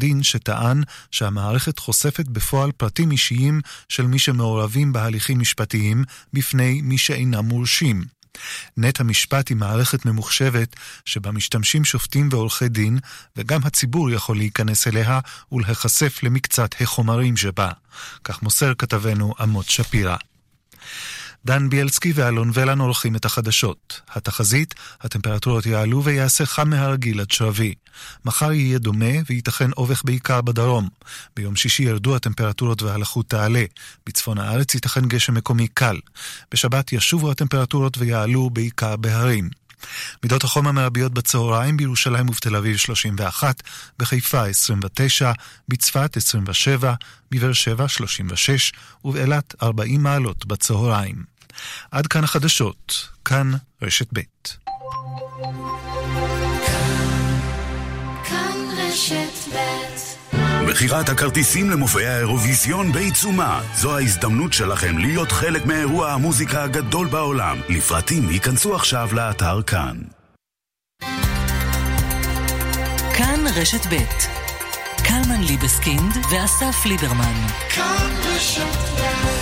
דין שטען שהמערכת חושפת בפועל פרטים אישיים של מי שמעורבים בהליכים משפטיים בפני מי שאינם מורשים. נט המשפט היא מערכת ממוחשבת שבה משתמשים שופטים ועורכי דין, וגם הציבור יכול להיכנס אליה ולהיחשף למקצת החומרים שבה. כך מוסר כתבנו אמות שפירא. דן ביאלסקי ואלון ולן עורכים את החדשות. התחזית, הטמפרטורות יעלו ויעשה חם מהרגיל עד שרבי. מחר יהיה דומה וייתכן אובך בעיקר בדרום. ביום שישי ירדו הטמפרטורות והלחות תעלה. בצפון הארץ ייתכן גשם מקומי קל. בשבת ישובו הטמפרטורות ויעלו בעיקר בהרים. מידות החום המרביות בצהריים בירושלים ובתל אביב 31, בחיפה 29, בצפת 27, בבאר שבע 36 ובאילת 40 מעלות בצהריים. עד כאן החדשות, כאן רשת ב'. מכירת הכרטיסים למופעי האירוויזיון בעיצומה. זו ההזדמנות שלכם להיות חלק מאירוע המוזיקה הגדול בעולם. לפרטים ייכנסו עכשיו לאתר כאן. כאן רשת ב' קלמן ליבסקינד ואסף ליברמן. כאן רשת ב'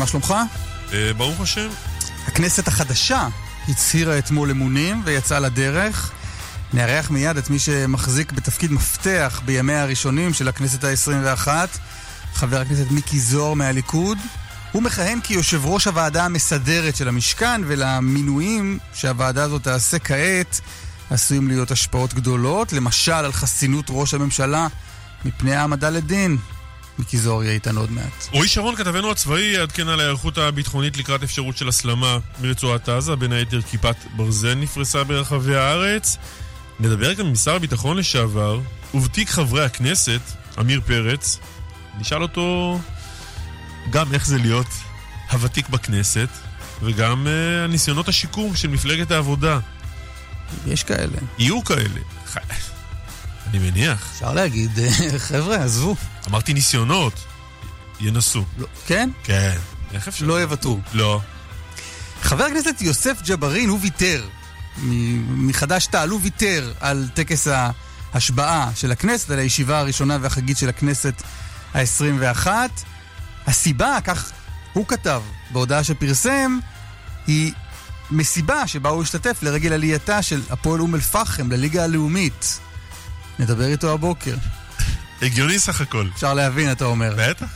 מה שלומך? אה, ברוך השם. הכנסת החדשה הצהירה אתמול אמונים ויצאה לדרך. נארח מיד את מי שמחזיק בתפקיד מפתח בימיה הראשונים של הכנסת ה-21, חבר הכנסת מיקי זוהר מהליכוד. הוא מכהן כיושב ראש הוועדה המסדרת של המשכן, ולמינויים שהוועדה הזאת תעשה כעת עשויים להיות השפעות גדולות, למשל על חסינות ראש הממשלה מפני העמדה לדין. מיקי זוהר יהיה איתנו עוד מעט. רועי שרון, כתבנו הצבאי, יעדכן על ההיערכות הביטחונית לקראת אפשרות של הסלמה מרצועת עזה. בין היתר כיפת ברזל נפרסה ברחבי הארץ. נדבר גם עם שר הביטחון לשעבר, ובתיק חברי הכנסת, עמיר פרץ. נשאל אותו גם איך זה להיות הוותיק בכנסת, וגם uh, הניסיונות השיקום של מפלגת העבודה. יש כאלה. יהיו כאלה. אני מניח. אפשר להגיד, חבר'ה, עזבו. אמרתי ניסיונות. ינסו. לא, כן? כן. איך אפשר? לא יוותרו. לא. חבר הכנסת יוסף ג'בארין, הוא ויתר. מחד"ש-תע"ל, הוא ויתר על טקס ההשבעה של הכנסת, על הישיבה הראשונה והחגית של הכנסת ה-21. הסיבה, כך הוא כתב בהודעה שפרסם, היא מסיבה שבה הוא השתתף לרגל עלייתה של הפועל אום אל-פחם לליגה הלאומית. נדבר איתו הבוקר. הגיוני סך הכל. אפשר להבין, אתה אומר. בטח.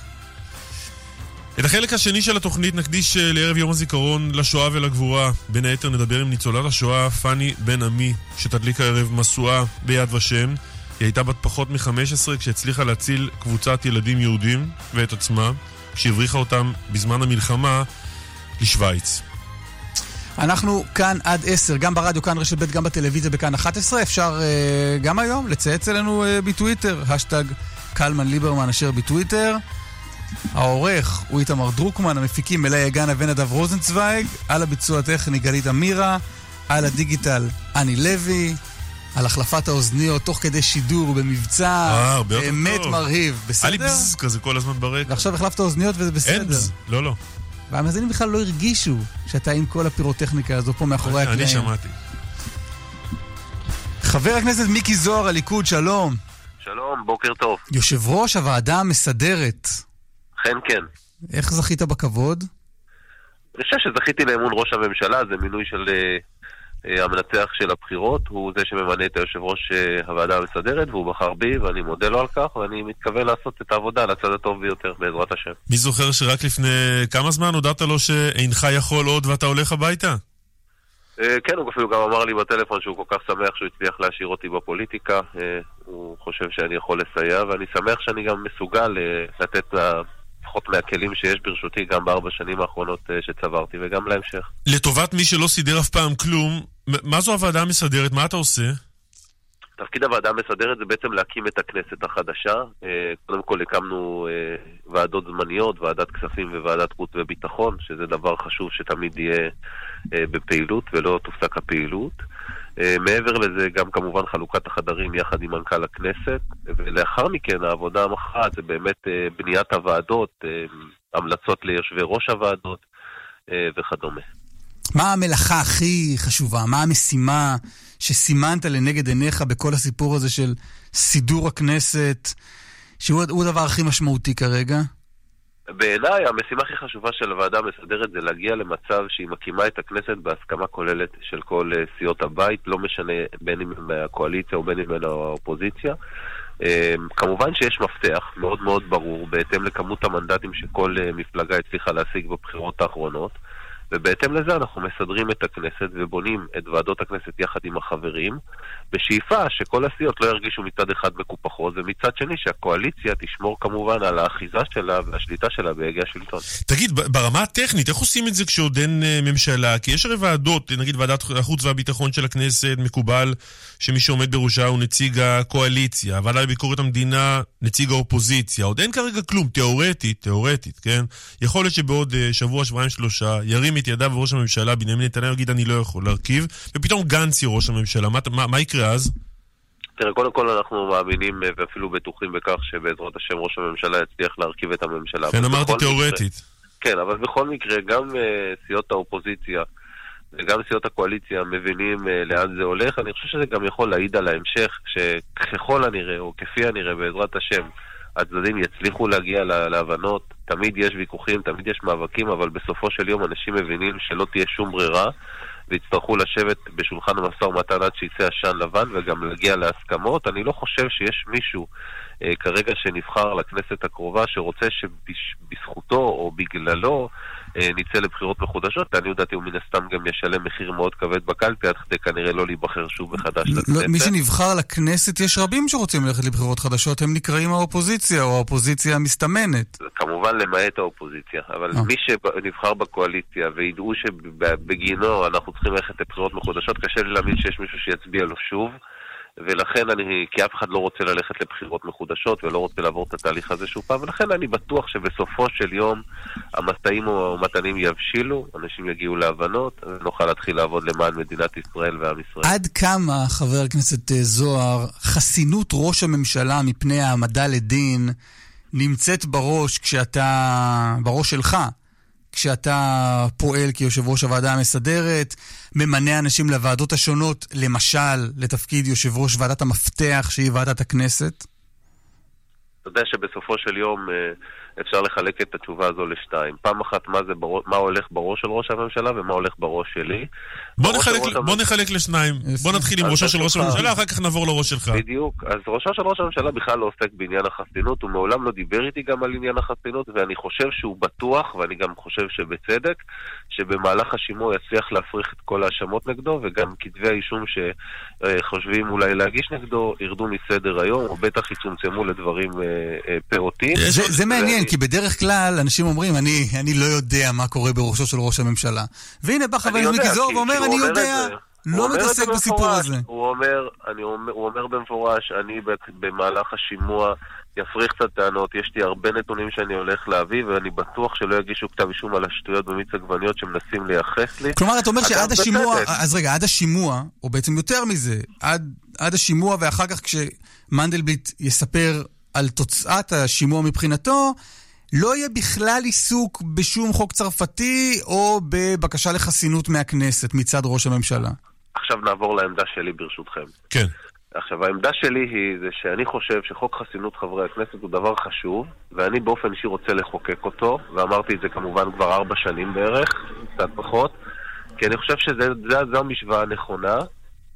את החלק השני של התוכנית נקדיש אה, לערב יום הזיכרון לשואה ולגבורה. בין היתר נדבר עם ניצולת השואה פאני בן עמי, שתדליק הערב משואה ביד ושם. היא הייתה בת פחות מ-15 כשהצליחה להציל קבוצת ילדים יהודים ואת עצמה, כשהבריחה אותם בזמן המלחמה לשוויץ. אנחנו כאן עד עשר, גם ברדיו, כאן רשת ב', גם בטלוויזיה, בכאן 11. אפשר uh, גם היום לצייץ אלינו uh, בטוויטר, השטג קלמן ליברמן אשר בטוויטר. העורך הוא איתמר דרוקמן, המפיקים אלי יגנה ונדב רוזנצוויג, על הביצוע הטכני גלית אמירה, על הדיגיטל אני לוי, על החלפת האוזניות תוך כדי שידור במבצע אה, באמת מרהיב, בסדר? היה לי בזז כזה כל הזמן ברקע. ועכשיו החלפת האוזניות וזה בסדר. אין בז, לא, לא. והמאזינים בכלל לא הרגישו שאתה עם כל הפירוטכניקה הזו פה מאחורי הקלעים. אני שמעתי. חבר הכנסת מיקי זוהר, הליכוד, שלום. שלום, בוקר טוב. יושב ראש הוועדה המסדרת. אכן כן. איך זכית בכבוד? אני חושב שזכיתי לאמון ראש הממשלה, זה מינוי של אה, המנצח של הבחירות, הוא זה שממנה את היושב ראש אה, הוועדה המסדרת, והוא בחר בי, ואני מודה לו על כך, ואני מתכוון לעשות את העבודה על הצד הטוב ביותר, בעזרת השם. מי זוכר שרק לפני כמה זמן הודעת לו שאינך יכול עוד ואתה הולך הביתה? אה, כן, הוא אפילו גם אמר לי בטלפון שהוא כל כך שמח שהוא הצליח להשאיר אותי בפוליטיקה. אה, הוא חושב שאני יכול לסייע, ואני שמח שאני גם מסוגל אה, לתת לפחות מהכלים שיש ברשותי גם בארבע שנים האחרונות שצברתי, וגם להמשך. לטובת מי שלא סידר אף פעם כלום, מה זו הוועדה המסדרת? מה אתה עושה? תפקיד הוועדה המסדרת זה בעצם להקים את הכנסת החדשה. קודם כל הקמנו ועדות זמניות, ועדת כספים וועדת חוץ וביטחון, שזה דבר חשוב שתמיד יהיה אה, בפעילות ולא תופסק הפעילות. אה, מעבר לזה, גם כמובן חלוקת החדרים יחד עם מנכ"ל הכנסת, ולאחר מכן העבודה המכרעת זה באמת אה, בניית הוועדות, המלצות ליושבי ראש הוועדות וכדומה. מה המלאכה הכי חשובה? מה המשימה שסימנת לנגד עיניך בכל הסיפור הזה של סידור הכנסת, שהוא הדבר הכי משמעותי כרגע? בעיניי המשימה הכי חשובה של הוועדה המסדרת זה להגיע למצב שהיא מקימה את הכנסת בהסכמה כוללת של כל אה, סיעות הבית, לא משנה בין אם מהקואליציה או בין אם הם האופוזיציה. אה, כמובן שיש מפתח מאוד מאוד ברור בהתאם לכמות המנדטים שכל אה, מפלגה הצליחה להשיג בבחירות האחרונות. ובהתאם לזה אנחנו מסדרים את הכנסת ובונים את ועדות הכנסת יחד עם החברים, בשאיפה שכל הסיעות לא ירגישו מצד אחד מקופחות, ומצד שני שהקואליציה תשמור כמובן על האחיזה שלה והשליטה שלה בהגה השלטון. תגיד, ברמה הטכנית, איך עושים את זה כשעוד אין אה, ממשלה? כי יש הרי ועדות, נגיד ועדת החוץ והביטחון של הכנסת, מקובל שמי שעומד בראשה הוא נציג הקואליציה, הוועדה לביקורת המדינה, נציג האופוזיציה. עוד אין כרגע כלום, תיאורטית, תיאורטית, כן? יכול להיות שבעוד אה, שבוע, שבועיים, שלושה, ירים את ידיו ראש הממשלה, בנימין נתניהו יגיד אני לא יכול להרכיב, ופתאום גנץ יהיה ראש הממשלה. מה, מה, מה יקרה אז? תראה, קודם כל אנחנו מאמינים אה, ואפילו בטוחים בכך שבעזרת השם ראש הממשלה יצליח להרכיב את הממשלה. כן, אמרתי תיאורטית. מקרה, כן, אבל בכל מקרה, גם uh, סיעות האופוזיציה וגם סיעות הקואליציה מבינים uh, לאן זה הולך. אני חושב שזה גם יכול להעיד על ההמשך, שככל הנראה, או כפי הנראה, בעזרת השם, הצדדים יצליחו להגיע להבנות. תמיד יש ויכוחים, תמיד יש מאבקים, אבל בסופו של יום אנשים מבינים שלא תהיה שום ברירה. ויצטרכו לשבת בשולחן המשא ומתן עד שיצא עשן לבן וגם להגיע להסכמות. אני לא חושב שיש מישהו אה, כרגע שנבחר לכנסת הקרובה שרוצה שבזכותו או בגללו נצא לבחירות מחודשות. לעניות דעתי הוא מן הסתם גם ישלם מחיר מאוד כבד בקלפי, עד כדי כנראה לא להיבחר שוב מחדש לא, לכנסת. מי שנבחר לכנסת, יש רבים שרוצים ללכת לבחירות חדשות, הם נקראים האופוזיציה או האופוזיציה המסתמנת. כמובן למעט האופוזיציה, אבל אה. מי שנבחר בקואליציה וידעו שבגינו אנחנו צריכים ללכת לבחירות מחודשות, קשה לי להאמין שיש מישהו שיצביע לו שוב. ולכן אני, כי אף אחד לא רוצה ללכת לבחירות מחודשות ולא רוצה לעבור את התהליך הזה שוב פעם, ולכן אני בטוח שבסופו של יום המשאים ומתנים יבשילו, אנשים יגיעו להבנות, ונוכל להתחיל לעבוד למען מדינת ישראל ועם ישראל. עד כמה, חבר הכנסת אה, זוהר, חסינות ראש הממשלה מפני העמדה לדין נמצאת בראש כשאתה, בראש שלך, כשאתה פועל כיושב ראש הוועדה המסדרת, ממנה אנשים לוועדות השונות, למשל, לתפקיד יושב ראש ועדת המפתח, שהיא ועדת הכנסת? אתה יודע שבסופו של יום... אה, אפשר לחלק את התשובה הזו לשתיים. פעם אחת מה, זה בר... מה הולך בראש של ראש הממשלה ומה הולך בראש שלי. בוא, נחלק, בוא הממשלה... נחלק לשניים. בוא נתחיל עם ראשו של ראש הממשלה, אחר כך נעבור לראש שלך. בדיוק. אז ראשו של ראש הממשלה בכלל לא עוסק בעניין החסינות, הוא מעולם לא דיבר איתי גם על עניין החסינות, ואני חושב שהוא בטוח, ואני גם חושב שבצדק, שבמהלך השימוע יצליח להפריך את כל ההאשמות נגדו, וגם כתבי האישום שחושבים אולי להגיש נגדו ירדו מסדר היום, או בטח יצומצמו לדברים אה, אה, פעוטים. זה, זה מעניין. כי בדרך כלל אנשים אומרים, אני, אני לא יודע מה קורה בראשו של ראש הממשלה. והנה בא חבר הכנסת מיקי זוהר ואומר, אני יודע. לא מתעסק בסיפור הזה. הוא אומר, אני אומר, הוא אומר במפורש, אני במהלך השימוע יפריך קצת טענות, יש לי הרבה נתונים שאני הולך להביא, ואני בטוח שלא יגישו כתב אישום על השטויות במיץ עגבניות שמנסים לייחס לי. כלומר, אתה אומר שעד השימוע, אז רגע, עד השימוע, או בעצם יותר מזה, עד, עד השימוע ואחר כך כשמנדלבליט יספר על תוצאת השימוע מבחינתו, לא יהיה בכלל עיסוק בשום חוק צרפתי או בבקשה לחסינות מהכנסת מצד ראש הממשלה. עכשיו נעבור לעמדה שלי ברשותכם. כן. עכשיו, העמדה שלי היא זה שאני חושב שחוק חסינות חברי הכנסת הוא דבר חשוב, ואני באופן אישי רוצה לחוקק אותו, ואמרתי את זה כמובן כבר ארבע שנים בערך, קצת פחות, כי אני חושב שזו המשוואה הנכונה,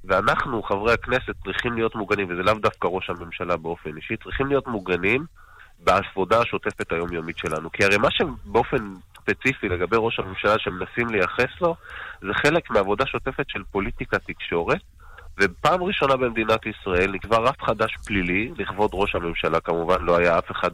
ואנחנו, חברי הכנסת, צריכים להיות מוגנים, וזה לאו דווקא ראש הממשלה באופן אישי, צריכים להיות מוגנים בעבודה השוטפת היומיומית שלנו. כי הרי מה שבאופן ספציפי לגבי ראש הממשלה שמנסים לייחס לו, זה חלק מעבודה שוטפת של פוליטיקה תקשורת. ופעם ראשונה במדינת ישראל נקבע רף חדש פלילי, לכבוד ראש הממשלה כמובן, לא היה אף אחד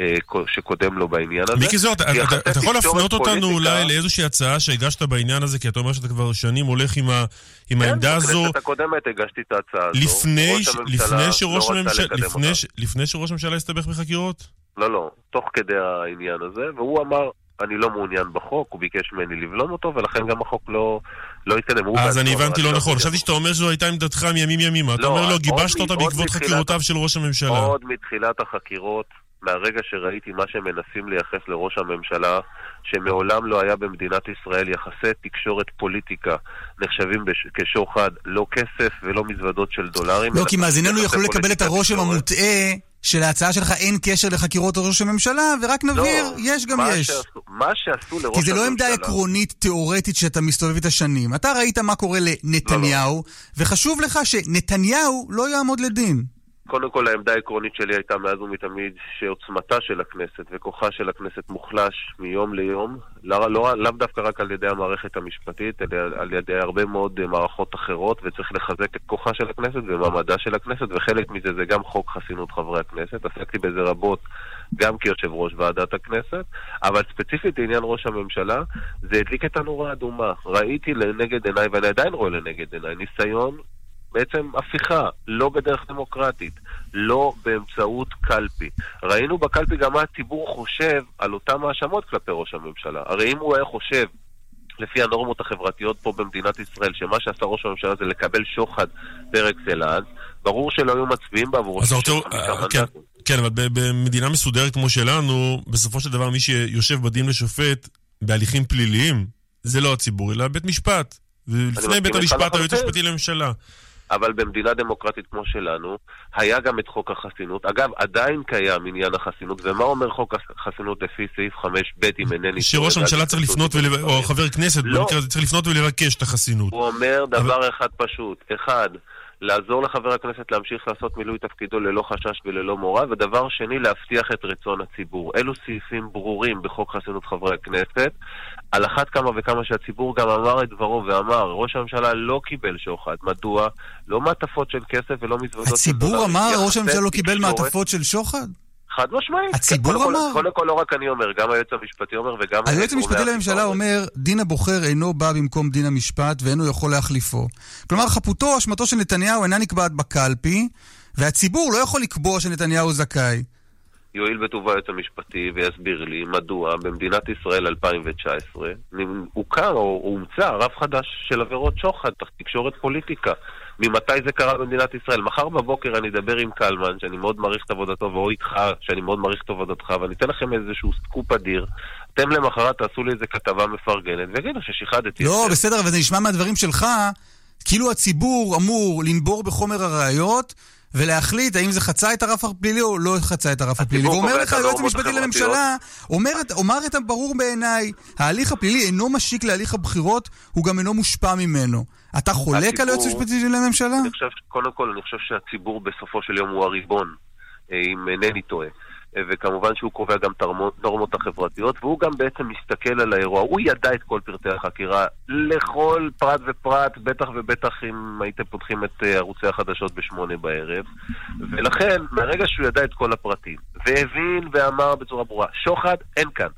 אה, שקודם לו בעניין הזה. מיקי זוהר, אתה, אתה, אתה יכול להפנות אותנו אולי לאיזושהי הצעה שהגשת בעניין הזה, כי אתה אומר שאתה כבר שנים הולך עם, ה, עם כן, העמדה הזו. כן, בכנסת הקודמת הגשתי את ההצעה הזו. לפני, ש, לפני, שראש לא הממשלה, לפני, לפני שראש הממשלה הסתבך בחקירות? לא, לא, תוך כדי העניין הזה, והוא אמר, אני לא מעוניין בחוק, הוא ביקש ממני לבלום אותו, ולכן גם החוק לא, לא התקדם. אז אני הבנתי לא נכון. חשבתי שאתה אומר שזו הייתה עמדתך מימים ימימה. אתה לא, אומר לו, גיבשת אותה בעקבות חקירותיו של ראש הממשלה. עוד מתחילת החקירות, מהרגע שראיתי מה שמנסים לייחס לראש הממשלה, שמעולם לא היה במדינת ישראל יחסי תקשורת פוליטיקה נחשבים בש... כשוחד, לא כסף ולא מזוודות של דולרים. לא, כי מאזיננו יכלו לקבל את הרושם המוטעה שלהצעה שלך אין קשר לחקירות ראש הממשלה, ורק לא, נבהיר, לא, יש גם מה יש. שעשו, מה שעשו לראש הממשלה... כי זה לא עמדה עקרונית תיאורטית שאתה מסתובב איתה שנים. אתה ראית מה קורה לנתניהו, לא, לא. וחשוב לך שנתניהו לא יעמוד לדין. קודם כל העמדה העקרונית שלי הייתה מאז ומתמיד שעוצמתה של הכנסת וכוחה של הכנסת מוחלש מיום ליום, לאו לא, לא דווקא רק על ידי המערכת המשפטית, אלא על ידי הרבה מאוד אה, מערכות אחרות, וצריך לחזק את כוחה של הכנסת ומעמדה של הכנסת, וחלק מזה זה גם חוק חסינות חברי הכנסת. עסקתי בזה רבות גם כיושב ראש ועדת הכנסת, אבל ספציפית לעניין ראש הממשלה, זה הדליק את הנורה האדומה. ראיתי לנגד עיניי, ואני עדיין רואה לנגד עיניי, ניסיון בעצם הפיכה, לא בדרך דמוקרטית, לא באמצעות קלפי. ראינו בקלפי גם מה הציבור חושב על אותן האשמות כלפי ראש הממשלה. הרי אם הוא היה חושב לפי הנורמות החברתיות פה במדינת ישראל, שמה שעשה ראש הממשלה זה לקבל שוחד פר אקסלנס, ברור שלא היו מצביעים בעבור... אז רוצה... אה, כן, כן, אבל במדינה מסודרת כמו שלנו, בסופו של דבר מי שיושב בדין לשופט בהליכים פליליים, זה לא הציבור, אלא בית משפט. ולפני בית המשפט היועץ המשפטי לממשלה. אבל במדינה דמוקרטית כמו שלנו, היה גם את חוק החסינות. אגב, עדיין קיים עניין החסינות, ומה אומר חוק החסינות לפי סעיף 5ב, אם אינני... שראש הממשלה צריך לפנות, ול... או חבר כנסת, לא. במקרה הזה צריך לפנות ולבקש את החסינות. הוא אומר דבר אבל... אחד פשוט, אחד, לעזור לחבר הכנסת להמשיך לעשות מילוי תפקידו ללא חשש וללא מורא, ודבר שני, להבטיח את רצון הציבור. אלו סעיפים ברורים בחוק חסינות חברי הכנסת. על אחת כמה וכמה שהציבור גם אמר את דברו ואמר, ראש הממשלה לא קיבל שוחד. מדוע? לא מעטפות של כסף ולא מזוודות של דולר. הציבור אמר, ראש הממשלה לא קיבל מעטפות של שוחד? חד משמעית. הציבור כן, אמר? קודם כל, לא רק אני אומר, גם היועץ המשפטי אומר וגם... היועץ המשפטי לממשלה אומר, דין הבוחר אינו בא במקום דין המשפט ואינו יכול להחליפו. כלומר, חפותו אשמתו של נתניהו אינה נקבעת בקלפי, והציבור לא יכול לקבוע שנתניהו זכאי. יואיל בטובו היועץ המשפטי ויסביר לי מדוע במדינת ישראל 2019 הוכר או הומצא רף חדש של עבירות שוחד, תקשורת פוליטיקה. ממתי זה קרה במדינת ישראל. מחר בבוקר אני אדבר עם קלמן, שאני מאוד מעריך את עבודתו, ואו איתך, שאני מאוד מעריך את עבודתך, ואני אתן לכם איזשהו סקופ אדיר. אתם למחרת תעשו לי איזה כתבה מפרגנת, ויגידו ששיחדתי לא. בסדר, אבל זה נשמע מהדברים שלך, כאילו הציבור אמור לנבור בחומר הראיות, ולהחליט האם זה חצה את הרף הפלילי או לא חצה את הרף הפלילי. ואומר לך היועץ המשפטי לממשלה, אומר, אומר את הברור בעיניי, ההליך הפלילי אינו משיק להליך הבחירות, הוא גם אינו מושפע ממנו. אתה חולק על היועץ המשפטי לממשלה? אני חושב, קודם כל, אני חושב שהציבור בסופו של יום הוא הריבון, אה, אם אינני טועה. אה, וכמובן שהוא קובע גם את הנורמות החברתיות, והוא גם בעצם מסתכל על האירוע. הוא ידע את כל פרטי החקירה, לכל פרט ופרט, בטח ובטח אם הייתם פותחים את אה, ערוצי החדשות בשמונה בערב. ולכן, מהרגע שהוא ידע את כל הפרטים, והבין ואמר בצורה ברורה, שוחד אין כאן.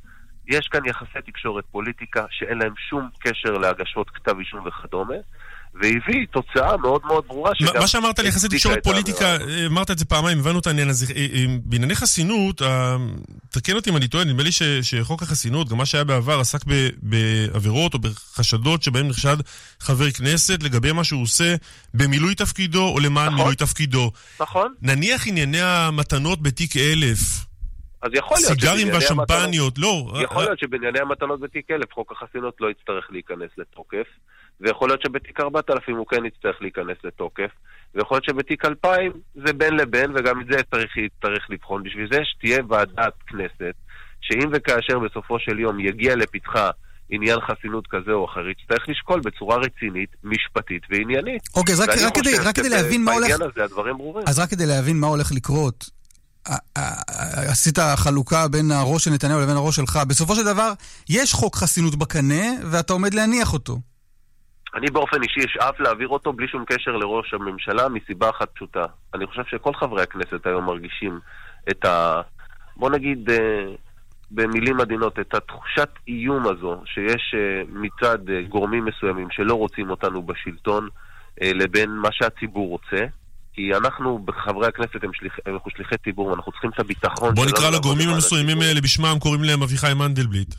יש כאן יחסי תקשורת פוליטיקה שאין להם שום קשר להגשות כתב אישום וכדומה. והביא תוצאה מאוד מאוד ברורה שגם... מה שאמרת על יחסי תקשורת פוליטיקה, אמרת את זה פעמיים, הבנו את העניין הזה. אה, אה, בענייני חסינות, אה, תקן אותי אם אני טועה, נדמה לי שחוק החסינות, גם מה שהיה בעבר, עסק בעבירות או בחשדות שבהם נחשד חבר כנסת לגבי מה שהוא עושה במילוי תפקידו או למען נכון, מילוי תפקידו. נכון. נניח ענייני המתנות בתיק אלף. אז יכול להיות סיגרים והשמפניות, לא. יכול להיות שבענייני המתנות בתיק אלף חוק החסינות לא יצטרך להיכנס לתוקף. ויכול להיות שבתיק 4000 הוא כן יצטרך להיכנס לתוקף, ויכול להיות שבתיק 2000 זה בין לבין, וגם את זה צריך, צריך לבחון. בשביל זה שתהיה ועדת כנסת, שאם וכאשר בסופו של יום יגיע לפתחה עניין חסינות כזה או אחר, יצטרך לשקול בצורה רצינית, משפטית ועניינית. אוקיי, אז רק, רק, כדי, רק כדי להבין מה הולך... הזה הדברים ברורים. אז רק כדי להבין מה הולך לקרות, עשית חלוקה בין הראש של נתניהו לבין הראש שלך. בסופו של דבר, יש חוק חסינות בקנה, ואתה עומד להניח אותו. אני באופן אישי אשאף להעביר אותו בלי שום קשר לראש הממשלה, מסיבה אחת פשוטה. אני חושב שכל חברי הכנסת היום מרגישים את ה... בוא נגיד, במילים עדינות, את התחושת איום הזו שיש מצד גורמים מסוימים שלא רוצים אותנו בשלטון, לבין מה שהציבור רוצה. כי אנחנו, חברי הכנסת, הם שליח, אנחנו שליחי ציבור, אנחנו צריכים את הביטחון בוא נקרא לגורמים המסוימים האלה בשמם, קוראים להם אביחי מנדלבליט.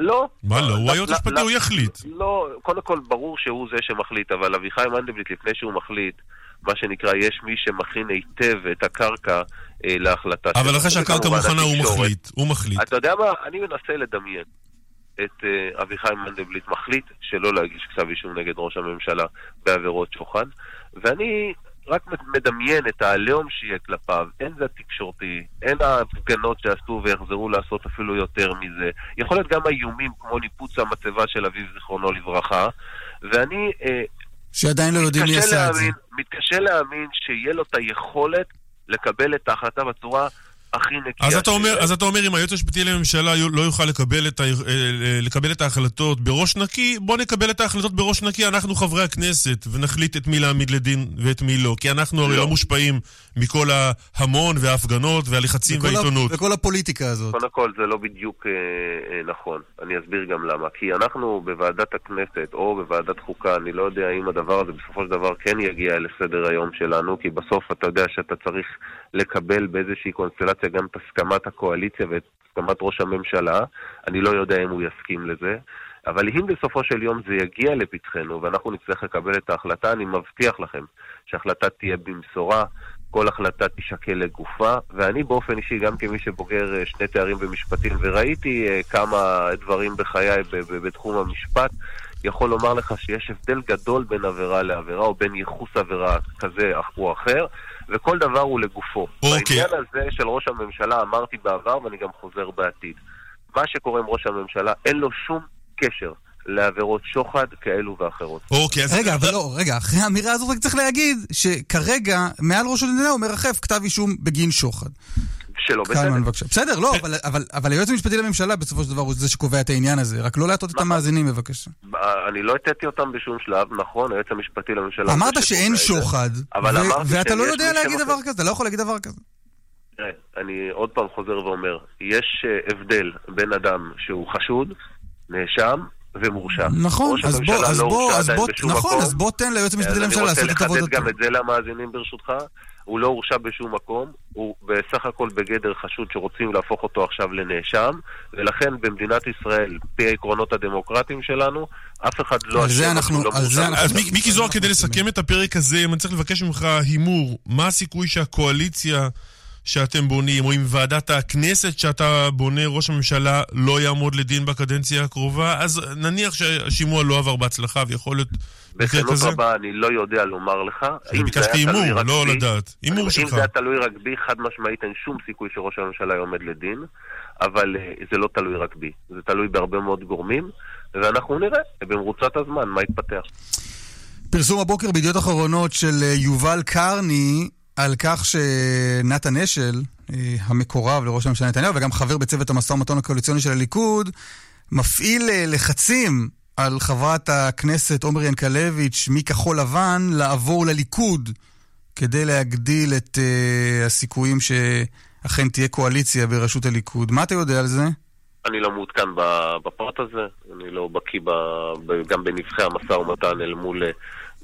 לא. מה לא? הוא היועץ המשפטי, הוא יחליט. לא, קודם כל, ברור שהוא זה שמחליט, אבל אביחי מנדלבליט, לפני שהוא מחליט, מה שנקרא, יש מי שמכין היטב את הקרקע אה, להחלטה. אבל אחרי שהקרקע מוכנה הוא מחליט, הוא מחליט. אתה יודע מה? אני מנסה לדמיין את אה, אביחי מנדלבליט מחליט שלא להגיש כתב אישום נגד ראש הממשלה בעבירות שוחד, ואני רק מדמיין את העליהום שיהיה כלפיו, אין זה התקשורתי, אין ההפגנות שעשו ויחזרו לעשות אפילו יותר מזה. יכול להיות גם האיומים כמו ניפוץ המצבה של אביו זיכרונו לברכה, ואני... אה, שעדיין לא יודעים מי עשה את זה. מתקשה להאמין שיהיה לו את היכולת לקבל את ההחלטה בצורה הכי נקייה. אז אתה אומר, אז אתה אומר, אם היועץ המשפטי לממשלה לא יוכל לקבל את, ה, אה, אה, לקבל את ההחלטות בראש נקי, בוא נקבל את ההחלטות בראש נקי, אנחנו חברי הכנסת, ונחליט את מי להעמיד לדין ואת מי לא. כי אנחנו הרי לא, לא מושפעים מכל ההמון וההפגנות והלחצים והעיתונות. וכל הפוליטיקה הזאת. קודם כל, זה לא בדיוק אה, אה, נכון. אני אסביר גם למה. כי אנחנו בוועדת הכנסת, או בוועדת חוקה, אני לא יודע אם הדבר הזה בסופו של דבר כן יגיע לסדר היום שלנו, כי בסוף אתה יודע שאתה צריך לקבל באיזושהי קונסטלציה גם את הסכמת הקואליציה ואת הסכמת ראש הממשלה. אני לא יודע אם הוא יסכים לזה. אבל אם בסופו של יום זה יגיע לפתחנו ואנחנו נצטרך לקבל את ההחלטה, אני מבטיח לכם שההחלטה תהיה במשורה, כל החלטה תישקל לגופה, ואני באופן אישי, גם כמי שבוגר אה, שני תארים במשפטים וראיתי אה, כמה דברים בחיי בתחום המשפט, יכול לומר לך שיש הבדל גדול בין עבירה לעבירה, או בין ייחוס עבירה כזה או אחר, וכל דבר הוא לגופו. אוקיי. בעניין הזה של ראש הממשלה אמרתי בעבר ואני גם חוזר בעתיד. מה שקורה עם ראש הממשלה, אין לו שום קשר לעבירות שוחד כאלו ואחרות. אוקיי, אז... רגע, אבל לא, רגע, אחרי האמירה הזאת רק צריך להגיד שכרגע מעל ראש המדינה הוא מרחף כתב אישום בגין שוחד. שלא בסדר. בבקשה. בסדר, לא, אבל, אבל, אבל היועץ המשפטי לממשלה בסופו של דבר הוא זה שקובע את העניין הזה, רק לא להטות את נכון. המאזינים בבקשה. אני לא הטעתי אותם בשום שלב, נכון, היועץ המשפטי לממשלה... אמרת שאין שוחד, ואתה לא יודע להגיד דבר כזה, אתה לא יכול להגיד דבר כזה. אני עוד פעם חוזר ואומר, יש אה, הבדל בין אדם שהוא חשוד, נאשם, ומורשע. נכון, אז בוא, אז לא בוא, אז בוא, נכון, אז בוא תן ליועץ המשפטי לממשלה לעשות את עבודתו. אני רוצה לחדד גם את זה למאזינים ברשותך. הוא לא הורשע בשום מקום, הוא בסך הכל בגדר חשוד שרוצים להפוך אותו עכשיו לנאשם, ולכן במדינת ישראל, פי העקרונות הדמוקרטיים שלנו, אף אחד לא... על זה אנחנו... לא אז מיקי זוהר, כדי לסכם את הפרק הזה, אם אני צריך לבקש ממך הימור, מה הסיכוי שהקואליציה... שאתם בונים, או אם ועדת הכנסת שאתה בונה, ראש הממשלה לא יעמוד לדין בקדנציה הקרובה, אז נניח שהשימוע לא עבר בהצלחה ויכול להיות? בכנות רבה אני לא יודע לומר לך. אני ביקשתי הימור, לא לדעת. הימור שלך. אם זה היה תלוי רק בי, חד משמעית אין שום סיכוי שראש הממשלה יעומד לדין, אבל אה, זה לא תלוי רק בי. זה תלוי בהרבה מאוד גורמים, ואנחנו נראה במרוצת הזמן מה יתפתח. פרסום הבוקר בידיעות אחרונות של אה, יובל קרני על כך שנתן אשל, אה, המקורב לראש הממשלה נתניהו, וגם חבר בצוות המשא ומתן הקואליציוני של הליכוד, מפעיל אה, לחצים על חברת הכנסת עומר ינקלביץ' מכחול לבן לעבור לליכוד, כדי להגדיל את uh, הסיכויים שאכן תהיה קואליציה בראשות הליכוד. מה אתה יודע על זה? אני לא מעודכן בפרט הזה, אני לא בקיא גם בנבחי המשא ומתן אל מול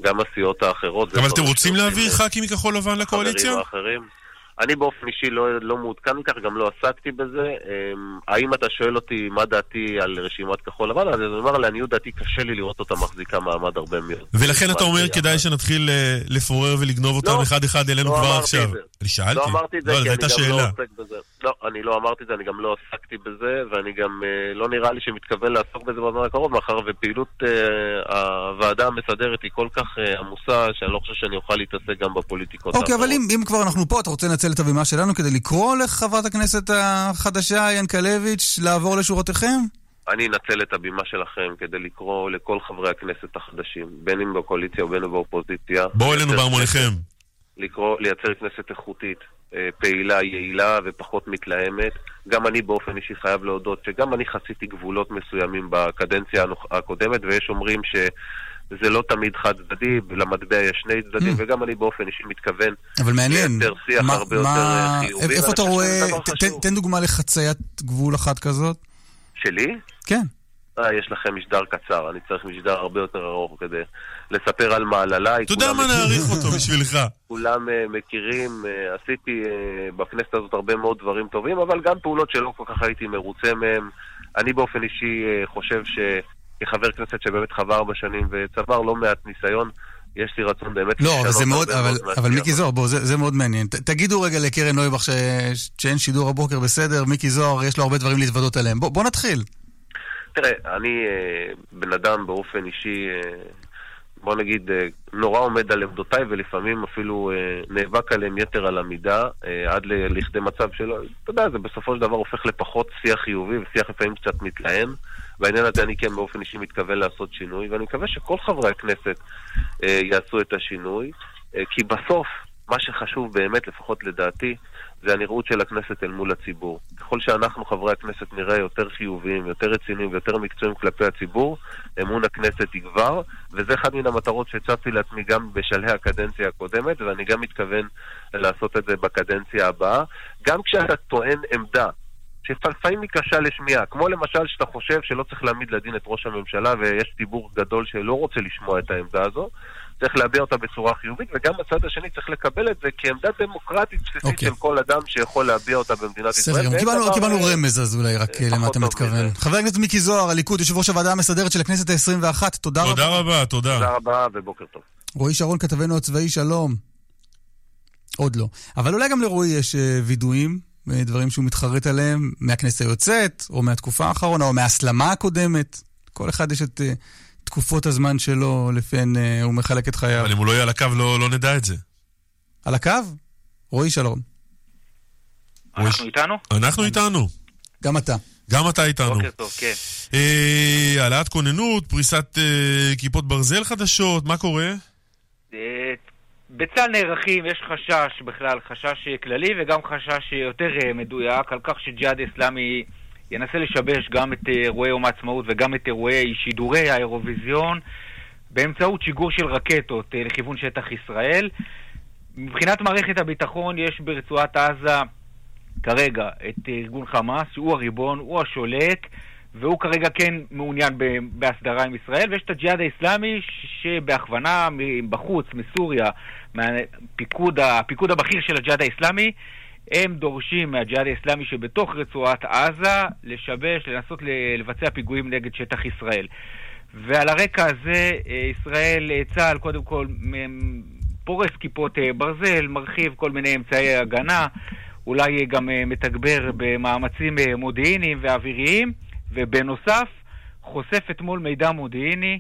גם הסיעות האחרות. אבל אתם רוצים להעביר ח"כים מכחול לבן לקואליציה? חברים האחרים. אני באופן אישי לא, לא מעודכן מכך, גם לא עסקתי בזה. אמ, האם אתה שואל אותי מה דעתי על רשימת כחול לבן? אז אני אומר, לעניות דעתי קשה לי לראות אותה מחזיקה מעמד הרבה מאוד. ולכן אתה אומר כדאי שנתחיל אה, לפורר ולגנוב אותם אחד-אחד אלינו לא כבר עכשיו. אני שאלתי. לא אמרתי את זה, כי אני גם לא עוסק בזה. לא, אני לא אמרתי את זה, אני גם לא עסקתי בזה, ואני גם אה, לא נראה לי שמתכוון לעסוק בזה בזמן הקרוב, מאחר ופעילות אה, הוועדה המסדרת היא כל כך עמוסה, שאני לא חושב שאני אוכל להתעסק גם בפוליטיקות. אוקיי, אבל אם כבר אנחנו פה, אתה רוצה לנצל את הבימה שלנו כדי לקרוא לחברת הכנסת החדשה, ינקלביץ', לעבור לשורותיכם? אני אנצל את הבימה שלכם כדי לקרוא לכל חברי הכנסת החדשים, בין אם בקואליציה ובין אם באופוזיציה. בואו אלינו בהמוניכם. לקרוא, לייצר כנסת איכותית, אה, פעילה, יעילה ופחות מתלהמת. גם אני באופן אישי חייב להודות שגם אני חציתי גבולות מסוימים בקדנציה הקודמת, ויש אומרים ש... זה לא תמיד חד צדדי, למטבע יש שני צדדים, mm. וגם אני באופן אישי מתכוון אבל מעניין, מה, הרבה מה, יותר חיובי. איפה אתה רואה, ת, תן דוגמה לחציית גבול אחת כזאת. שלי? כן. אה, יש לכם משדר קצר, אני צריך משדר הרבה יותר ארוך כדי לספר על מעלליי. אתה יודע מה נעריך אותו בשבילך. כולם uh, מכירים, uh, עשיתי uh, בכנסת הזאת הרבה מאוד דברים טובים, אבל גם פעולות שלא כל כך הייתי מרוצה מהם. אני באופן אישי חושב שכחבר כנסת שבאמת חווה ארבע שנים וצבר לא מעט ניסיון, יש לי רצון באמת לא, אבל זה מאוד, אבל, אבל מיקי זוהר, בוא, זה, זה מאוד מעניין. ת, תגידו רגע לקרן נויבך ש, שאין שידור הבוקר בסדר, מיקי זוהר, יש לו הרבה דברים להתוודות עליהם. בוא, בוא נתחיל. תראה, אני אה, בן אדם באופן אישי, אה, בוא נגיד, אה, נורא עומד על עמדותיי ולפעמים אפילו נאבק עליהם יתר על המידה, עד לכדי מצב שלא, אתה יודע, זה בסופו של דבר הופך לפחות שיח חיובי ושיח לפעמים קצת מתלהם. בעניין הזה אני כן באופן אישי מתכוון לעשות שינוי, ואני מקווה שכל חברי הכנסת יעשו את השינוי, כי בסוף, מה שחשוב באמת, לפחות לדעתי, זה הנראות של הכנסת אל מול הציבור. ככל שאנחנו, חברי הכנסת, נראה יותר חיוביים, יותר רציניים ויותר מקצועיים כלפי הציבור, אמון הכנסת יגבר, וזה אחד מן המטרות שהצבתי לעצמי גם בשלהי הקדנציה הקודמת, ואני גם מתכוון לעשות את זה בקדנציה הבאה. גם כשאתה טוען עמדה שלפעמים היא קשה לשמיעה, כמו למשל שאתה חושב שלא צריך להעמיד לדין את ראש הממשלה ויש ציבור גדול שלא רוצה לשמוע את העמדה הזו, צריך להביע אותה בצורה חיובית, וגם הצד השני צריך לקבל את זה כעמדה דמוקרטית בסיסית okay. אוקיי. של כל אדם שיכול להביע אותה במדינת ישראל. בסדר, קיבלנו, קיבלנו רמז אז אולי רק אה, למה אתה מתכוון. חבר הכנסת מיקי זוהר, הליכוד, יושב ראש הוועדה המסדרת של הכנסת ה-21, תודה רבה. תודה רבה, תודה. תודה רבה ובוקר טוב. רועי שרון, כתבנו הצבאי, שלום. עוד לא. אבל אולי גם לרועי יש אה, וידויים, אה, דברים שהוא מתחרט עליהם, מהכנסת היוצאת, או מהתקופה האחרונה, או מההסלמה הקודמת. כל אחד יש את... תקופות הזמן שלו, לפיהן אה, הוא מחלק את חייו. אבל אם הוא לא יהיה על הקו, לא, לא נדע את זה. על הקו? רועי שלום. אנחנו איתנו? אנחנו איתנו. גם אתה. גם אתה איתנו. בוקר טוב, כן. אה, העלאת כוננות, פריסת אה, כיפות ברזל חדשות, מה קורה? אה, בצה"ל נערכים, יש חשש בכלל, חשש כללי וגם חשש יותר אה, מדויק על כך שג'יהאד אסלאמי ינסה לשבש גם את אירועי יום העצמאות וגם את אירועי שידורי האירוויזיון באמצעות שיגור של רקטות אה, לכיוון שטח ישראל. מבחינת מערכת הביטחון יש ברצועת עזה כרגע את ארגון חמאס, שהוא הריבון, הוא השולט, והוא כרגע כן מעוניין בהסדרה עם ישראל, ויש את הג'יהאד האיסלאמי שבהכוונה בחוץ, מסוריה, מהפיקוד הפיקוד הבכיר של הג'יהאד האיסלאמי, הם דורשים מהג'יהאד האסלאמי שבתוך רצועת עזה לשבש, לנסות לבצע פיגועים נגד שטח ישראל. ועל הרקע הזה אה, ישראל, אה, צה"ל קודם כל פורס כיפות אה, ברזל, מרחיב כל מיני אמצעי הגנה, אולי גם מתגבר במאמצים מודיעיניים ואוויריים, ובנוסף חושף אתמול מידע מודיעיני,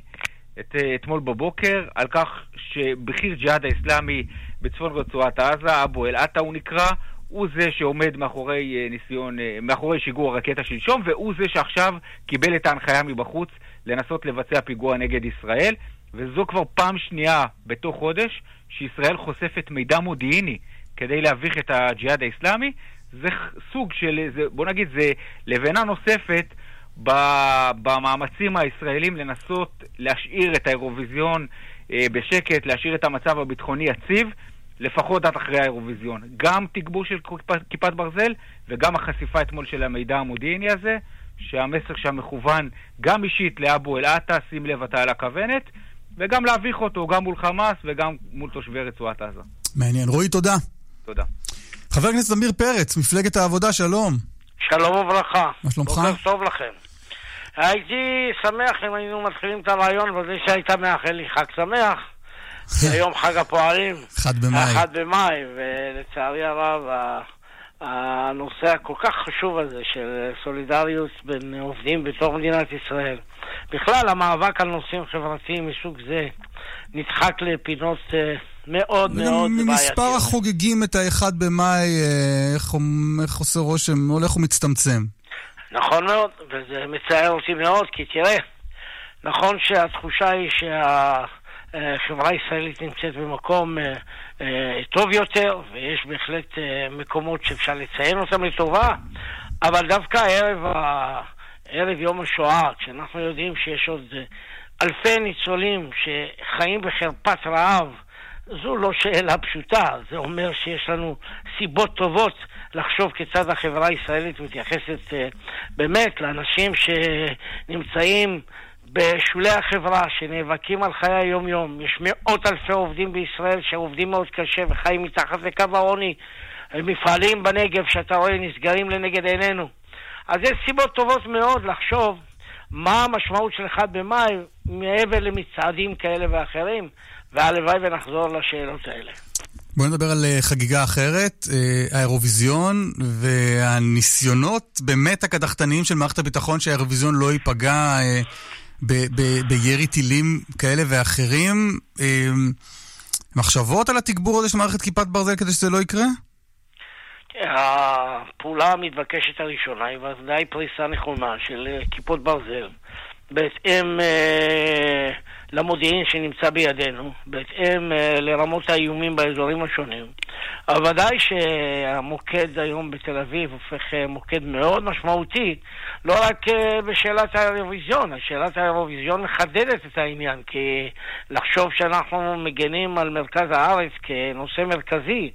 את, אתמול בבוקר, על כך שבכיר ג'יהאד האסלאמי בצפון רצועת עזה, אבו אל-עטה הוא נקרא, הוא זה שעומד מאחורי אה, ניסיון, אה, מאחורי שיגור הרקטה שלשום, והוא זה שעכשיו קיבל את ההנחיה מבחוץ לנסות לבצע פיגוע נגד ישראל, וזו כבר פעם שנייה בתוך חודש שישראל חושפת מידע מודיעיני כדי להביך את הג'יהאד האיסלאמי. זה סוג של, זה, בוא נגיד, זה לבנה נוספת במאמצים הישראלים לנסות להשאיר את האירוויזיון אה, בשקט, להשאיר את המצב הביטחוני יציב. לפחות עד אחרי האירוויזיון. גם תגבור של כיפת ברזל וגם החשיפה אתמול של המידע המודיעיני הזה, שהמסר שם מכוון גם אישית לאבו אל-עטה, שים לב אתה על הכוונת, וגם להביך אותו גם מול חמאס וגם מול תושבי רצועת עזה. מעניין. רועי, תודה. תודה. חבר הכנסת עמיר פרץ, מפלגת העבודה, שלום. שלום וברכה. מה שלומך? בוקר טוב לכם. הייתי שמח אם היינו מתחילים את הרעיון בזה שהיית מאחל לי חג שמח. היום חג הפועלים. אחד במאי. אחד במאי, ולצערי הרב, הנושא הכל כך חשוב הזה של סולידריות בין עובדים בתוך מדינת ישראל. בכלל, המאבק על נושאים חברתיים מסוג זה נדחק לפינות אה, מאוד מאוד בעייתיות. מספר החוגגים את האחד במאי, אה, איך, איך עושה רושם, הולך ומצטמצם. נכון מאוד, וזה מצער אותי מאוד, כי תראה, נכון שהתחושה היא שה... החברה הישראלית נמצאת במקום אה, אה, טוב יותר, ויש בהחלט אה, מקומות שאפשר לציין אותם לטובה, אבל דווקא ערב. ערב יום השואה, כשאנחנו יודעים שיש עוד אלפי ניצולים שחיים בחרפת רעב, זו לא שאלה פשוטה, זה אומר שיש לנו סיבות טובות לחשוב כיצד החברה הישראלית מתייחסת אה, באמת לאנשים שנמצאים בשולי החברה, שנאבקים על חיי היום-יום. יש מאות אלפי עובדים בישראל שעובדים מאוד קשה וחיים מתחת לקו העוני. מפעלים בנגב שאתה רואה נסגרים לנגד עינינו. אז יש סיבות טובות מאוד לחשוב מה המשמעות של אחד במאי מעבר למצעדים כאלה ואחרים, והלוואי ונחזור לשאלות האלה. בואו נדבר על אה, חגיגה אחרת, אה, האירוויזיון והניסיונות באמת הקדחתניים של מערכת הביטחון שהאירוויזיון לא ייפגע אה, בירי טילים כאלה ואחרים. מחשבות על התגבור הזה של מערכת כיפת ברזל כדי שזה לא יקרה? הפעולה המתבקשת הראשונה היא ודאי פריסה נכונה של כיפות ברזל בהתאם אה, למודיעין שנמצא בידינו, בהתאם אה, לרמות האיומים באזורים השונים. אבל ודאי שהמוקד היום בתל אביב הופך אה, מוקד מאוד משמעותי, לא רק אה, בשאלת האירוויזיון, שאלת האירוויזיון מחדדת את העניין, כי לחשוב שאנחנו מגנים על מרכז הארץ כנושא מרכזי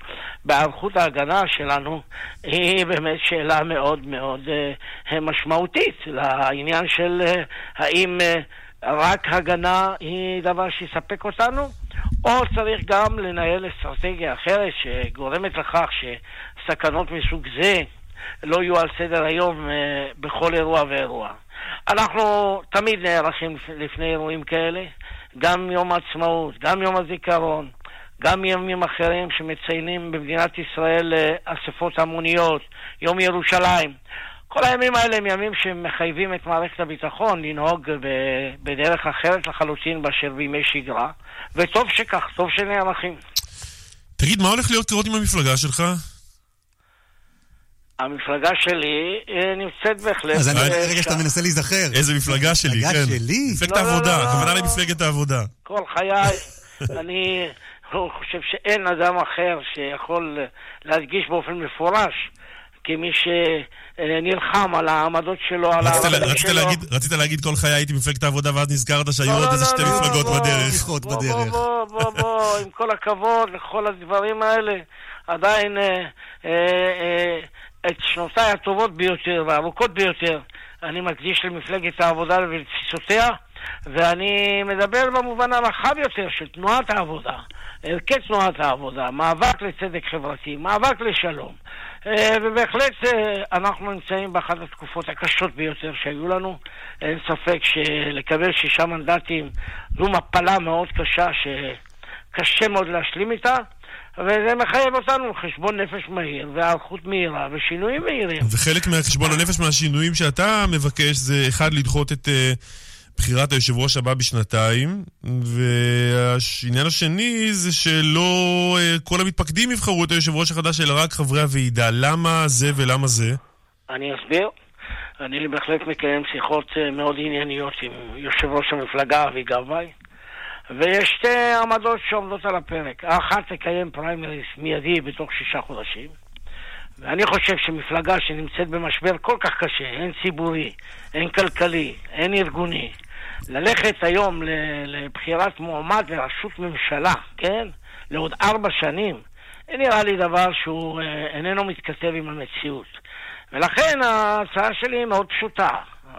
בהיערכות ההגנה שלנו, היא באמת שאלה מאוד מאוד משמעותית לעניין של האם... רק הגנה היא דבר שיספק אותנו, או צריך גם לנהל אסטרטגיה אחרת שגורמת לכך שסכנות מסוג זה לא יהיו על סדר היום אה, בכל אירוע ואירוע. אנחנו תמיד נערכים לפני אירועים כאלה, גם יום העצמאות, גם יום הזיכרון, גם ימים אחרים שמציינים במדינת ישראל אה, אספות המוניות, יום ירושלים. כל הימים האלה הם ימים שמחייבים את מערכת הביטחון לנהוג בדרך אחרת לחלוטין באשר בימי שגרה, וטוב שכך, טוב שנערכים. תגיד, מה הולך להיות קרות עם המפלגה שלך? המפלגה שלי אה, נמצאת בהחלט... אז אני רגע שאתה מנסה להיזכר. איזה מפלגה שלי, כן. מפלגה שלי? מפלגת לא, לא, העבודה, לא. הכוונה למפלגת העבודה. כל חיי, אני חושב שאין אדם אחר שיכול להדגיש באופן מפורש כמי שנלחם על העמדות שלו, על העמדות שלו. להגיד, רצית להגיד כל חיי הייתי במפלגת העבודה ואז נזכרת שהיו לא, עוד לא, איזה לא, שתי מפלגות בדרך. בוא, בוא, בוא, בוא, בוא, עם כל הכבוד לכל הדברים האלה, עדיין אה, אה, אה, את שנותיי הטובות ביותר והארוכות ביותר אני מקדיש למפלגת העבודה ולתפיסותיה, ואני מדבר במובן הרחב יותר של תנועת העבודה, ערכי תנועת העבודה, מאבק לצדק חברתי, מאבק לשלום. אה, ובהחלט אה, אנחנו נמצאים באחת התקופות הקשות ביותר שהיו לנו. אין ספק שלקבל שישה מנדטים זו מפלה מאוד קשה שקשה מאוד להשלים איתה. וזה מחייב אותנו לחשבון נפש מהיר, והיערכות מהירה, ושינויים מהירים. וחלק מהחשבון הנפש מהשינויים שאתה מבקש זה, אחד, לדחות את... Uh... בחירת היושב ראש הבא בשנתיים, והעניין השני זה שלא אה, כל המתפקדים יבחרו את היושב ראש החדש, אלא רק חברי הוועידה. למה זה ולמה זה? אני אסביר. אני בהחלט מקיים שיחות אה, מאוד ענייניות עם יושב ראש המפלגה אבי גבאי, ויש שתי עמדות שעומדות על הפרק. האחת, לקיים פריימריס מיידי בתוך שישה חודשים. ואני חושב שמפלגה שנמצאת במשבר כל כך קשה, הן ציבורי, הן כלכלי, הן ארגוני, ללכת היום לבחירת מועמד לראשות ממשלה, כן? לעוד ארבע שנים, זה נראה לי דבר שהוא אה, איננו מתכתב עם המציאות. ולכן ההצעה שלי היא מאוד פשוטה.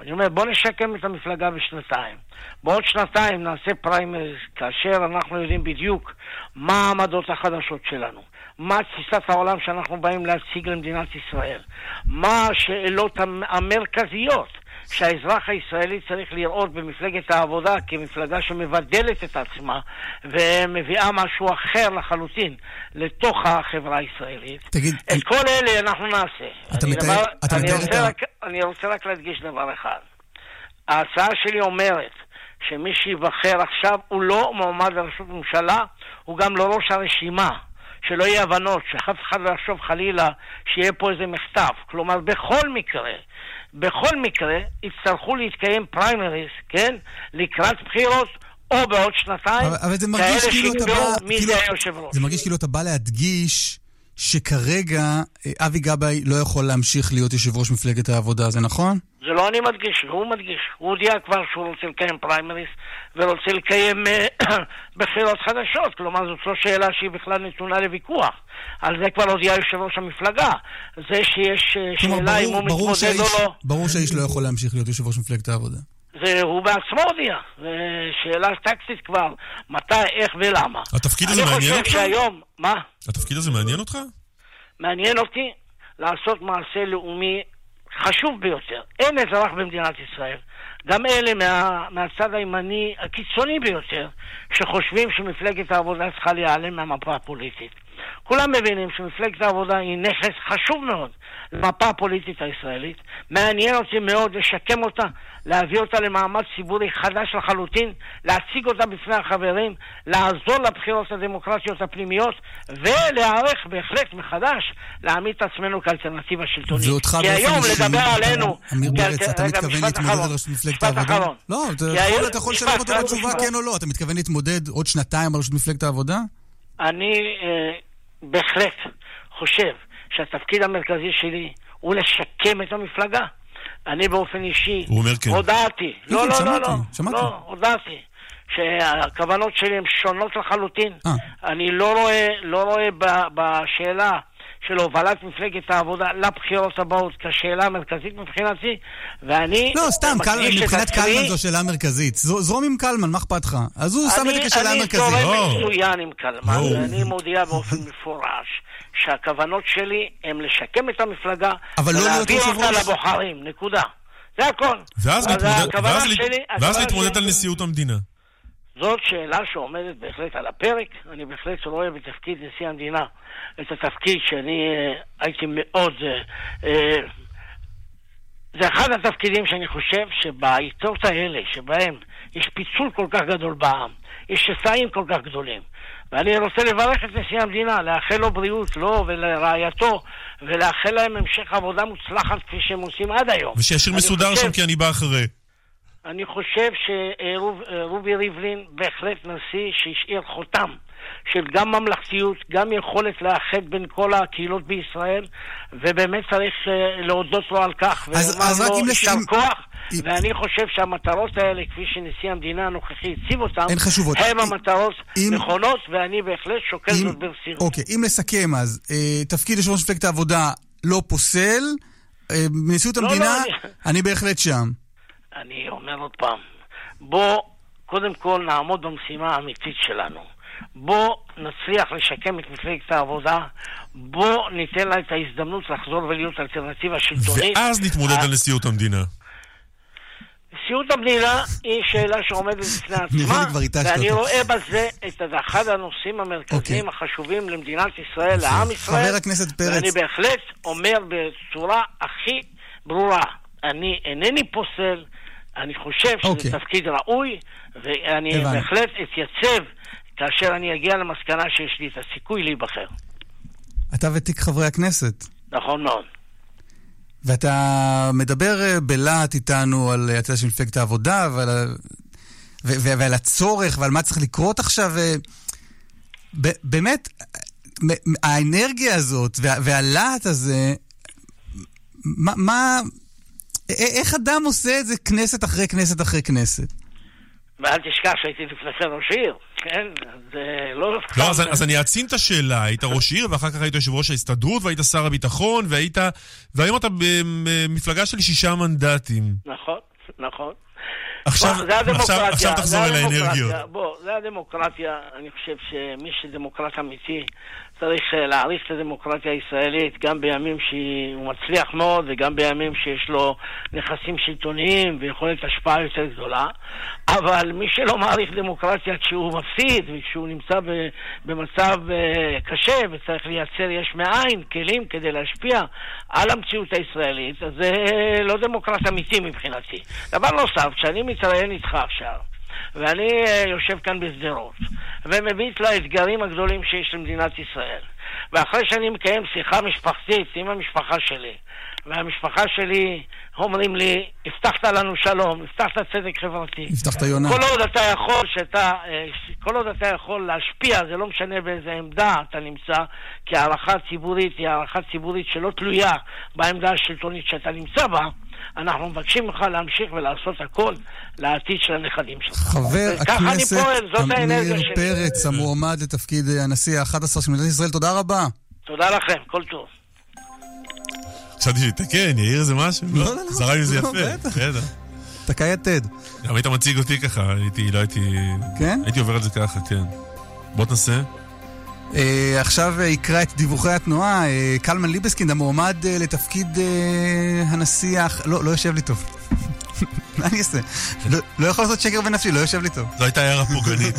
אני אומר, בוא נשקם את המפלגה בשנתיים. בעוד שנתיים נעשה פריימריז, כאשר אנחנו יודעים בדיוק מה העמדות החדשות שלנו, מה תפיסת העולם שאנחנו באים להציג למדינת ישראל, מה השאלות המרכזיות שהאזרח הישראלי צריך לראות במפלגת העבודה כמפלגה שמבדלת את עצמה ומביאה משהו אחר לחלוטין לתוך החברה הישראלית. תגיד... את אני... כל אלה אנחנו נעשה. אתה מתאר... דבר... אתה אני, רוצה. רק... אני רוצה רק להדגיש דבר אחד. ההצעה שלי אומרת שמי שייבחר עכשיו הוא לא מועמד לראשות ממשלה, הוא גם לא ראש הרשימה. שלא יהיה הבנות, שאף אחד לא יחשוב חלילה שיהיה פה איזה מחטף. כלומר, בכל מקרה, בכל מקרה יצטרכו להתקיים פריימריס, כן? לקראת בחירות, או בעוד שנתיים, אבל, אבל זה מרגיש כאילו אתה בא... מי כאילו, זה היושב ראש. זה מרגיש כאילו אתה בא להדגיש שכרגע אה, אבי גבאי לא יכול להמשיך להיות יושב ראש מפלגת העבודה, זה נכון? זה לא אני מדגיש, הוא מדגיש. הוא הודיע כבר שהוא רוצה לקיים פריימריס ורוצה לקיים אה, בחירות חדשות. כלומר, זאת לא שאלה שהיא בכלל נתונה לוויכוח. על זה כבר הודיע יושב ראש המפלגה. זה שיש אה, שאלה אם הוא מתמודד או לא. ברור שהאיש לא יכול להמשיך להיות יושב ראש מפלגת העבודה. זה הוא בעצמו הודיע. זו שאלה טקסית כבר, מתי, איך ולמה. התפקיד הזה מעניין אני אותך? חושב שהיום, מה? התפקיד הזה מעניין אותך? מעניין אותי לעשות מעשה לאומי חשוב ביותר. אין אזרח במדינת ישראל, גם אלה מה, מהצד הימני הקיצוני ביותר, שחושבים שמפלגת העבודה צריכה להיעלם מהמפה הפוליטית. כולם מבינים שמפלגת העבודה היא נכס חשוב מאוד למפה הפוליטית הישראלית. מעניין אותי מאוד לשקם אותה, להביא אותה למעמד ציבורי חדש לחלוטין, להציג אותה בפני החברים, לעזור לבחירות הדמוקרטיות הפנימיות, ולהיערך בהחלט מחדש להעמיד את עצמנו כאלטרנטיבה שלטונית. ואותך כי באופן היום אישי, לדבר עלינו... כאל- פרץ, אתה רגע, מתכוון משפט להתמודד. על ראשות מפלגת העבודה? לא, אתה כי יכול- היום- לשלב אותו בתשובה. כן או לא. אתה מתכוון להתמודד עוד שנתיים על ראשות מפלגת העבודה? אני אה, בהחלט חושב שהתפקיד המרכזי שלי הוא לשקם את המפלגה. אני באופן אישי הוא אומר כן. הודעתי, כן, לא, כן, לא, שמעתי, לא, לא, שמעתי. לא, הודעתי שהכוונות שלי הן שונות לחלוטין. אה. אני לא רואה, לא רואה ב- בשאלה של הובלת מפלגת העבודה לבחירות הבאות כשאלה המרכזית מבחינתי, ואני לא, סתם, קל- מבחינת עצמי- קלמן זו שאלה מרכזית. זרום עם קלמן, מה אכפת לך? אז הוא שם את זה כשאלה אני מרכזית. זורם לא. מצוין עם קלמן, לא. ואני מודיע באופן מפורש שהכוונות שלי הן לשקם את המפלגה אבל לא ולהביא ראש אותה. לבוחרים, נקודה. זה הכל. ואז אז להתמודד- ואז להת- שלי- ואז הכוונה להתמודד שלי- על נשיאות המדינה. זאת שאלה שעומדת בהחלט על הפרק. אני בהחלט רואה בתפקיד נשיא המדינה את התפקיד שאני אה, הייתי מאוד... אה, אה, זה אחד התפקידים שאני חושב שבעיתות האלה, שבהם יש פיצול כל כך גדול בעם, יש שסעים כל כך גדולים, ואני רוצה לברך את נשיא המדינה, לאחל לו בריאות, לו ולרעייתו, ולאחל להם המשך עבודה מוצלחת כפי שהם עושים עד היום. ושישיר מסודר חושב- שם כי אני בא אחרי. אני חושב שרובי ריבלין בהחלט נשיא שהשאיר חותם של גם ממלכתיות, גם יכולת לאחד בין כל הקהילות בישראל, ובאמת צריך אה, להודות לו על כך, אז- אז רק אם אם- כוח, ואני חושב שהמטרות האלה, כפי שנשיא המדינה הנוכחי הציב אותן, הן חשובות. הן המטרות אם- נכונות, ואני בהחלט שוקל אם- זאת ברצינות. אוקיי, אם נסכם אז, אה, תפקיד יושב ראש מפלגת העבודה לא פוסל, אה, בנשיאות לא, המדינה, לא, אני- אני בהחלט שם. אני אומר עוד פעם, בוא קודם כל נעמוד במשימה האמיתית שלנו. בוא נצליח לשקם את מפלגת העבודה, בוא ניתן לה את ההזדמנות לחזור ולהיות אלטרנטיבה שלטונית. ואז נתמודד על נשיאות המדינה. נשיאות המדינה היא שאלה שעומדת בפני עצמה, ואני. רואה בזה את אחד הנושאים המרכזיים אוקיי. החשובים למדינת ישראל, לעם ישראל. חבר הכנסת פרץ. ואני בהחלט אומר בצורה הכי ברורה, אני אינני פוסל, אני חושב שזה אוקיי. תפקיד ראוי, ואני. בהחלט אתייצב כאשר אני אגיע למסקנה שיש לי את הסיכוי להיבחר. אתה ותיק חברי הכנסת. נכון מאוד. ואתה מדבר אה, בלהט איתנו על, אה, אתה יודע, של מפלגת העבודה ועל, ו- ו- ועל הצורך ועל מה צריך לקרות עכשיו. אה, ב- באמת, האנרגיה הזאת וה- והלהט הזה, מה, מה, א- איך אדם עושה את זה כנסת אחרי כנסת אחרי כנסת? ואל תשכח שהייתי לפני כן ראש עיר, כן? אז אה, לא... לא, אז, אז אני אעצים את השאלה. היית ראש עיר, ואחר כך היית יושב ראש ההסתדרות, והיית שר הביטחון, והיית... והיום אתה במפלגה של שישה מנדטים. נכון, נכון. עכשיו, בוא, זה. עכשיו, עכשיו זה תחזור אל. האנרגיות. בוא, זה הדמוקרטיה. אני חושב שמי שדמוקרט אמיתי צריך אה, להעריך את הדמוקרטיה הישראלית גם בימים שהוא מצליח מאוד וגם בימים שיש לו נכסים שלטוניים ויכולת השפעה יותר גדולה. אבל מי שלא מעריך דמוקרטיה כשהוא מפסיד וכשהוא נמצא במצב אה, קשה וצריך לייצר יש מאין כלים כדי להשפיע על המציאות הישראלית, אז זה לא דמוקרט אמיתי מבחינתי. דבר נוסף, כשאני מתראיין איתך עכשיו, ואני אה, יושב כאן בשדרות, ומביט לאתגרים הגדולים שיש למדינת ישראל, ואחרי שאני מקיים שיחה משפחתית עם המשפחה שלי, והמשפחה שלי אומרים לי, הבטחת לנו שלום, הבטחת צדק חברתי. הבטחת יונה. כל עוד אתה יכול, שאתה, אה, כל עוד אתה יכול להשפיע, זה לא משנה באיזה עמדה אתה נמצא, כי הערכה ציבורית היא הערכה ציבורית שלא תלויה בעמדה השלטונית שאתה נמצא בה. אנחנו מבקשים ממך להמשיך ולעשות הכל לעתיד של הנכדים שלך. חבר הכנסת עמיר שלי. פרץ, המועמד לתפקיד הנשיא ה-11 של מדינת ישראל, תודה רבה. תודה לכם, כל טוב. חשבתי שיתקן, יעיר איזה משהו. לא, לא, לא. זרק לי זה לא, יפה. בטח. תקע יתד. גם היית מציג אותי ככה, הייתי, לא הייתי... כן? הייתי עובר את זה ככה, כן. בוא תנסה. אה, עכשיו אה, יקרא את דיווחי התנועה, אה, קלמן ליבסקינד, המועמד אה, לתפקיד הנשיא האח... לא, לא יושב לי טוב. מה אני אעשה? לא- לא יכול לעשות שקר בנפשי, לא יושב לי טוב. זו הייתה הערה פוגענית.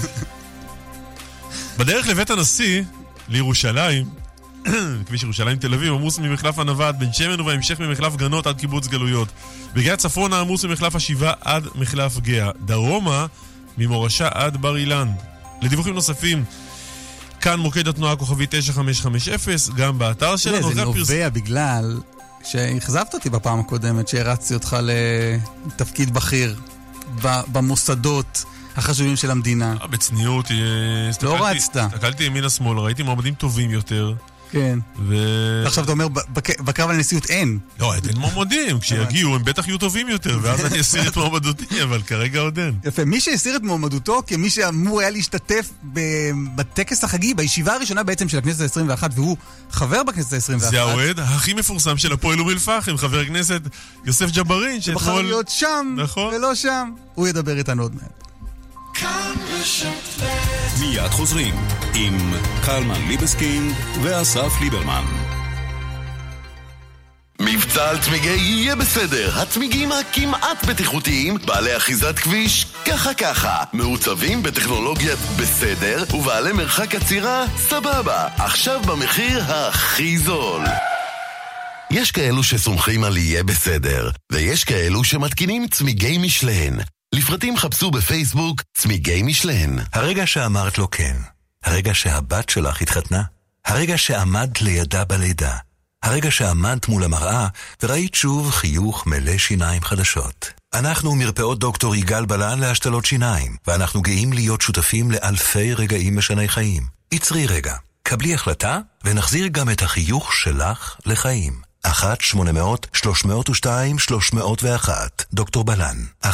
בדרך לבית הנשיא, לירושלים, כביש ירושלים תל אביב, עמוס ממחלף ענווה עד בן שמן ובהמשך ממחלף גנות עד קיבוץ גלויות. בגאה צפונה עמוס ממחלף השבעה עד מחלף גאה. דרומה, ממורשה עד בר אילן. לדיווחים נוספים, כאן מוקד התנועה הכוכבי 9550, גם באתר שלנו. זה נובע בגלל שאכזבת אותי בפעם הקודמת, שהרצתי אותך לתפקיד בכיר במוסדות החשובים של המדינה. אה, בצניעות, אה, הסתכלתי- רצת. הסתכלתי ימינה-שמאל, ראיתי מועמדים טובים יותר, כן. ו... עכשיו אתה אומר, בק- בקרב על הנשיאות אין. לא, אין מועמדים, כשיגיעו הם בטח יהיו טובים יותר, ואז אני אסיר את מועמדותי, אבל כרגע עוד אין. יפה. מי שהסיר את מועמדותו כמי שאמור היה להשתתף ב- בטקס החגי, בישיבה הראשונה בעצם של הכנסת ה-21, והוא חבר בכנסת ה-21. זה האוהד הכי מפורסם של הפועל אום אל-פחם, חבר הכנסת יוסף ג'בארין, שבחר שאתמול... להיות שם, נכון. ולא שם. הוא ידבר איתנו עוד מעט. מיד חוזרים עם קלמן ליבסקינד ואסף ליברמן. מבצע על צמיגי יהיה בסדר, הצמיגים הכמעט בטיחותיים, בעלי אחיזת כביש, ככה ככה, מעוצבים בטכנולוגיית בסדר, ובעלי מרחק עצירה, סבבה, עכשיו במחיר הכי זול. יש כאלו שסומכים על יהיה בסדר, ויש כאלו שמתקינים צמיגי משלן. לפרטים חפשו בפייסבוק צמיגי משלן. הרגע שאמרת לו כן, הרגע שהבת שלך התחתנה, הרגע שעמדת לידה בלידה, הרגע שעמדת מול המראה וראית שוב חיוך מלא שיניים חדשות. אנחנו מרפאות דוקטור יגאל בלן להשתלות שיניים, ואנחנו גאים להיות שותפים לאלפי רגעים משני חיים. עצרי רגע, קבלי החלטה ונחזיר גם את החיוך שלך לחיים. 1-800-302-301, דוקטור בלן. 1-800-302-301.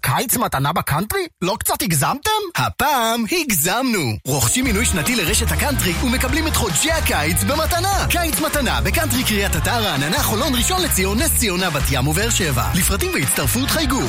קיץ מתנה בקאנטרי? לא קצת הגזמתם? הפעם הגזמנו! רוכשים מינוי שנתי לרשת הקאנטרי ומקבלים את חודשי הקיץ במתנה! קיץ מתנה בקאנטרי קריית אתא, רעננה, חולון, ראשון לציון, נס ציונה, בת ים ובאר שבע. לפרטים והצטרפות חייגו.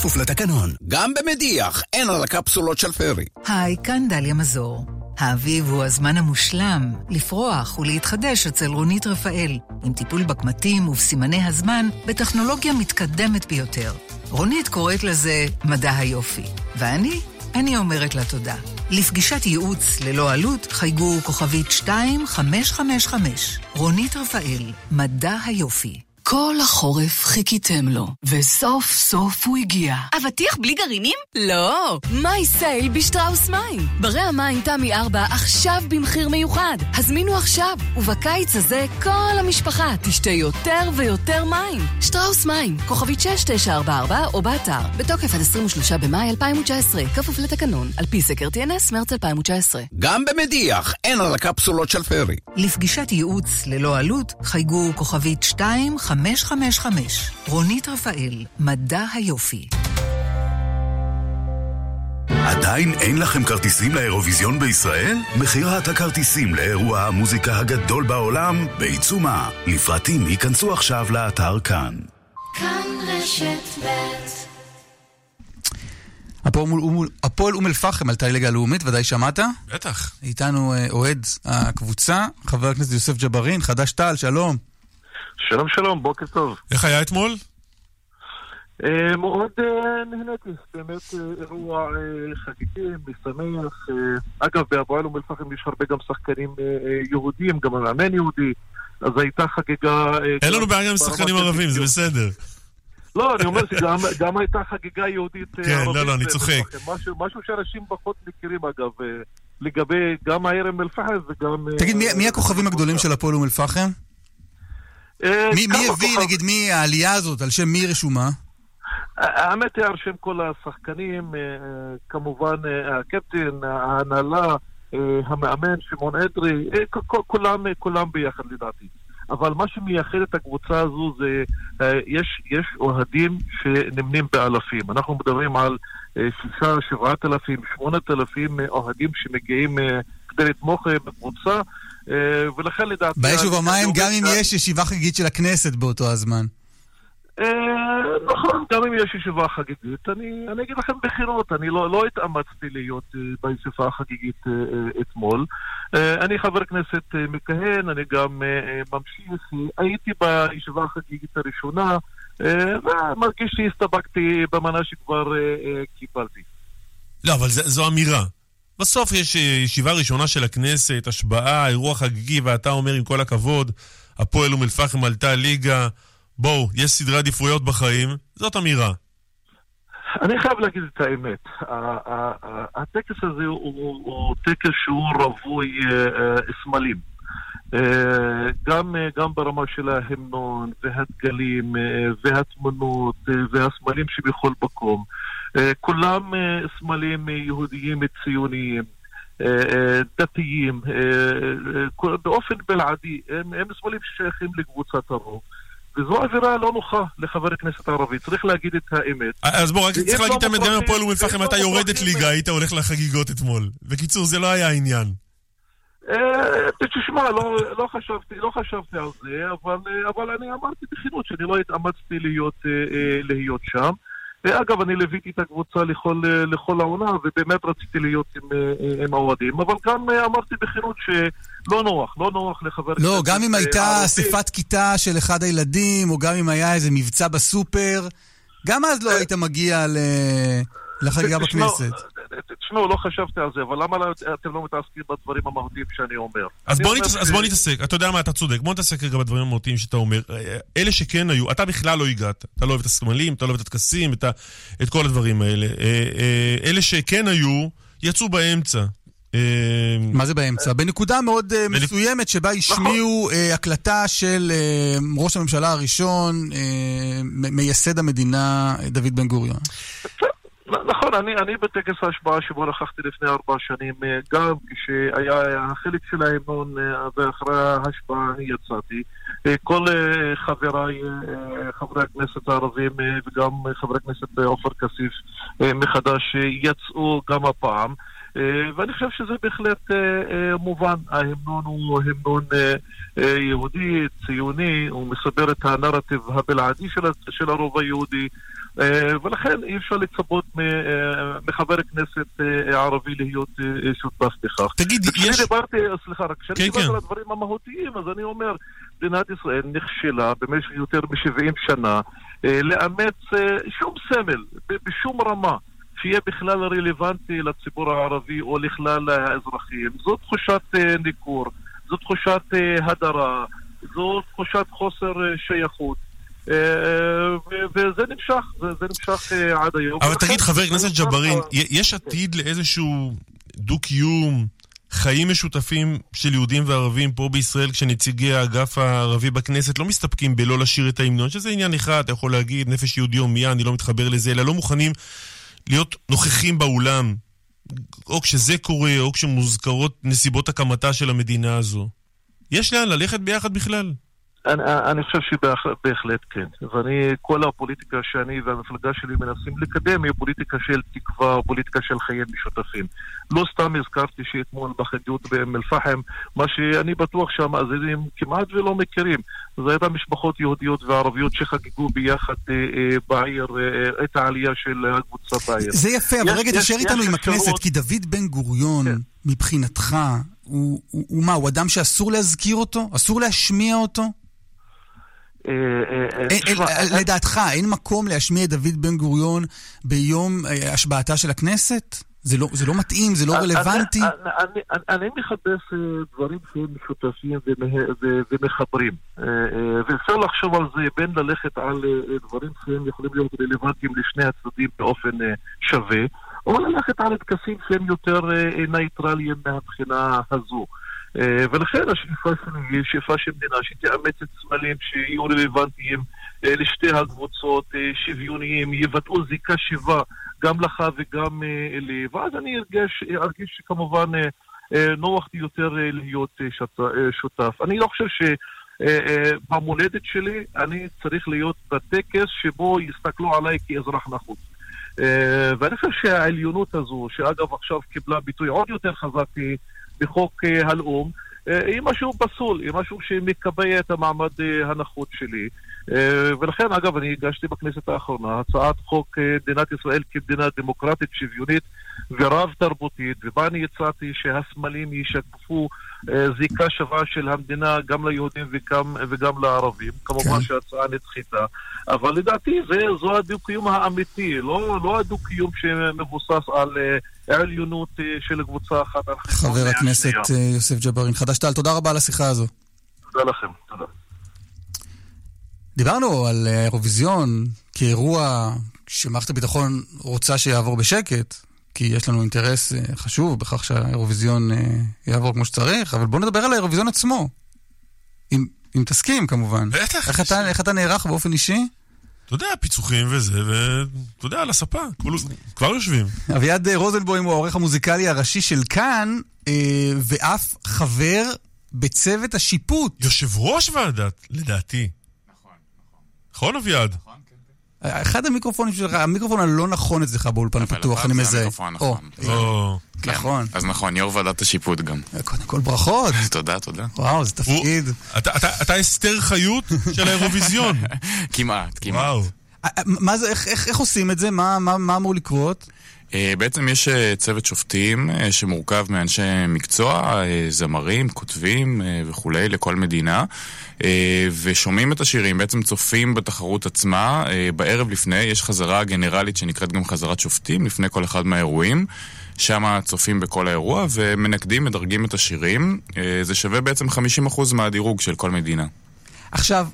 כפוף לתקנון. גם במדיח אין על הקפסולות של פרי. היי, כאן דליה מזור. האביב הוא הזמן המושלם לפרוח ולהתחדש אצל רונית רפאל, עם טיפול בקמטים ובסימני הזמן בטכנולוגיה מתקדמת ביותר. רונית קוראת לזה מדע היופי, ואני, אני אומרת לה תודה. לפגישת ייעוץ ללא עלות חייגו כוכבית 2555. רונית רפאל, מדע היופי. כל החורף חיכיתם לו, וסוף סוף הוא הגיע. אבטיח בלי גרעינים? לא! מי סייל בשטראוס מים. ברי המים תמי 4 עכשיו במחיר מיוחד. הזמינו עכשיו, ובקיץ הזה כל המשפחה תשתה יותר ויותר מים. שטראוס מים, כוכבית 6944 או באתר, בתוקף עד 23 במאי 2019, כפוף לתקנון, על פי סקר TNS מרץ 2019. גם במדיח אין על הקפסולות של פרי. לפגישת ייעוץ ללא עלות חייגו כוכבית 2555. רונית רפאל, מדע היופי. עדיין אין לכם כרטיסים לאירוויזיון בישראל? מכירת הכרטיסים לאירוע המוזיקה הגדול בעולם בעיצומה. לפרטים ייכנסו עכשיו לאתר כאן. כאן רשת ב' הפועל אום אל-פחם עלתה לליגה הלאומית, ודאי שמעת? בטח. איתנו אה, אוהד הקבוצה, חבר הכנסת יוסף ג'בארין, חד"ש תע"ל, שלום. שלום שלום, בוקר טוב. איך היה אתמול? אה, מאוד אה, נהניתי, באמת אה, אירוע חגיגי, משמח. אגב, בהפועל אום אל-פחם יש הרבה גם שחקנים יהודים, גם המאמן יהודי, אז הייתה חגיגה... אין לנו בעיה עם שחקנים ערבים, זה בסדר. לא, אני אומר שגם הייתה חגיגה יהודית כן. לא, לא, אני צוחק. משהו, משהו שאנשים פחות מכירים אגב, לגבי גם העיר אום אל-פחם וגם... תגיד, מי, מי הכוכבים הגדולים של הפועל אום אל-פחם? מי, מי הביא, נגיד, מי העלייה הזאת, על שם מי רשומה? האמת היא, על שם כל השחקנים, כמובן הקפטן, ההנהלה, המאמן, שמעון אדרי, כולם, כולם ביחד לדעתי. אבל מה שמייחד את הקבוצה הזו זה, יש, יש אוהדים שנמנים באלפים. אנחנו מדברים על שישה, שבעת אלפים, שמונת אלפים אוהדים שמגיעים כדי לתמוך בקבוצה, ולכן לדעתי... ביישוב המים, גם אם יש ישיבה חגיגית של הכנסת באותו הזמן. נכון, גם אם יש ישיבה חגיגית. אני, אני אגיד לכם בכנות, אני לא, לא התאמצתי להיות uh, בישיבה החגיגית אתמול. אני חבר כנסת מכהן, אני גם ממשיך. הייתי בישיבה החגיגית הראשונה, ומרגיש שהסתפקתי במנה שכבר קיבלתי. לא, אבל זו אמירה. בסוף יש ישיבה ראשונה של הכנסת, השבעה, אירוע חגיגי, ואתה אומר עם כל הכבוד, הפועל אום אל-פחם עלתה ליגה. בואו, יש סדרי עדיפויות בחיים, זאת אמירה. אני חייב להגיד את האמת. הטקס הזה הוא טקס שהוא רווי סמלים. גם, גם ברמה של ההמנון והדגלים והתמונות והסמלים שבכל מקום. כולם סמלים יהודיים ציוניים. דתיים, באופן בלעדי, הם, הם סמלים ששייכים לקבוצת הרוב. וזו עבירה לא נוחה לחבר הכנסת הערבי, צריך להגיד את האמת. אז בוא, רק צריך להגיד את האמת, גם הפועל אום אל-פחם אתה יורדת ליגה, היית הולך לחגיגות אתמול. בקיצור, זה לא היה העניין. תשמע, לא חשבתי לא חשבתי על זה, אבל אני אמרתי בכנות שאני לא התאמצתי להיות שם. אגב, אני ליוויתי את הקבוצה לכל, לכל העונה, ובאמת רציתי להיות עם, עם האוהדים, אבל גם אמרתי בכנות שלא נוח, לא נוח לחבר לא. גם אם הייתה אספת כיתה של אחד הילדים, או גם אם היה איזה מבצע בסופר, גם אז לא היית מגיע ל... לחגיגה בכנסת. תשמעו, לא חשבתי על זה, אבל למה אתם לא מתעסקים בדברים המהותיים שאני אומר? אז בוא, נתעס... אז בוא נתעסק, אתה יודע מה, אתה צודק, בוא נתעסק רגע בדברים המהותיים שאתה אומר. אלה שכן היו, אתה בכלל לא הגעת, אתה לא אוהב את הסמלים, אתה לא אוהב את הטקסים, את, ה... את כל הדברים האלה. אלה שכן היו, יצאו באמצע. מה זה באמצע? בנקודה מאוד מסוימת שבה השמיעו הקלטה של ראש הממשלה הראשון, מייסד המדינה, דוד בן גוריון. נכון, אני, אני בטקס ההשבעה שבו נכחתי לפני ארבע שנים, גם כשהיה החלק של ההמנון ואחרי ההשבעה אני יצאתי. כל חבריי, חברי הכנסת הערבים וגם חבר הכנסת עופר כסיף מחדש יצאו גם הפעם. ואני חושב שזה בהחלט מובן. ההמנון הוא המנון יהודי, ציוני, הוא מספר את הנרטיב הבלעדי של הרוב היהודי. ולכן אי אפשר לצפות מחבר כנסת ערבי להיות שותף בכך. תגיד, יש... דיברתי, סליחה, רק כשאני כן, דיברתי כן. על הדברים המהותיים, אז אני אומר, מדינת ישראל נכשלה במשך יותר מ-70 שנה לאמץ שום סמל, בשום רמה. שיהיה בכלל רלוונטי לציבור הערבי או לכלל האזרחים. זו תחושת ניכור, זו תחושת הדרה, זו תחושת חוסר שייכות. וזה נמשך, זה נמשך עד היום. אבל תגיד, חבר הכנסת ג'בארין, יש עתיד לאיזשהו דו-קיום, חיים משותפים של יהודים וערבים פה בישראל, כשנציגי האגף הערבי בכנסת לא מסתפקים בלא לשיר את ההמנון, שזה עניין אחד, אתה יכול להגיד, נפש יהודי הומייה, אני לא מתחבר לזה, אלא לא מוכנים להיות נוכחים באולם, או כשזה קורה, או כשמוזכרות נסיבות הקמתה של המדינה הזו. יש לאן ללכת ביחד בכלל? אני, אני חושב שבהחלט כן. ואני, כל הפוליטיקה שאני והמפלגה שלי מנסים לקדם היא פוליטיקה של תקווה, פוליטיקה של חיים משותפים. לא סתם הזכרתי שאתמול בחגיגות באום אל-פחם, מה שאני בטוח שהמאזינים כמעט ולא מכירים. זה הייתה משפחות יהודיות וערביות שחגגו ביחד אה, אה, בעיר אה, את העלייה של הקבוצה בעיר. זה יפה, אבל רגע תשאר איתנו עם הכנסת, כי דוד בן גוריון, כן. מבחינתך, הוא, הוא, הוא מה, הוא אדם שאסור להזכיר אותו? אסור להשמיע אותו? לדעתך, אין מקום להשמיע את דוד בן גוריון ביום השבעתה של הכנסת? זה לא, זה לא מתאים, זה לא רלוונטי? אני, מחפש אה, דברים שהם משותפים ומחברים. אה, אה, ואפשר לחשוב על זה בין ללכת על דברים שהם יכולים להיות רלוונטיים לשני הצדדים באופן שווה, או ללכת על טקסים שהם יותר נייטרליים מהבחינה הזו. ולכן השאיפה שלי היא שאיפה של מדינה שתאמץ את סמלים שיהיו רלוונטיים לשתי הקבוצות, שוויוניים, יבטאו זיקה שיבה גם לך וגם אה, לי, ואז אני ארגיש, ארגיש כמובן אה, אה, נוח יותר להיות שותף. אני לא חושב ש... במולדת שלי אני צריך להיות בטקס שבו יסתכלו עליי כאזרח נחוץ. ואני חושב שהעליונות הזו, שאגב עכשיו קיבלה ביטוי עוד יותר חזק בחוק הלאום, היא משהו פסול, היא משהו שמקבע את המעמד הנחות שלי. אה, ולכן, אגב, אני הגשתי בכנסת האחרונה הצעת חוק אה, מדינת ישראל כמדינה דמוקרטית, שוויונית ורב-תרבותית, ובה אני הצעתי שהסמלים ישקפו אה, זיקה שווה של המדינה גם ליהודים וגם, וגם לערבים. כמובן כן. שההצעה נדחתה, אבל לדעתי זה, זו הדו-קיום האמיתי, לא, לא הדו-קיום שמבוסס על עליונות של קבוצה אחת על חשבון חבר הכנסת יוסף ג'בארין, חד"ש-תע"ל, תודה רבה על השיחה הזו. תודה לכם, תודה. דיברנו על האירוויזיון כאירוע שמערכת הביטחון רוצה שיעבור בשקט, כי יש לנו אינטרס אה, חשוב בכך שהאירוויזיון אה, יעבור כמו שצריך, אבל בוא נדבר על האירוויזיון עצמו. אם, אם תסכים כמובן. בטח. איך אתה, איך אתה נערך באופן אישי? אתה יודע, פיצוחים וזה, ואתה יודע, על הספה, כבר, כבר יושבים. אביעד רוזנבוים הוא העורך המוזיקלי הראשי של כאן, אה, ואף חבר בצוות השיפוט. יושב ראש ועדת, לדעתי. נכון, אביעד? אחד המיקרופונים שלך, המיקרופון הלא נכון אצלך באולפן הפתוח, אני מזהה. נכון. כן. נכון. אז נכון, יו"ר ועדת השיפוט גם. קודם כל ברכות. תודה, תודה. וואו, זה תפקיד. אתה אסתר חיות של האירוויזיון. כמעט, כמעט. וואו. מה זה, איך עושים את זה? מה אמור לקרות? אה, בעצם יש אה, צוות שופטים אה, שמורכב מאנשי מקצוע, זמרים, כותבים וכולי, לכל מדינה, ושומעים את השירים, בעצם צופים בתחרות עצמה. בערב לפני יש חזרה גנרלית שנקראת גם חזרת שופטים, לפני כל אחד מהאירועים. שם צופים בכל האירוע ומנקדים, מדרגים את השירים. זה שווה בעצם 50% מהדירוג של כל מדינה. עכשיו,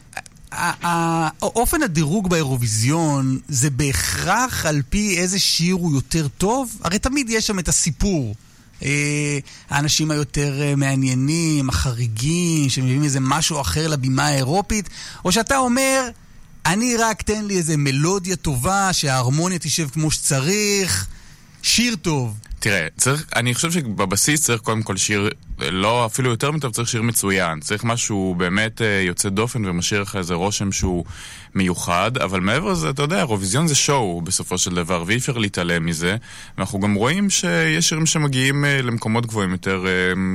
אופן הדירוג באירוויזיון זה בהכרח על פי איזה שיר הוא יותר טוב? הרי תמיד יש שם את הסיפור. אה, האנשים היותר אה, מעניינים, החריגים, שמביאים איזה משהו אחר לבימה האירופית, או שאתה אומר, אני רק תן לי איזה מלודיה טובה, שההרמוניה תשב כמו שצריך, שיר טוב. תראה, צריך, אני חושב שבבסיס צריך קודם כל שיר, לא אפילו יותר מטוב, צריך שיר מצוין. צריך משהו באמת אה, יוצא דופן ומשאיר לך איזה רושם שהוא מיוחד, אבל מעבר לזה, אתה יודע, אירוויזיון זה שואו בסופו של דבר, ואי אפשר להתעלם מזה. ואנחנו גם רואים שיש שירים שמגיעים אה, למקומות גבוהים יותר אה,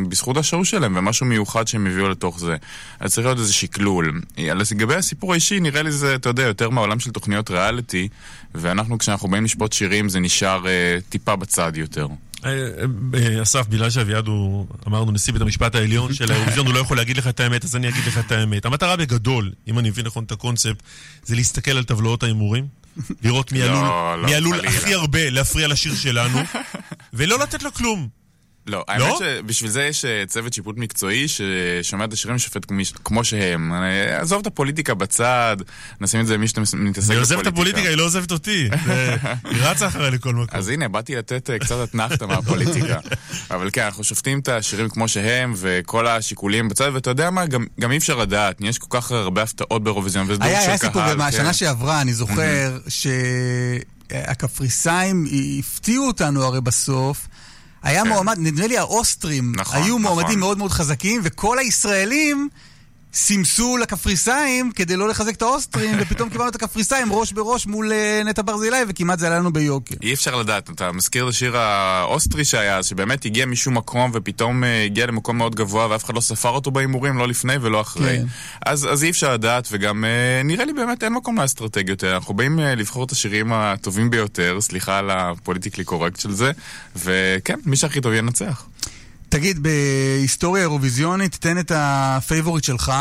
בזכות השואו שלהם, ומשהו מיוחד שהם הביאו לתוך זה. אז צריך להיות איזה שקלול. לגבי הסיפור האישי, נראה לי זה, אתה יודע, יותר מהעולם של תוכניות ריאליטי, ואנחנו, כשאנחנו באים לשפוט שירים, זה נשאר אה, טיפה בצד יותר. אה, אה, אסף, בגלל שאביעד הוא, אמרנו, נשיא בית המשפט העליון של האירוויזיון, הוא לא יכול להגיד לך את האמת, אז אני אגיד לך את האמת. המטרה בגדול, אם אני מבין נכון את הקונספט, זה להסתכל על טבלאות ההימורים, לראות מי לא, לא, עלול הכי הרבה להפריע לשיר שלנו, ולא לתת לו כלום. לא, האמת לא? שבשביל זה יש אה, צוות שיפוט מקצועי ששומע את השירים שופט כמו שהם. עזוב את הפוליטיקה בצד, נשים את זה למי שאתה מתעסק בפוליטיקה. אני עוזב את הפוליטיקה, היא לא עוזבת אותי. היא רצה אחרי לכל מקום. אז הנה, באתי לתת אה, קצת אתנחתא מהפוליטיקה. אבל כן, אנחנו שופטים את השירים כמו שהם, וכל השיקולים בצד, ואתה יודע מה, גם אי אפשר לדעת. יש כל כך הרבה הפתעות באירוויזיון, וזה דור של קהל. היה סיפור, מהשנה כן. שעברה, אני זוכר, שהקפריסאים הפתיעו אותנו הרי בסוף. היה כן. מועמד, נדמה לי האוסטרים נכון, היו מועמדים נכון. מאוד מאוד חזקים, וכל הישראלים סימסו לקפריסאים כדי לא לחזק את האוסטרים, ופתאום קיבלנו את הקפריסאים ראש בראש מול אה, נטע ברזילי, וכמעט זה עלה לנו ביוקר. אי אפשר לדעת, אתה מזכיר את השיר האוסטרי שהיה, שבאמת הגיע משום מקום, ופתאום אה, הגיע למקום מאוד גבוה, ואף אחד לא ספר אותו בהימורים, לא לפני ולא אחרי. כן. אז, אז אי אפשר לדעת, וגם אה, נראה לי באמת אין מקום לאסטרטגיות. אנחנו באים לבחור את השירים הטובים ביותר, סליחה על ה politically correct של זה, וכן, מי שהכי טוב ינצח. תגיד, בהיסטוריה אירוויזיונית, תן את ה favorite שלך.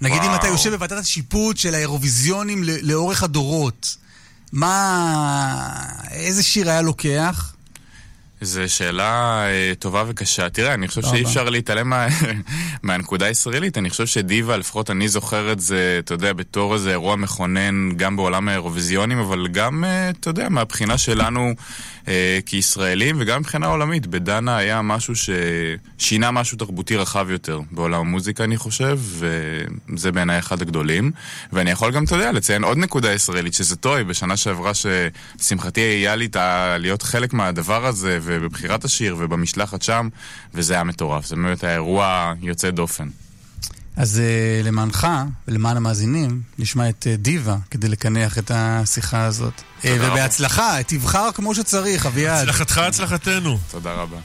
נגיד וואו. אם אתה יושב בוועדת השיפוט של האירוויזיונים לאורך הדורות, מה... איזה שיר היה לוקח? זו שאלה אה, טובה וקשה. תראה, אני חושב שאי אפשר להתעלם מה... מהנקודה הישראלית. אני חושב שדיווה, לפחות אני זוכר את זה, אתה יודע, בתור איזה אירוע מכונן גם בעולם האירוויזיונים, אבל גם, אה, אתה יודע, מהבחינה שלנו אה, כישראלים וגם מבחינה עולמית. בדנה היה משהו ששינה משהו תרבותי רחב יותר בעולם המוזיקה, אני חושב, וזה בעיניי אחד הגדולים. ואני יכול גם, אתה יודע, לציין עוד נקודה ישראלית, שזה טוי, בשנה שעברה שלשמחתי היה לי להיות חלק מהדבר הזה. ובבחירת השיר ובמשלחת שם, וזה היה מטורף. זה באמת היה אירוע יוצא דופן. אז uh, למענך ולמען המאזינים, נשמע את uh, דיווה כדי לקנח את השיחה הזאת. Uh, ובהצלחה, תבחר כמו שצריך, אביעד. הצלחתך, הצלחתנו. תודה רבה.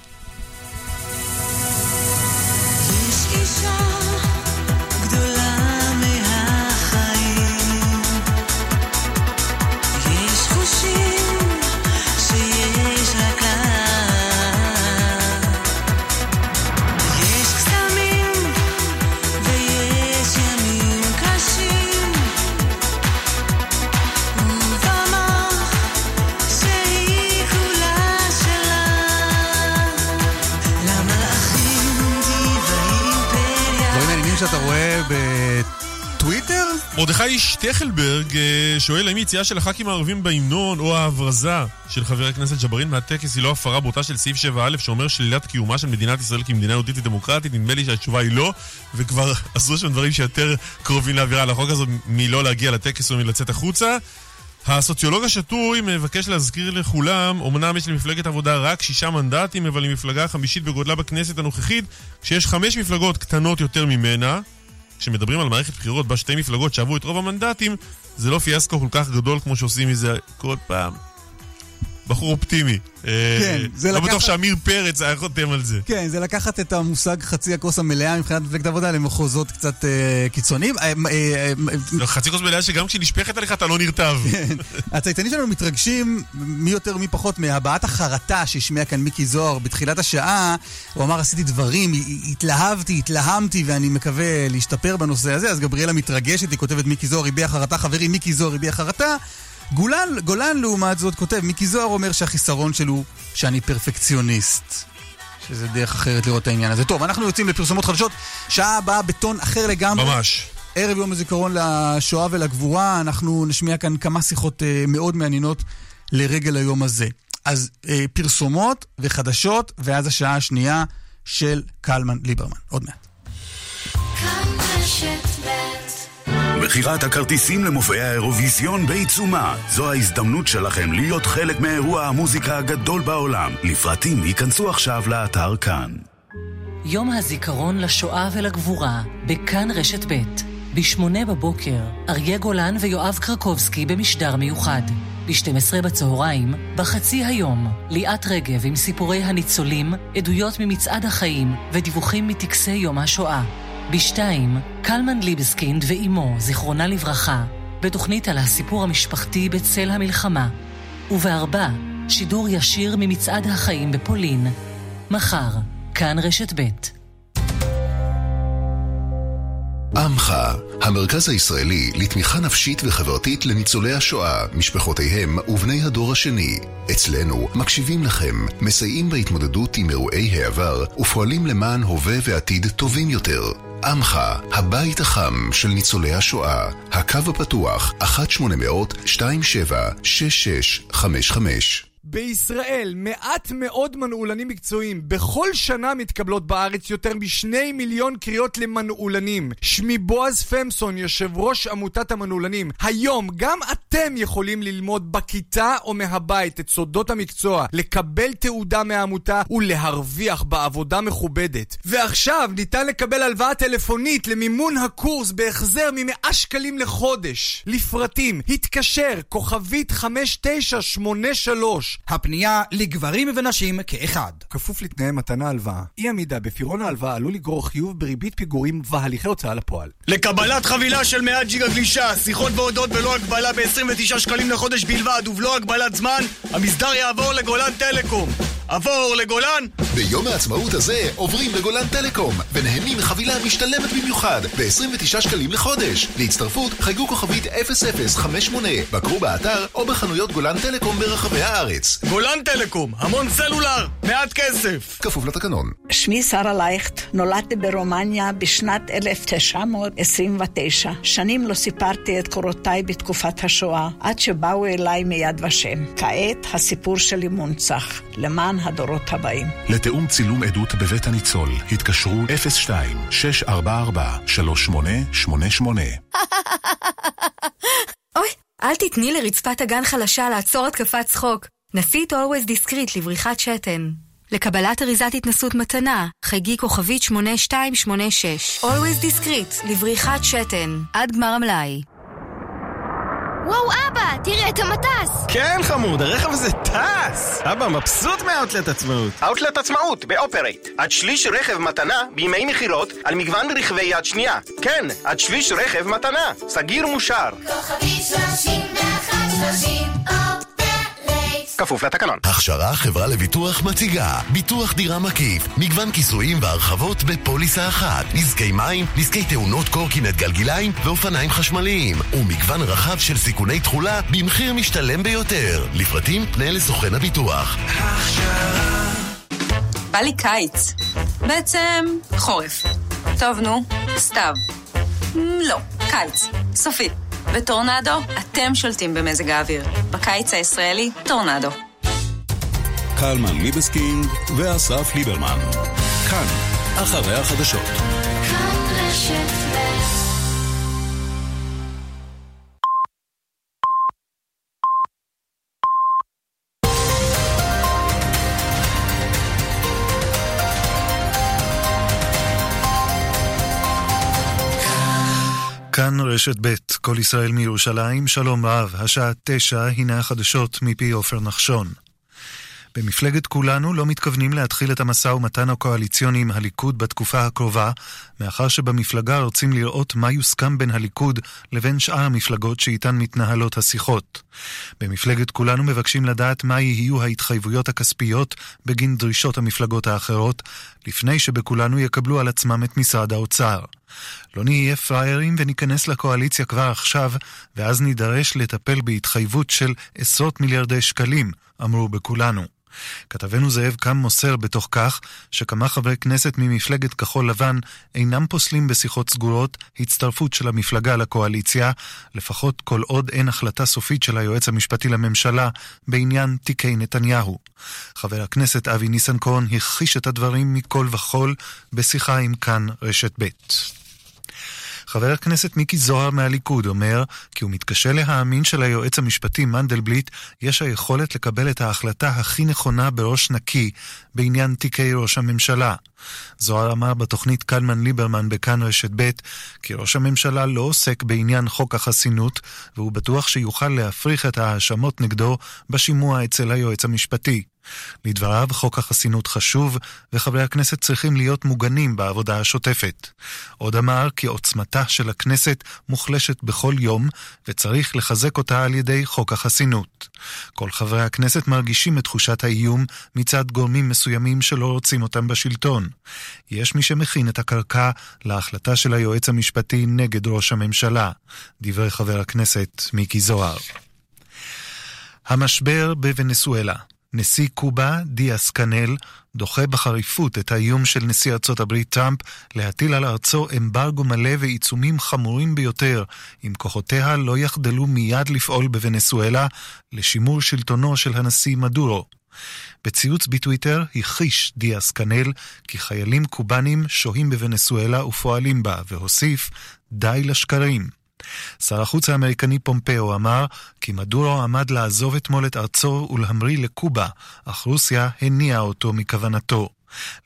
מרדכי שטכלברג אה, שואל האם יציאה של הח"כים הערבים בהמנון או ההברזה של חבר הכנסת ג'בארין מהטקס היא לא הפרה בוטה של סעיף 7א שאומר שלילת קיומה של מדינת ישראל כמדינה יהודית ודמוקרטית? נדמה לי שהתשובה היא לא, וכבר עשו שם דברים שיותר קרובים לאווירה על החוק הזה מלא להגיע לטקס או מלצאת החוצה. הסוציולוג השתוי מבקש להזכיר לכולם, אמנם יש למפלגת עבודה רק שישה מנדטים, אבל היא מפלגה חמישית בגודלה בכנסת הנוכחית, כשיש חמש מפלגות קטנות יותר ממנה. כשמדברים על מערכת בחירות בה שתי מפלגות שעברו את רוב המנדטים, זה לא פיאסקו כל כך גדול כמו שעושים מזה כל פעם. בחור אופטימי. כן, זה לא לקחת... בטוח שעמיר פרץ היה חותם על זה. כן, זה לקחת את המושג חצי הכוס המלאה מבחינת מפלגת העבודה למחוזות קצת אה, קיצוניים. אה, אה, לא, חצי כוס מלאה שגם כשנשפכת עליך אתה לא נרטב. כן. הצייתנים שלנו מתרגשים מי יותר מי פחות מהבעת החרטה שהשמיע כאן מיקי זוהר בתחילת השעה. הוא אמר עשיתי דברים, התלהבתי, התלהמתי ואני מקווה להשתפר בנושא הזה. אז גבריאלה מתרגשת, היא כותבת מיקי זוהר הביע חרטה, חברי מיקי זוהר הביע חרטה. גולן, גולן לעומת זאת כותב, מיקי זוהר אומר שהחיסרון שלו שאני פרפקציוניסט. שזה דרך אחרת לראות את העניין הזה. טוב, אנחנו יוצאים לפרסומות חדשות, שעה הבאה בטון אחר לגמרי. ממש. ערב יום הזיכרון לשואה ולגבורה, אנחנו נשמיע כאן כמה שיחות uh, מאוד מעניינות לרגל היום הזה. אז uh, פרסומות וחדשות, ואז השעה השנייה של קלמן ליברמן. עוד מעט. כאן רשת מכירת הכרטיסים למופעי האירוויזיון בעיצומה. זו ההזדמנות שלכם להיות חלק מאירוע המוזיקה הגדול בעולם. לפרטים ייכנסו עכשיו לאתר כאן. יום הזיכרון לשואה ולגבורה, בכאן רשת ב' ב-8 בבוקר, אריה גולן ויואב קרקובסקי במשדר מיוחד. ב-12 בצהריים, בחצי היום, ליאת רגב עם סיפורי הניצולים, עדויות ממצעד החיים ודיווחים מטקסי יום השואה. בשתיים, קלמן ליבסקינד ואימו, זיכרונה לברכה, בתוכנית על הסיפור המשפחתי בצל המלחמה. ובארבע, שידור ישיר ממצעד החיים בפולין. מחר, כאן רשת ב'. עמך, המרכז הישראלי לתמיכה נפשית וחברתית לניצולי השואה, משפחותיהם ובני הדור השני. אצלנו מקשיבים לכם, מסייעים בהתמודדות עם אירועי העבר ופועלים למען הווה ועתיד טובים יותר. עמך, הבית החם של ניצולי השואה, הקו הפתוח, 1-800-27-6655 בישראל מעט מאוד מנעולנים מקצועיים. בכל שנה מתקבלות בארץ יותר משני מיליון קריאות למנעולנים. שמי בועז פמסון, יושב ראש עמותת המנעולנים. היום גם אתם יכולים ללמוד בכיתה או מהבית את סודות המקצוע, לקבל תעודה מהעמותה ולהרוויח בעבודה מכובדת. ועכשיו ניתן לקבל הלוואה טלפונית למימון הקורס בהחזר ממאה שקלים לחודש. לפרטים, התקשר, כוכבית 5983 הפנייה לגברים ונשים כאחד. כפוף לתנאי מתנה הלוואה. אי עמידה בפירעון ההלוואה עלול לגרור חיוב בריבית פיגורים והליכי הוצאה לפועל. לקבלת חבילה של 100 ג'יגה גלישה, שיחות והודות בלא הגבלה ב-29 שקלים לחודש בלבד ובלא הגבלת זמן, המסדר יעבור לגולן טלקום. עבור לגולן ביום העצמאות הזה עוברים לגולן טלקום ונהנים מחבילה משתלמת במיוחד ב-29 שקלים לחודש. להצטרפות חייגו כוכבית 0058, בקרו באתר או בחנויות גולן טלקום ברחבי הארץ. גולן טלקום, המון סלולר, מעט כסף. כפוף לתקנון. שמי שרה לייכט, נולדתי ברומניה בשנת 1929. שנים לא סיפרתי את קורותיי בתקופת השואה, עד שבאו אליי מיד ושם. כעת הסיפור שלי מונצח, למען הדורות הבאים. לתיאום צילום עדות בבית הניצול, התקשרו 02-644-3888. אוי, אל תתני לרצפת הגן חלשה לעצור התקפת צחוק. נסית Always Discreet לבריחת שתן. לקבלת אריזת התנסות מתנה, חייגי כוכבית 8286. Always Discreet לבריחת שתן. עד גמר המלאי. וואו, אבא, תראה את המטס! כן, חמוד, הרכב הזה טס! אבא מבסוט מהאוטלט עצמאות. אאוטלט עצמאות באופרייט. עד שליש רכב מתנה בימי מכירות על מגוון רכבי יד שנייה. כן, עד שליש רכב מתנה. סגיר ומאושר. כוכבי 3130 כפוף לתקנון. הכשרה חברה לביטוח מציגה ביטוח דירה מקיף, מגוון כיסויים והרחבות בפוליסה אחת, נזקי מים, נזקי תאונות קורקינט גלגיליים ואופניים חשמליים, ומגוון רחב של סיכוני תכולה במחיר משתלם ביותר. לפרטים פנה לסוכן הביטוח. בא לי קיץ. בעצם חורף. טוב, נו, סתיו. לא, קיץ. סופי. וטורנדו, אתם שולטים במזג האוויר. בקיץ הישראלי, טורנדו. קלמן ליבסקינד ואסף ליברמן. כאן, אחרי החדשות. כאן רשת ב' רשת ב', כל ישראל מירושלים, שלום רב, השעה תשע, הנה החדשות מפי עופר נחשון. במפלגת כולנו לא מתכוונים להתחיל את המשא ומתן הקואליציוני עם הליכוד בתקופה הקרובה, מאחר שבמפלגה רוצים לראות מה יוסכם בין הליכוד לבין שאר המפלגות שאיתן מתנהלות השיחות. במפלגת כולנו מבקשים לדעת מה יהיו ההתחייבויות הכספיות בגין דרישות המפלגות האחרות, לפני שבכולנו יקבלו על עצמם את משרד האוצר. לא נהיה פראיירים וניכנס לקואליציה כבר עכשיו, ואז נידרש לטפל בהתחייבות של עשרות מיליארדי שקלים, אמרו בכולנו. כתבנו זאב קם מוסר בתוך כך שכמה חברי כנסת ממפלגת כחול לבן אינם פוסלים בשיחות סגורות הצטרפות של המפלגה לקואליציה, לפחות כל עוד אין החלטה סופית של היועץ המשפטי לממשלה בעניין תיקי נתניהו. חבר הכנסת אבי ניסנקורן הכחיש את הדברים מכל וכול בשיחה עם כאן רשת ב'. חבר הכנסת מיקי זוהר מהליכוד אומר כי הוא מתקשה להאמין שליועץ המשפטי מנדלבליט יש היכולת לקבל את ההחלטה הכי נכונה בראש נקי בעניין תיקי ראש הממשלה. זוהר אמר בתוכנית קלמן ליברמן בכאן רשת ב' כי ראש הממשלה לא עוסק בעניין חוק החסינות והוא בטוח שיוכל להפריך את ההאשמות נגדו בשימוע אצל היועץ המשפטי. לדבריו, חוק החסינות חשוב, וחברי הכנסת צריכים להיות מוגנים בעבודה השוטפת. עוד אמר כי עוצמתה של הכנסת מוחלשת בכל יום, וצריך לחזק אותה על ידי חוק החסינות. כל חברי הכנסת מרגישים את תחושת האיום מצד גורמים מסוימים שלא רוצים אותם בשלטון. יש מי שמכין את הקרקע להחלטה של היועץ המשפטי נגד ראש הממשלה. דברי חבר הכנסת מיקי זוהר. המשבר בוונסואלה נשיא קובה, דיאס קנל, דוחה בחריפות את האיום של נשיא ארצות הברית טראמפ להטיל על ארצו אמברגו מלא ועיצומים חמורים ביותר, אם כוחותיה לא יחדלו מיד לפעול בוונסואלה לשימור שלטונו של הנשיא מדורו. בציוץ בטוויטר הכחיש דיאס קנל כי חיילים קובנים שוהים בוונסואלה ופועלים בה, והוסיף די לשקרים. שר החוץ האמריקני פומפאו אמר כי מדורו עמד לעזוב אתמול את ארצו ולהמריא לקובה, אך רוסיה הניעה אותו מכוונתו.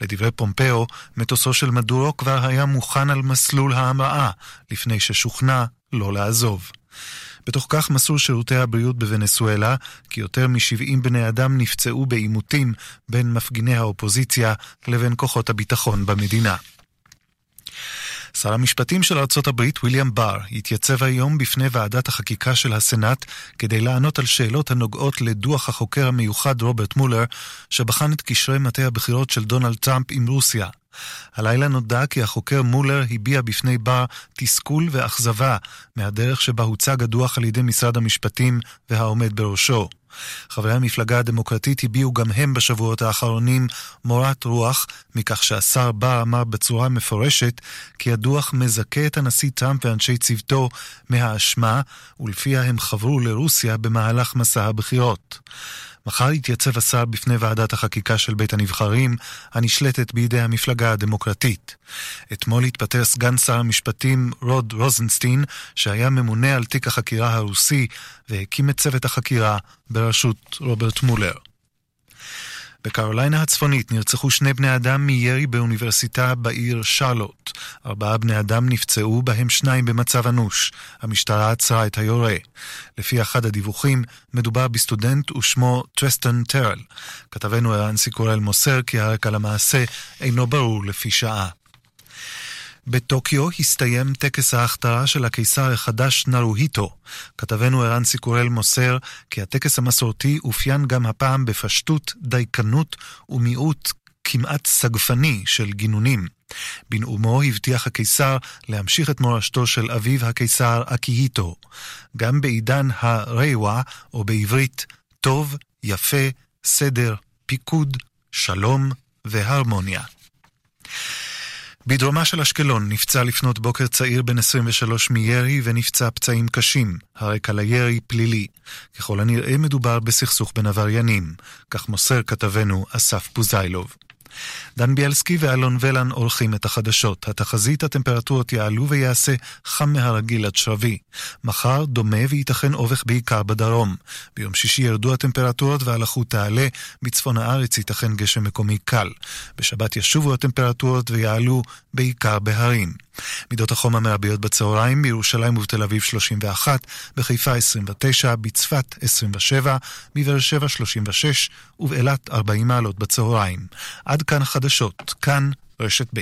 לדברי פומפאו, מטוסו של מדורו כבר היה מוכן על מסלול ההמראה, לפני ששוכנע לא לעזוב. בתוך כך מסרו שירותי הבריאות בוונסואלה כי יותר מ-70 בני אדם נפצעו בעימותים בין מפגיני האופוזיציה לבין כוחות הביטחון במדינה. שר המשפטים של הברית, ויליאם בר, התייצב היום בפני ועדת החקיקה של הסנאט כדי לענות על שאלות הנוגעות לדוח החוקר המיוחד רוברט מולר, שבחן את קשרי מטה הבחירות של דונלד טראמפ עם רוסיה. הלילה נודע כי החוקר מולר הביע בפני בר תסכול ואכזבה מהדרך שבה הוצג הדוח על ידי משרד המשפטים והעומד בראשו. חברי המפלגה הדמוקרטית הביעו גם הם בשבועות האחרונים מורת רוח מכך שהשר בר אמר בצורה מפורשת כי הדוח מזכה את הנשיא טראמפ ואנשי צוותו מהאשמה ולפיה הם חברו לרוסיה במהלך מסע הבחירות. מחר יתייצב השר בפני ועדת החקיקה של בית הנבחרים, הנשלטת בידי המפלגה הדמוקרטית. אתמול התפטר סגן שר המשפטים רוד רוזנסטין, שהיה ממונה על תיק החקירה הרוסי, והקים את צוות החקירה בראשות רוברט מולר. בקרוליינה הצפונית נרצחו שני בני אדם מירי באוניברסיטה בעיר שרלוט. ארבעה בני אדם נפצעו, בהם שניים במצב אנוש. המשטרה עצרה את היורה. לפי אחד הדיווחים, מדובר בסטודנט ושמו טריסטן טרל. כתבנו ערן סיקורל מוסר כי הרקע למעשה אינו ברור לפי שעה. בטוקיו הסתיים טקס ההכתרה של הקיסר החדש נרוהיטו. כתבנו ערן סיקורל מוסר כי הטקס המסורתי אופיין גם הפעם בפשטות, דייקנות ומיעוט כמעט סגפני של גינונים. בנאומו הבטיח הקיסר להמשיך את מורשתו של אביו הקיסר אקיהיטו. גם בעידן הרייווה, או בעברית, טוב, יפה, סדר, פיקוד, שלום והרמוניה. בדרומה של אשקלון נפצע לפנות בוקר צעיר בן 23 מירי ונפצע פצעים קשים. הרקע לירי פלילי. ככל הנראה מדובר בסכסוך בין עבריינים. כך מוסר כתבנו אסף פוזיילוב. דן ביאלסקי ואלון ולן עורכים את החדשות. התחזית הטמפרטורות יעלו ויעשה חם מהרגיל עד שרבי. מחר דומה וייתכן אובך בעיקר בדרום. ביום שישי ירדו הטמפרטורות והלחות תעלה, בצפון הארץ ייתכן גשם מקומי קל. בשבת ישובו הטמפרטורות ויעלו בעיקר בהרים. מידות החום המרביות בצהריים, בירושלים ובתל אביב 31, בחיפה 29, בצפת 27, בבאר שבע 36 ובאילת 40 מעלות בצהריים. עד כאן החדשות, כאן רשת ב'.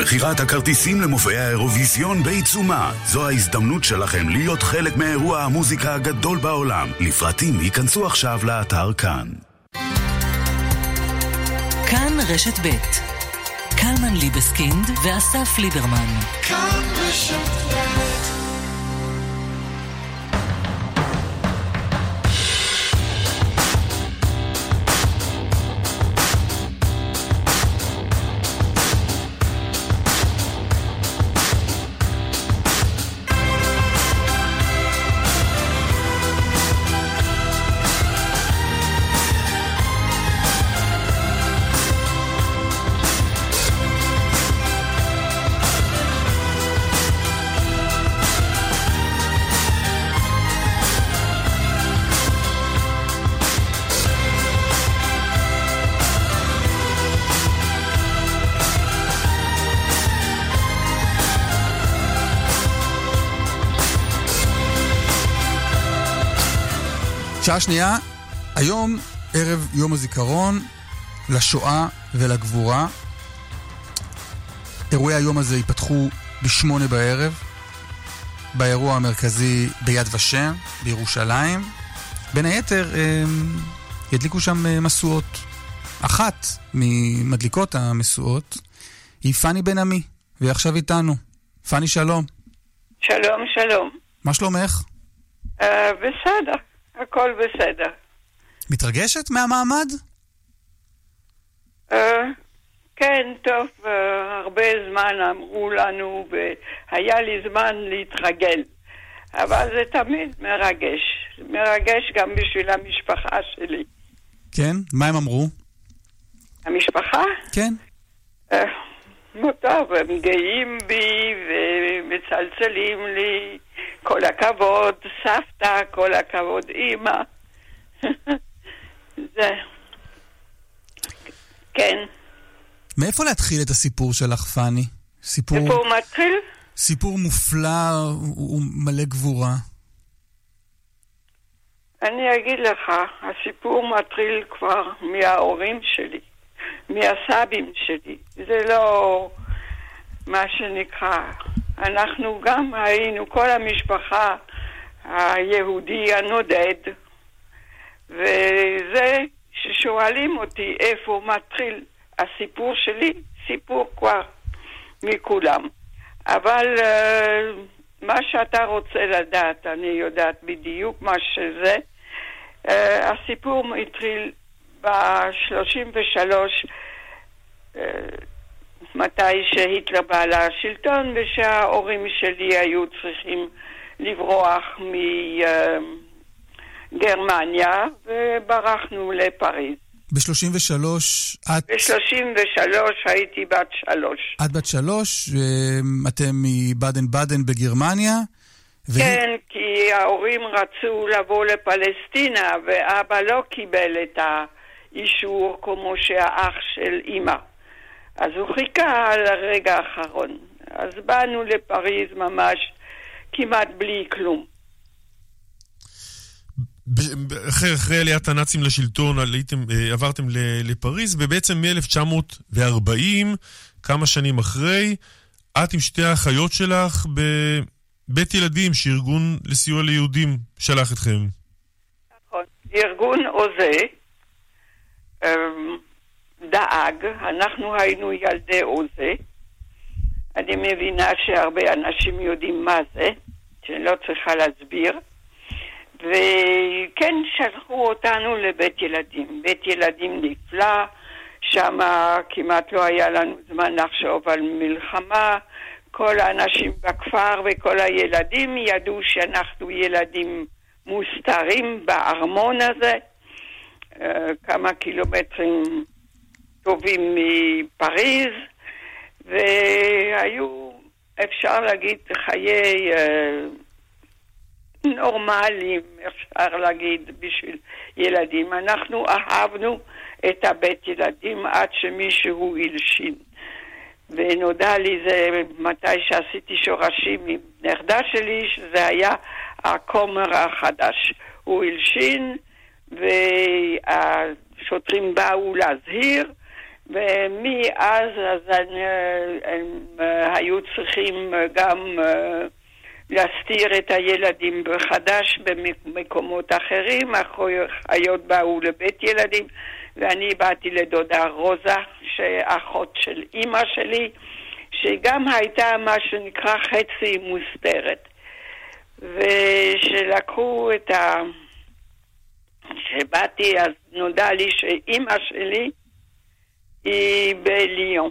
מכירת הכרטיסים למופעי האירוויזיון בעיצומה. זו ההזדמנות שלכם להיות חלק מאירוע המוזיקה הגדול בעולם. לפרטים ייכנסו עכשיו לאתר כאן. רשת ב' קלמן ליבסקינד ואסף ליברמן. כאן רשת שעה שנייה, היום ערב יום הזיכרון לשואה ולגבורה. אירועי היום הזה ייפתחו בשמונה בערב, באירוע המרכזי ביד ושם, בירושלים. בין היתר, הם ידליקו שם אה, משואות. אחת ממדליקות המשואות היא פאני בן עמי, והיא עכשיו איתנו. פאני, שלום. שלום, שלום. מה שלומך? Uh, בסדר, הכל בסדר. מתרגשת מהמעמד? Uh, כן, טוב, uh, הרבה זמן אמרו לנו, והיה לי זמן להתרגל. אבל זה תמיד מרגש. מרגש גם בשביל המשפחה שלי. כן? מה הם אמרו? המשפחה? כן. אה, טוב, הם גאים בי ומצלצלים לי, כל הכבוד, סבתא, כל הכבוד, אימא. זה... כן. מאיפה להתחיל את הסיפור שלך, פאני? סיפור... איפה הוא מתחיל? סיפור מופלא ומלא גבורה. אני אגיד לך, הסיפור מתחיל כבר מההורים שלי, מהסבים שלי. זה לא מה שנקרא. אנחנו גם היינו, כל המשפחה היהודי הנודד, וזה ששואלים אותי איפה מתחיל הסיפור שלי, סיפור כבר מכולם. אבל uh, מה שאתה רוצה לדעת, אני יודעת בדיוק מה שזה. Uh, הסיפור התחיל ב-33, uh, מתי שהיטלר בא לשלטון, ושההורים שלי היו צריכים לברוח מגרמניה, וברחנו לפריז. ב-33 את... ב-33 הייתי בת שלוש. את בת שלוש, אתם מבאדן באדן בגרמניה. כן, כי ההורים רצו לבוא לפלסטינה, ואבא לא קיבל את האישור כמו שהאח של אימא. אז הוא חיכה על הרגע האחרון. אז באנו לפריז ממש כמעט בלי כלום. אחרי, אחרי עליית הנאצים לשלטון עליתם, אה, עברתם לפריז, ובעצם מ-1940, כמה שנים אחרי, את עם שתי האחיות שלך בבית ילדים שארגון לסיוע ליהודים שלח אתכם. נכון. ארגון עוזה אמ, דאג, אנחנו היינו ילדי עוזה. אני מבינה שהרבה אנשים יודעים מה זה, שאני לא צריכה להסביר. וכן שלחו אותנו לבית ילדים. בית ילדים נפלא, שם כמעט לא היה לנו זמן לחשוב על מלחמה. כל האנשים בכפר וכל הילדים ידעו שאנחנו ילדים מוסתרים בארמון הזה, אה, כמה קילומטרים טובים מפריז, והיו, אפשר להגיד, חיי... אה, נורמליים, אפשר להגיד, בשביל ילדים. אנחנו אהבנו את הבית ילדים עד שמישהו הלשין. ונודע לי זה מתי שעשיתי שורשים עם נכדה שלי, שזה היה הכומר החדש. הוא הלשין, והשוטרים באו להזהיר, ומאז אז אני, הם היו צריכים גם... Uh, להסתיר את הילדים בחדש במקומות אחרים, אחיות באו לבית ילדים, ואני באתי לדודה רוזה, שאחות של אימא שלי, שגם הייתה מה שנקרא חצי מוסתרת. ושלקחו את ה... כשבאתי אז נודע לי שאימא שלי היא בליון.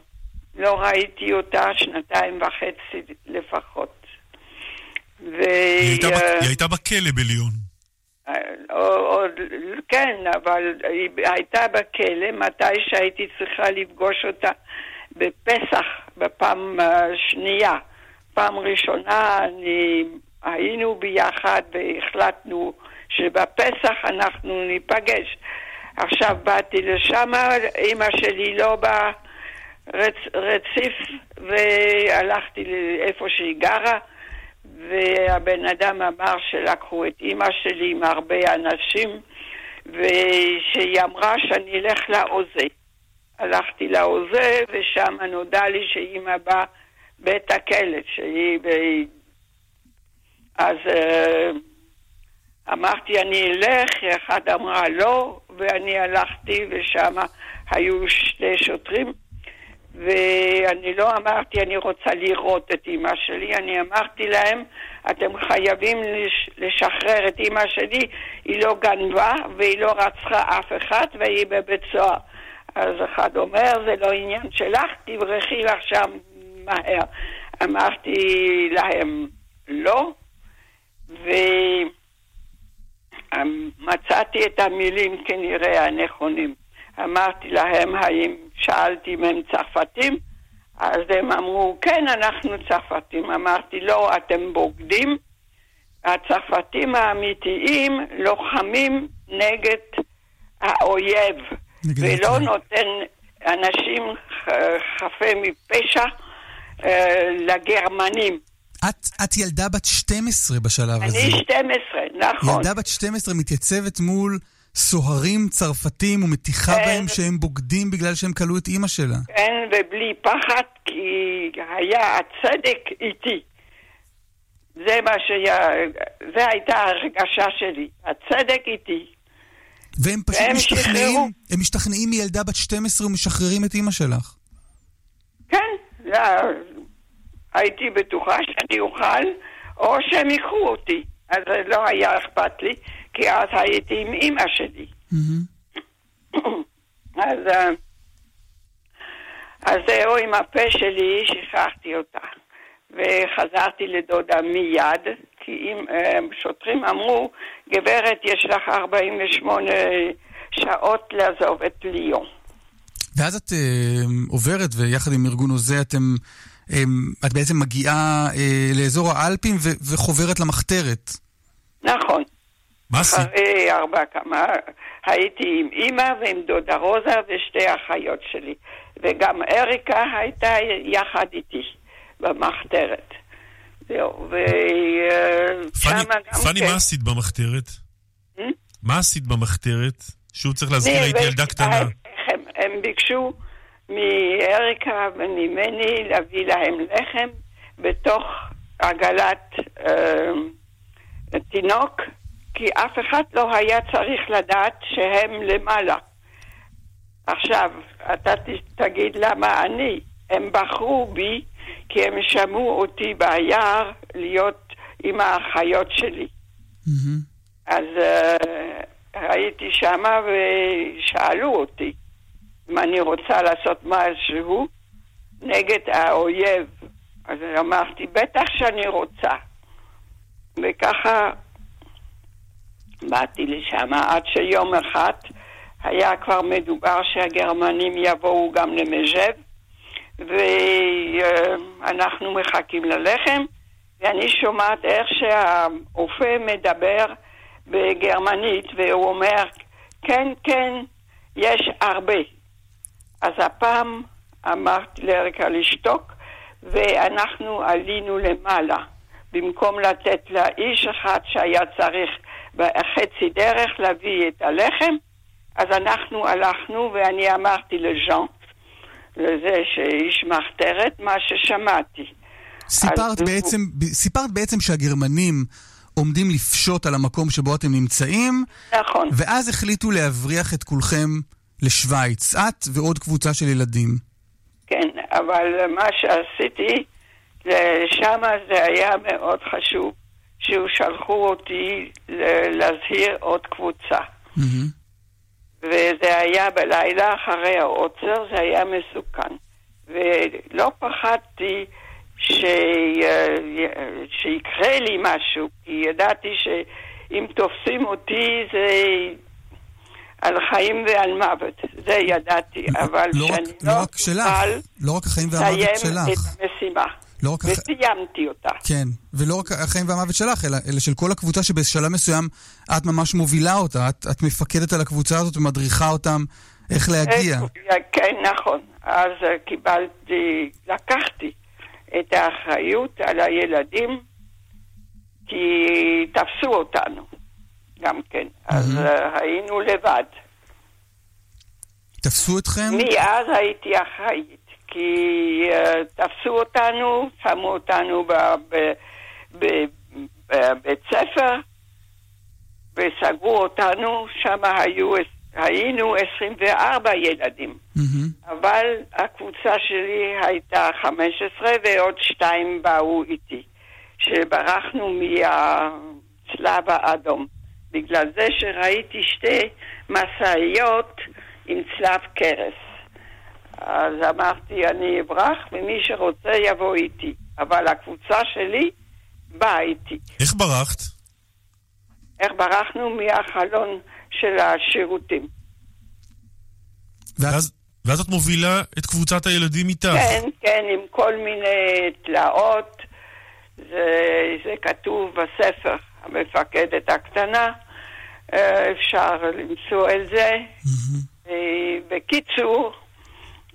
לא ראיתי אותה שנתיים וחצי לפחות. ו... היא, הייתה, היא הייתה בכלא בליון. עוד, כן, אבל היא הייתה בכלא מתי שהייתי צריכה לפגוש אותה בפסח, בפעם שנייה. פעם ראשונה אני, היינו ביחד והחלטנו שבפסח אנחנו ניפגש. עכשיו באתי לשם, אימא שלי לא ברציף, והלכתי לאיפה שהיא גרה. והבן אדם אמר שלקחו את אימא שלי עם הרבה אנשים, ושהיא אמרה שאני אלך לעוזה. הלכתי לעוזה, ושם נודע לי שאימא באה בית הכלא, שהיא... ב... אז uh, אמרתי, אני אלך, אחד אמרה לא, ואני הלכתי, ושם היו שני שוטרים. ואני לא אמרתי, אני רוצה לראות את אימא שלי, אני אמרתי להם, אתם חייבים לש, לשחרר את אימא שלי, היא לא גנבה והיא לא רצחה אף אחד והיא בבית סוהר. אז אחד אומר, זה לא עניין שלך, תברחי לך שם מהר. אמרתי להם, לא, ומצאתי את המילים כנראה הנכונים. אמרתי להם, האם שאלתי אם הם צרפתים? אז הם אמרו, כן, אנחנו צרפתים. אמרתי, לא, אתם בוגדים. הצרפתים האמיתיים לוחמים נגד האויב, נגד ולא. נותן אנשים חפי מפשע אה, לגרמנים. את, את ילדה בת 12 בשלב הזה. אני 12, נכון. ילדה בת 12 מתייצבת מול סוהרים צרפתים ומטיחה כן. בהם שהם בוגדים בגלל שהם כלאו את אימא שלה. כן, ובלי פחד, כי היה הצדק איתי. זה מה שהיה, זה הייתה ההרגשה שלי. הצדק איתי. והם פשוט והם משתכנעים, שחררו. הם משתכנעים מילדה בת 12 ומשחררים את אימא שלך. כן, הייתי בטוחה שאני אוכל, או שהם ייקחו אותי. אז זה לא היה אכפת לי, כי אז הייתי עם אימא שלי. אז, אה, אז זהו, עם הפה שלי שכחתי אותה. וחזרתי לדודה מיד, כי אם אה, שוטרים אמרו, גברת, יש לך 48 שעות לעזוב את ליון. ואז את אה, עוברת, ויחד עם ארגון עוזי אתם... אה, את בעצם מגיעה אה, לאזור האלפים ו- וחוברת למחתרת. נכון. מה עשית? אחרי ארבע כמה, הייתי עם אימא ועם דודה רוזה ושתי אחיות שלי. וגם אריקה הייתה יחד איתי במחתרת. זהו, ושם פאני, גם פאני, כן. מה עשית במחתרת? Hmm? מה עשית במחתרת? שוב צריך להזכיר, הייתי ילדה קטנה. הם ביקשו מאריקה וממני להביא להם לחם בתוך עגלת אה, תינוק, כי אף אחד לא היה צריך לדעת שהם למעלה. עכשיו, אתה תגיד למה אני. הם בחרו בי כי הם שמעו אותי ביער להיות עם האחיות שלי. אז uh, הייתי שמה ושאלו אותי אם אני רוצה לעשות משהו נגד האויב. אז אמרתי, בטח שאני רוצה. וככה באתי לשם עד שיום אחד היה כבר מדובר שהגרמנים יבואו גם למז'ב, ואנחנו מחכים ללחם, ואני שומעת איך שהאופה מדבר בגרמנית, והוא אומר, כן, כן, יש הרבה. אז הפעם אמרתי לאריקה לשתוק, ואנחנו עלינו למעלה. במקום לתת לאיש אחד שהיה צריך בחצי דרך להביא את הלחם, אז אנחנו הלכנו ואני אמרתי לז'אן, לזה שאיש מחתרת, מה ששמעתי. סיפרת אז הוא- בעצם, סיפרת בעצם שהגרמנים עומדים לפשוט על המקום שבו אתם נמצאים, נכון. ואז החליטו להבריח את כולכם לשוויץ, את ועוד קבוצה של ילדים. כן, אבל מה שעשיתי, שם זה היה מאוד חשוב, שהוא שלחו אותי להזהיר עוד קבוצה. וזה היה בלילה אחרי העוצר, זה היה מסוכן. ולא פחדתי ש... שיקרה לי משהו, כי ידעתי שאם תופסים אותי זה על חיים ועל מוות, זה ידעתי, אבל לא רק, שאני לא לא רק שלך, לא רק החיים והמוות לסיים שלך. את המשימה. לא רק וסיימתי אותה. כן, ולא רק החיים והמוות שלך, אלא, אלא של כל הקבוצה שבשלב מסוים את ממש מובילה אותה, את, את מפקדת על הקבוצה הזאת ומדריכה אותם איך להגיע. כן, נכון. אז קיבלתי, לקחתי את האחריות על הילדים, כי תפסו אותנו גם כן. אז אה, היינו לבד. תפסו אתכם? מאז הייתי אחראית, כי uh, תפסו אותנו, שמו אותנו בבית ספר וסגרו אותנו, שם היו, היינו 24 ילדים. אבל הקבוצה שלי הייתה 15 ועוד שתיים באו איתי, שברחנו מהצלב האדום. בגלל זה שראיתי שתי משאיות עם צלב קרס. אז אמרתי, אני אברח, ומי שרוצה יבוא איתי. אבל הקבוצה שלי באה איתי. איך ברחת? איך ברחנו מהחלון של השירותים. ואז, ואז את מובילה את קבוצת הילדים איתך. כן, כן, עם כל מיני תלאות. זה, זה כתוב בספר, המפקדת הקטנה. אה, אפשר למצוא את זה. אה, בקיצור,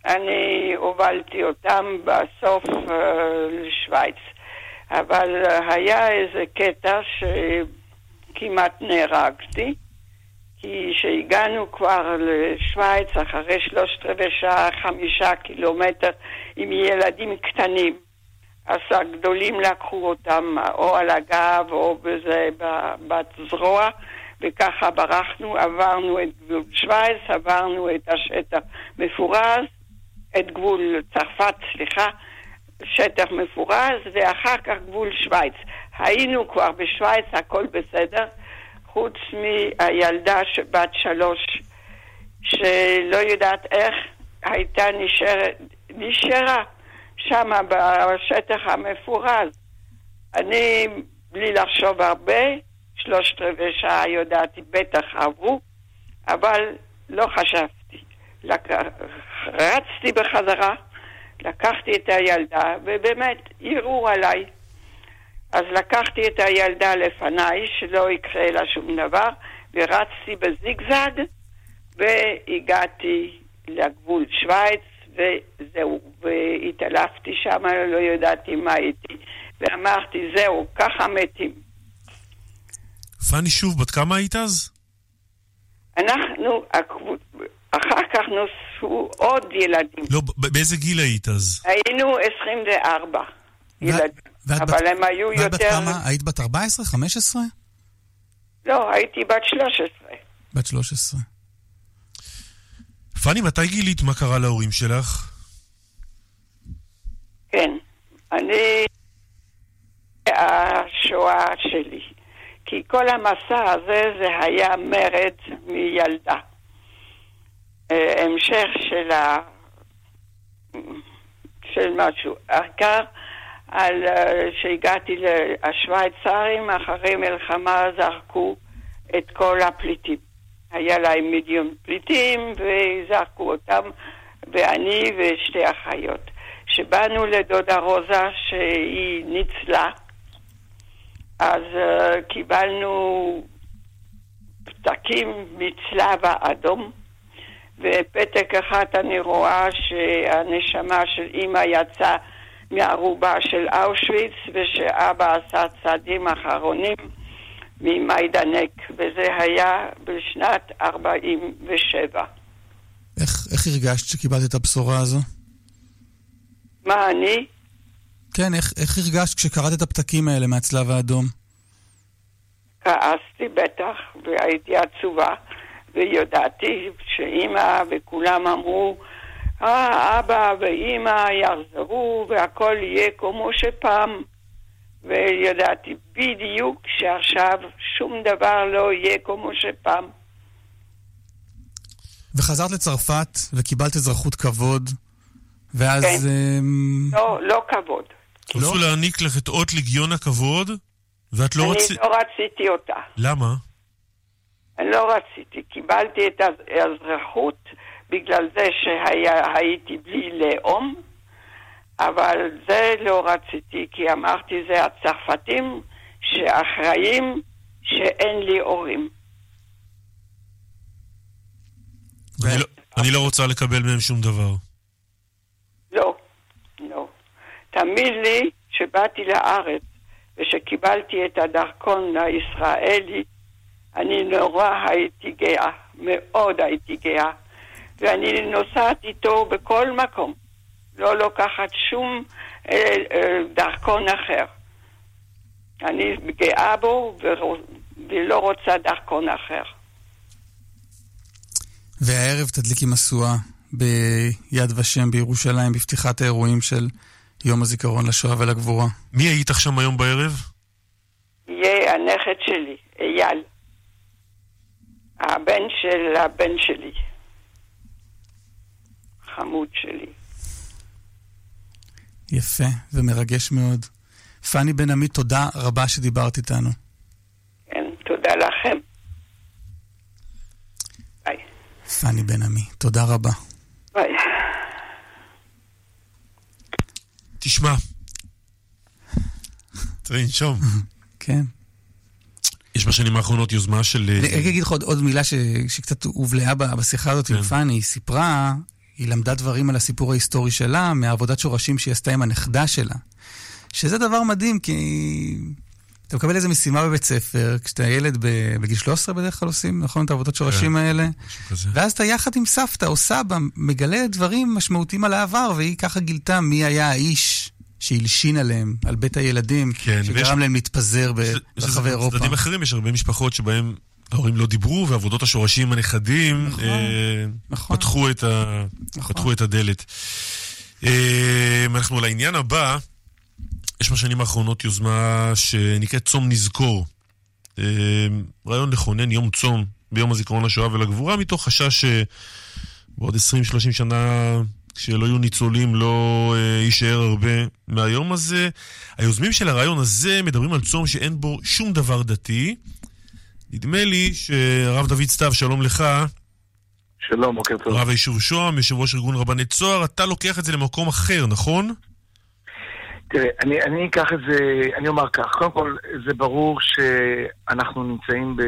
אני הובלתי אותם בסוף אה, לשוויץ. אבל היה איזה קטע שכמעט נהרגתי, כי כשהגענו כבר לשוויץ אחרי שלושת רבעי שעה, חמישה קילומטר עם ילדים קטנים, אז הגדולים לקחו אותם או על הגב או בזה, בזרוע, וככה ברחנו, עברנו את גבול שווייץ, עברנו את השטח מפורז, את גבול צרפת, סליחה, שטח מפורז, ואחר כך גבול שווייץ. היינו כבר בשווייץ, הכל בסדר, חוץ מהילדה שבת שלוש, שלא יודעת איך הייתה נשארת, נשארה שמה בשטח המפורז. אני, בלי לחשוב הרבה, שלושת רבעי שעה יודעתי, בטח עברו, אבל לא חשבתי. לק... רצתי בחזרה, לקחתי את הילדה, ובאמת, ערעור עליי. אז לקחתי את הילדה לפניי, שלא יקרה לה שום דבר, ורצתי בזיגזג, והגעתי לגבול שווייץ, וזהו, והתעלפתי שם, לא ידעתי מה הייתי, ואמרתי, זהו, ככה מתים. פאני, שוב, בת כמה היית אז? אנחנו, אחר כך נוספו עוד ילדים. לא, באיזה גיל היית אז? היינו 24 ילדים, אבל הם היו ואת בת יותר... כמה? היית בת 14? 15? לא, הייתי בת 13. בת 13. פאני, מתי גילית מה קרה להורים שלך? כן. אני... השואה שלי. כי כל המסע הזה זה היה מרד מילדה. אה, המשך של ה... של משהו. העיקר על אה, שהגעתי לשוויצרים, אחרי מלחמה זרקו את כל הפליטים. היה להם מיליון פליטים וזרקו אותם, ואני ושתי אחיות. כשבאנו לדודה רוזה שהיא ניצלה, אז uh, קיבלנו פתקים מצלב האדום, ופתק אחד אני רואה שהנשמה של אימא יצאה מהערובה של אושוויץ, ושאבא עשה צעדים אחרונים ממיידנק, וזה היה בשנת 47. איך, איך הרגשת שקיבלת את הבשורה הזו? מה אני? כן, איך, איך הרגשת כשקראת את הפתקים האלה מהצלב האדום? כעסתי בטח, והייתי עצובה, וידעתי שאימא וכולם אמרו, אה, אבא ואימא יחזרו והכל יהיה כמו שפעם. וידעתי בדיוק שעכשיו שום דבר לא יהיה כמו שפעם. וחזרת לצרפת וקיבלת אזרחות כבוד, ואז... כן. אמ, לא, לא כבוד. רצו להעניק לך את אות לגיון הכבוד, ואת לא אני רצית... לא רציתי אותה. למה? אני לא רציתי. קיבלתי את האזרחות בגלל זה שהייתי בלי לאום, אבל זה לא רציתי, כי אמרתי, זה הצרפתים שאחראים שאין לי הורים. אני לא- אני לא רוצה לקבל מהם שום דבר. לא, לא. תאמין לי, כשבאתי לארץ ושקיבלתי את הדרכון הישראלי, אני נורא הייתי גאה, מאוד הייתי גאה, ואני נוסעת איתו בכל מקום, לא לוקחת שום אה, אה, דרכון אחר. אני גאה בו ולא רוצה דרכון אחר. והערב תדליקי משואה ביד ושם בירושלים בפתיחת האירועים של יום הזיכרון לשואה ולגבורה. מי היית שם היום בערב? יהיה הנכד שלי, אייל. הבן של הבן שלי. חמוד שלי. יפה ומרגש מאוד. פאני בן עמי, תודה רבה שדיברת איתנו. כן, תודה לכם. פאני בן עמי, תודה רבה. ביי. תשמע, צריך לנשום. כן. יש בשנים האחרונות יוזמה של... אני רק אגיד לך עוד, עוד מילה ש, שקצת הובלעה בשיחה הזאת עם פאני. היא סיפרה, היא למדה דברים על הסיפור ההיסטורי שלה, מהעבודת שורשים שהיא עשתה עם הנכדה שלה, שזה דבר מדהים, כי אתה מקבל איזה משימה בבית ספר, כשאתה ילד ב- בגיל 13 בדרך כלל עושים, נכון? את העבודות שורשים כן, האלה. ואז אתה יחד עם סבתא או סבא מגלה דברים משמעותיים על העבר, והיא ככה גילתה מי היה האיש שהלשין עליהם, על בית הילדים, כן, ויש- שגרם להם להתפזר יש ברחבי אירופה. צדדים אחרים, יש הרבה משפחות שבהם ההורים לא דיברו, ועבודות השורשים הנכדים נכון, אה, פתחו, את ה... פתחו את הדלת. אה, אנחנו לעניין הבא, יש בשנים האחרונות יוזמה שנקראת צום נזכור. אה, רעיון לכונן יום צום ביום הזיכרון לשואה ולגבורה, מתוך חשש שבעוד 20-30 שנה, כשלא יהיו ניצולים, לא אה, יישאר הרבה מהיום הזה. היוזמים של הרעיון הזה מדברים על צום שאין בו שום דבר דתי. נדמה לי שהרב דוד סתיו, שלום לך. שלום, בוקר טוב. רב היישוב שוהם, יושב ראש ארגון רבני צוהר, אתה לוקח את זה למקום אחר, נכון? תראה, אני, אני אקח את זה, אני אומר כך, קודם כל, זה ברור שאנחנו נמצאים ב,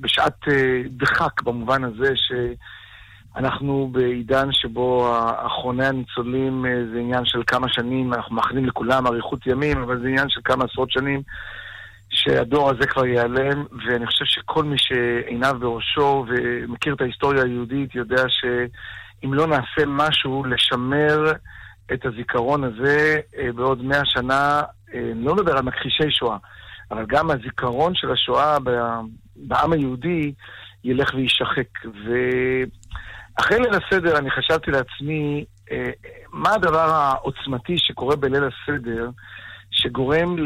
בשעת אה, דחק במובן הזה שאנחנו בעידן שבו אחרוני הניצולים אה, זה עניין של כמה שנים, אנחנו מאחלים לכולם אריכות ימים, אבל זה עניין של כמה עשרות שנים שהדור הזה כבר ייעלם, ואני חושב שכל מי שעיניו בראשו ומכיר את ההיסטוריה היהודית יודע שאם לא נעשה משהו לשמר את הזיכרון הזה אה, בעוד מאה שנה, אה, אני לא מדבר על מכחישי שואה, אבל גם הזיכרון של השואה בעם היהודי ילך ויישחק. ואחרי ליל הסדר אני חשבתי לעצמי, אה, מה הדבר העוצמתי שקורה בליל הסדר, שגורם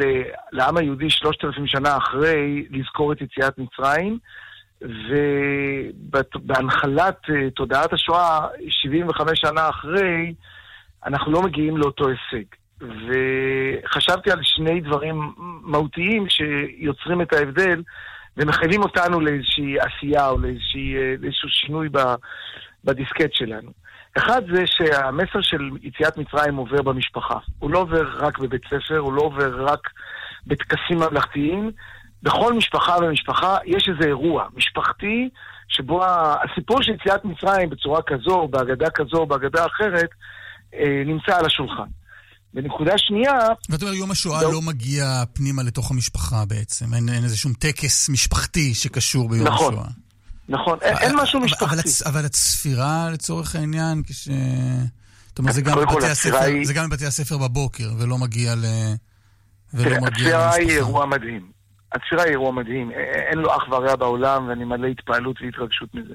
לעם היהודי שלושת אלפים שנה אחרי לזכור את יציאת מצרים, ובהנחלת אה, תודעת השואה, 75 שנה אחרי, אנחנו לא מגיעים לאותו הישג. וחשבתי על שני דברים מהותיים שיוצרים את ההבדל ומחייבים אותנו לאיזושהי עשייה או אה, לאיזשהו שינוי בדיסקט שלנו. אחד זה שהמסר של יציאת מצרים עובר במשפחה. הוא לא עובר רק בבית ספר, הוא לא עובר רק בטקסים ממלכתיים. בכל משפחה ומשפחה יש איזה אירוע משפחתי שבו הסיפור של יציאת מצרים בצורה כזו, בהגדה כזו, בהגדה אחרת, אה, נמצא על השולחן. ונקודה שנייה... ואתה אומר, יום השואה לא מגיע פנימה לתוך המשפחה בעצם. אין, אין איזה שום טקס משפחתי שקשור ביום נכון. השואה. נכון, אין, אין משהו אבל- משפחתי. אבל, הצ- אבל הצפירה לצורך העניין, כש... זאת אומרת, זה גם, בבתי הספר, היא- זה גם בבתי הספר בבוקר, ולא מגיע ל... ולא תראה, מגיע הצפירה היא למשפחה. אירוע מדהים. הצפירה היא אירוע מדהים. אין לו אח ורע בעולם, ואני מלא התפעלות והתרגשות מזה.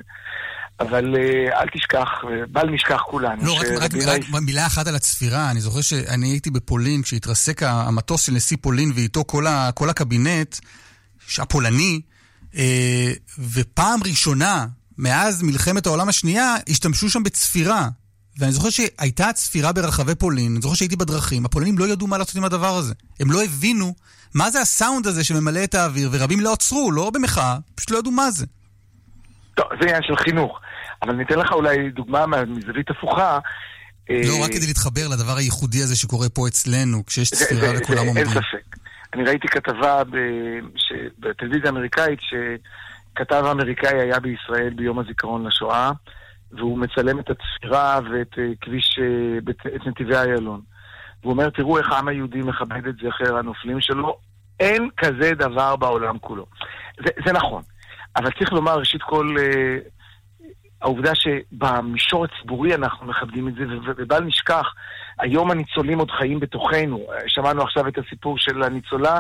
אבל אה, אל תשכח, אה, בל נשכח כולנו. לא, רק, רק, רק מאיר- מילה אחת על הצפירה. אני זוכר שאני הייתי בפולין, כשהתרסק המטוס של נשיא פולין ואיתו כל, ה, כל הקבינט, הפולני, ופעם ראשונה, מאז מלחמת העולם השנייה, השתמשו שם בצפירה. ואני זוכר שהייתה צפירה ברחבי פולין, אני זוכר שהייתי בדרכים, הפולנים לא ידעו מה לעשות עם הדבר הזה. הם לא הבינו מה זה הסאונד הזה שממלא את האוויר, ורבים לא עצרו, לא במחאה, פשוט לא ידעו מה זה. טוב, זה עניין של חינוך. אבל ניתן לך אולי דוגמה מה- מזווית הפוכה. אה, לא, רק כדי להתחבר לדבר הייחודי הזה שקורה פה אצלנו, כשיש צפירה וכולם עומדים. אין ספק. אני ראיתי כתבה ב- ש- בטלוויזיה האמריקאית שכתב אמריקאי היה בישראל ביום הזיכרון לשואה, והוא מצלם את הצפירה ואת אה, כביש, אה, את נתיבי איילון. והוא אומר, תראו איך העם היהודי מכבד את זכר הנופלים שלו, אין כזה דבר בעולם כולו. זה, זה נכון, אבל צריך לומר, ראשית כל, אה, העובדה שבמישור הציבורי אנחנו מכבדים את זה, ובל נשכח, היום הניצולים עוד חיים בתוכנו. שמענו עכשיו את הסיפור של הניצולה,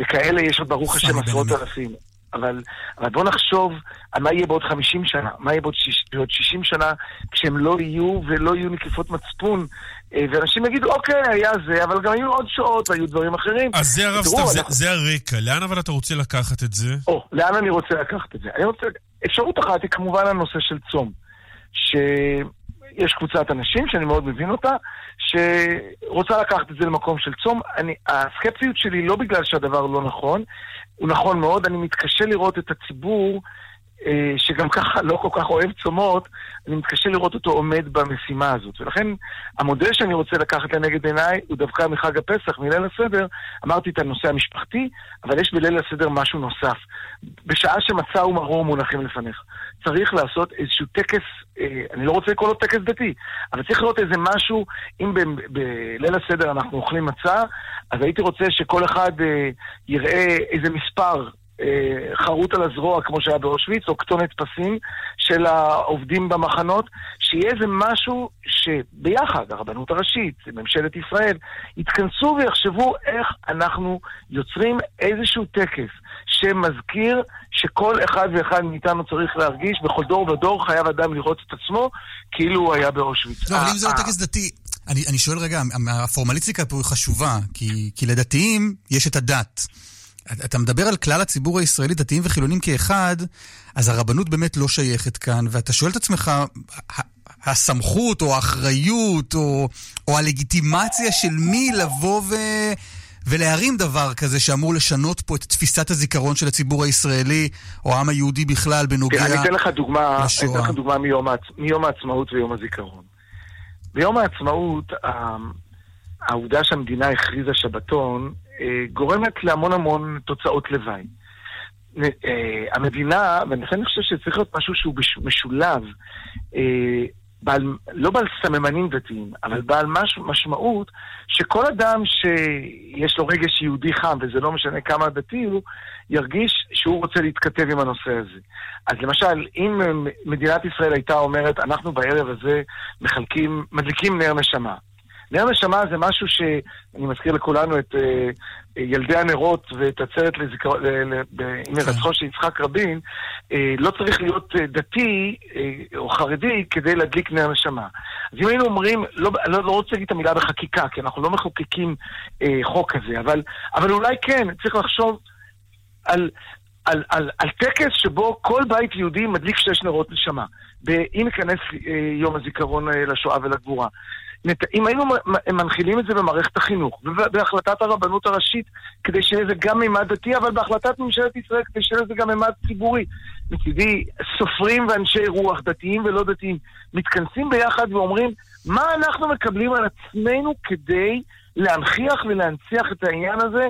וכאלה יש עוד ברוך השם עשרות אלפים. אבל, אבל בואו נחשוב על מה יהיה בעוד 50 שנה, מה יהיה בעוד, שיש, בעוד 60 שנה, כשהם לא יהיו ולא יהיו נקיפות מצפון, אה, ואנשים יגידו, אוקיי, היה זה, אבל גם היו עוד שעות והיו דברים אחרים. אז זה הרב סתיו, זה- אנחנו- זה הרקע. לאן אבל אתה רוצה לקחת את זה? או, לאן אני רוצה לקחת את זה? אני רוצה... אפשרות אחת היא כמובן הנושא של צום. שיש קבוצת אנשים, שאני מאוד מבין אותה, שרוצה לקחת את זה למקום של צום. אני, הסקפטיות שלי לא בגלל שהדבר לא נכון, הוא נכון מאוד, אני מתקשה לראות את הציבור שגם ככה לא כל כך אוהב צומות, אני מתקשה לראות אותו עומד במשימה הזאת. ולכן המודל שאני רוצה לקחת לנגד עיניי הוא דווקא מחג הפסח, מליל הסדר. אמרתי את הנושא המשפחתי, אבל יש בליל הסדר משהו נוסף. בשעה שמצה ומרור מונחים לפניך, צריך לעשות איזשהו טקס, אה, אני לא רוצה לקרוא לו טקס דתי, אבל צריך לראות איזה משהו, אם בליל הסדר אנחנו אוכלים מצה, אז הייתי רוצה שכל אחד אה, יראה איזה מספר אה, חרוט על הזרוע, כמו שהיה באושוויץ, או כתונת פסים של העובדים במחנות, שיהיה איזה משהו שביחד, הרבנות הראשית, ממשלת ישראל, יתכנסו ויחשבו איך אנחנו יוצרים איזשהו טקס שמזכיר שכל אחד ואחד מאיתנו צריך להרגיש, בכל דור ודור חייב אדם לראות את עצמו כאילו הוא היה באושוויץ. לא, אבל אה, אם זה לא אה, טקס דתי, אני, אני שואל רגע, הפורמליסטיקה פה היא חשובה, כי, כי לדתיים יש את הדת. אתה מדבר על כלל הציבור הישראלי, דתיים וחילונים כאחד, אז הרבנות באמת לא שייכת כאן, ואתה שואל את עצמך, הסמכות או האחריות או, או הלגיטימציה של מי לבוא ו... ולהרים דבר כזה שאמור לשנות פה את תפיסת הזיכרון של הציבור הישראלי, או העם היהודי בכלל, בנוגע תראה, אני אתן לך דוגמה, אני לשואה. אתן לך דוגמה מיום, העצ... מיום העצמאות ויום הזיכרון. ביום העצמאות, העובדה שהמדינה הכריזה שבתון, גורמת להמון המון תוצאות לוואי. אה, המדינה, ולכן אני חושב שצריך להיות משהו שהוא משולב, אה, בעל, לא בעל סממנים דתיים, אבל בעל מש, משמעות שכל אדם שיש לו רגש יהודי חם, וזה לא משנה כמה דתי הוא, ירגיש שהוא רוצה להתכתב עם הנושא הזה. אז למשל, אם אה, מדינת ישראל הייתה אומרת, אנחנו בערב הזה מחלקים, מדליקים נר נשמה. נר נשמה זה משהו שאני מזכיר לכולנו את אה, ילדי הנרות ואת עצרת לזיכרון, עם הירצחו של יצחק רבין, אה, לא צריך להיות אה, דתי אה, או חרדי כדי להדליק נר נשמה. אז אם היינו אומרים, לא, לא, לא רוצה להגיד את המילה בחקיקה, כי אנחנו לא מחוקקים אה, חוק כזה, אבל, אבל אולי כן, צריך לחשוב על, על, על, על טקס שבו כל בית יהודי מדליק שש נרות נשמה. אם ייכנס אה, יום הזיכרון אה, לשואה ולגבורה. נת- אם היינו מנחילים את זה במערכת החינוך, ובהחלטת הרבנות הראשית, כדי שיהיה לזה גם מימד דתי, אבל בהחלטת ממשלת ישראל, כדי שיהיה לזה גם מימד ציבורי. מצידי, סופרים ואנשי רוח, דתיים ולא דתיים, מתכנסים ביחד ואומרים, מה אנחנו מקבלים על עצמנו כדי להנכיח ולהנציח את העניין הזה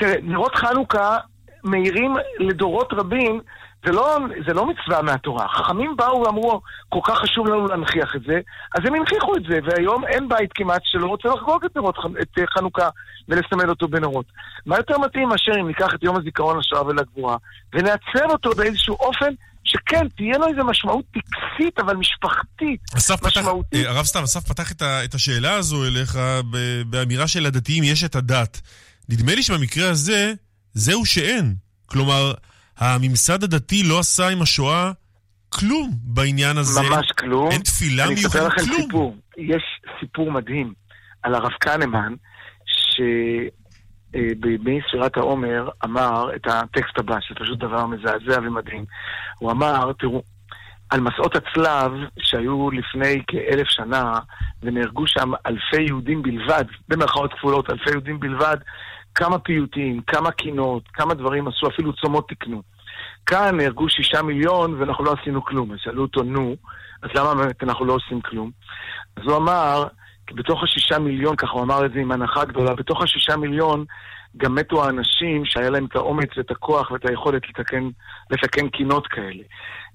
תראה, נרות חנוכה מאירים לדורות רבים, זה לא, זה לא מצווה מהתורה. חכמים באו ואמרו, כל כך חשוב לנו להנכיח את זה, אז הם הנכיחו את זה, והיום אין בית כמעט שלא רוצה לחגוג את, נרות, את אה, חנוכה ולסמל אותו בנרות. מה יותר מתאים מאשר אם ניקח את יום הזיכרון לשואה ולגבורה, ונעצב אותו באיזשהו אופן שכן, תהיה לו איזו משמעות טקסית, אבל משפחתית. אסף פתח, משמעותית. אה, הרב סתיו, אסף פתח את, ה, את השאלה הזו אליך באמירה של הדתיים יש את הדת. נדמה לי שבמקרה הזה, זהו שאין. כלומר, הממסד הדתי לא עשה עם השואה כלום בעניין הזה. ממש כלום. אין תפילה אני אספר מיוחדת, לכם כלום. סיפור. יש סיפור מדהים על הרב כהנמן, שבימי ספירת העומר אמר את הטקסט הבא, שפשוט דבר מזעזע ומדהים. הוא אמר, תראו, על מסעות הצלב שהיו לפני כאלף שנה, ונהרגו שם אלפי יהודים בלבד, במרכאות כפולות, אלפי יהודים בלבד, כמה פיוטים, כמה קינות, כמה דברים עשו, אפילו צומות תיקנו. כאן נהרגו שישה מיליון ואנחנו לא עשינו כלום. אז שאלו אותו, נו, אז למה באמת אנחנו לא עושים כלום? אז הוא אמר, כי בתוך השישה מיליון, ככה הוא אמר את זה עם הנחה גדולה, בתוך השישה מיליון גם מתו האנשים שהיה להם את האומץ ואת הכוח ואת היכולת לתקן, לתקן קינות כאלה.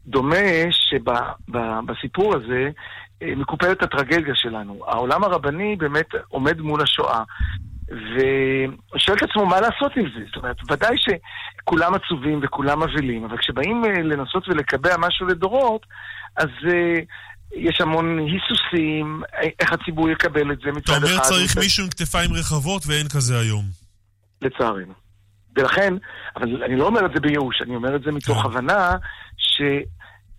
דומה שבסיפור הזה אה, מקופלת הטרגדיה שלנו. העולם הרבני באמת עומד מול השואה. ושואל את עצמו מה לעשות עם זה. זאת אומרת, ודאי שכולם עצובים וכולם אבלים, אבל כשבאים אה, לנסות ולקבע משהו לדורות, אז אה, יש המון היסוסים, אה, איך הציבור יקבל את זה מצד אתה אחד. אומר צריך מצד- מישהו עם כתפיים רחבות ואין כזה היום. לצערנו. ולכן, אבל אני לא אומר את זה בייאוש, אני אומר את זה מתוך כן. הבנה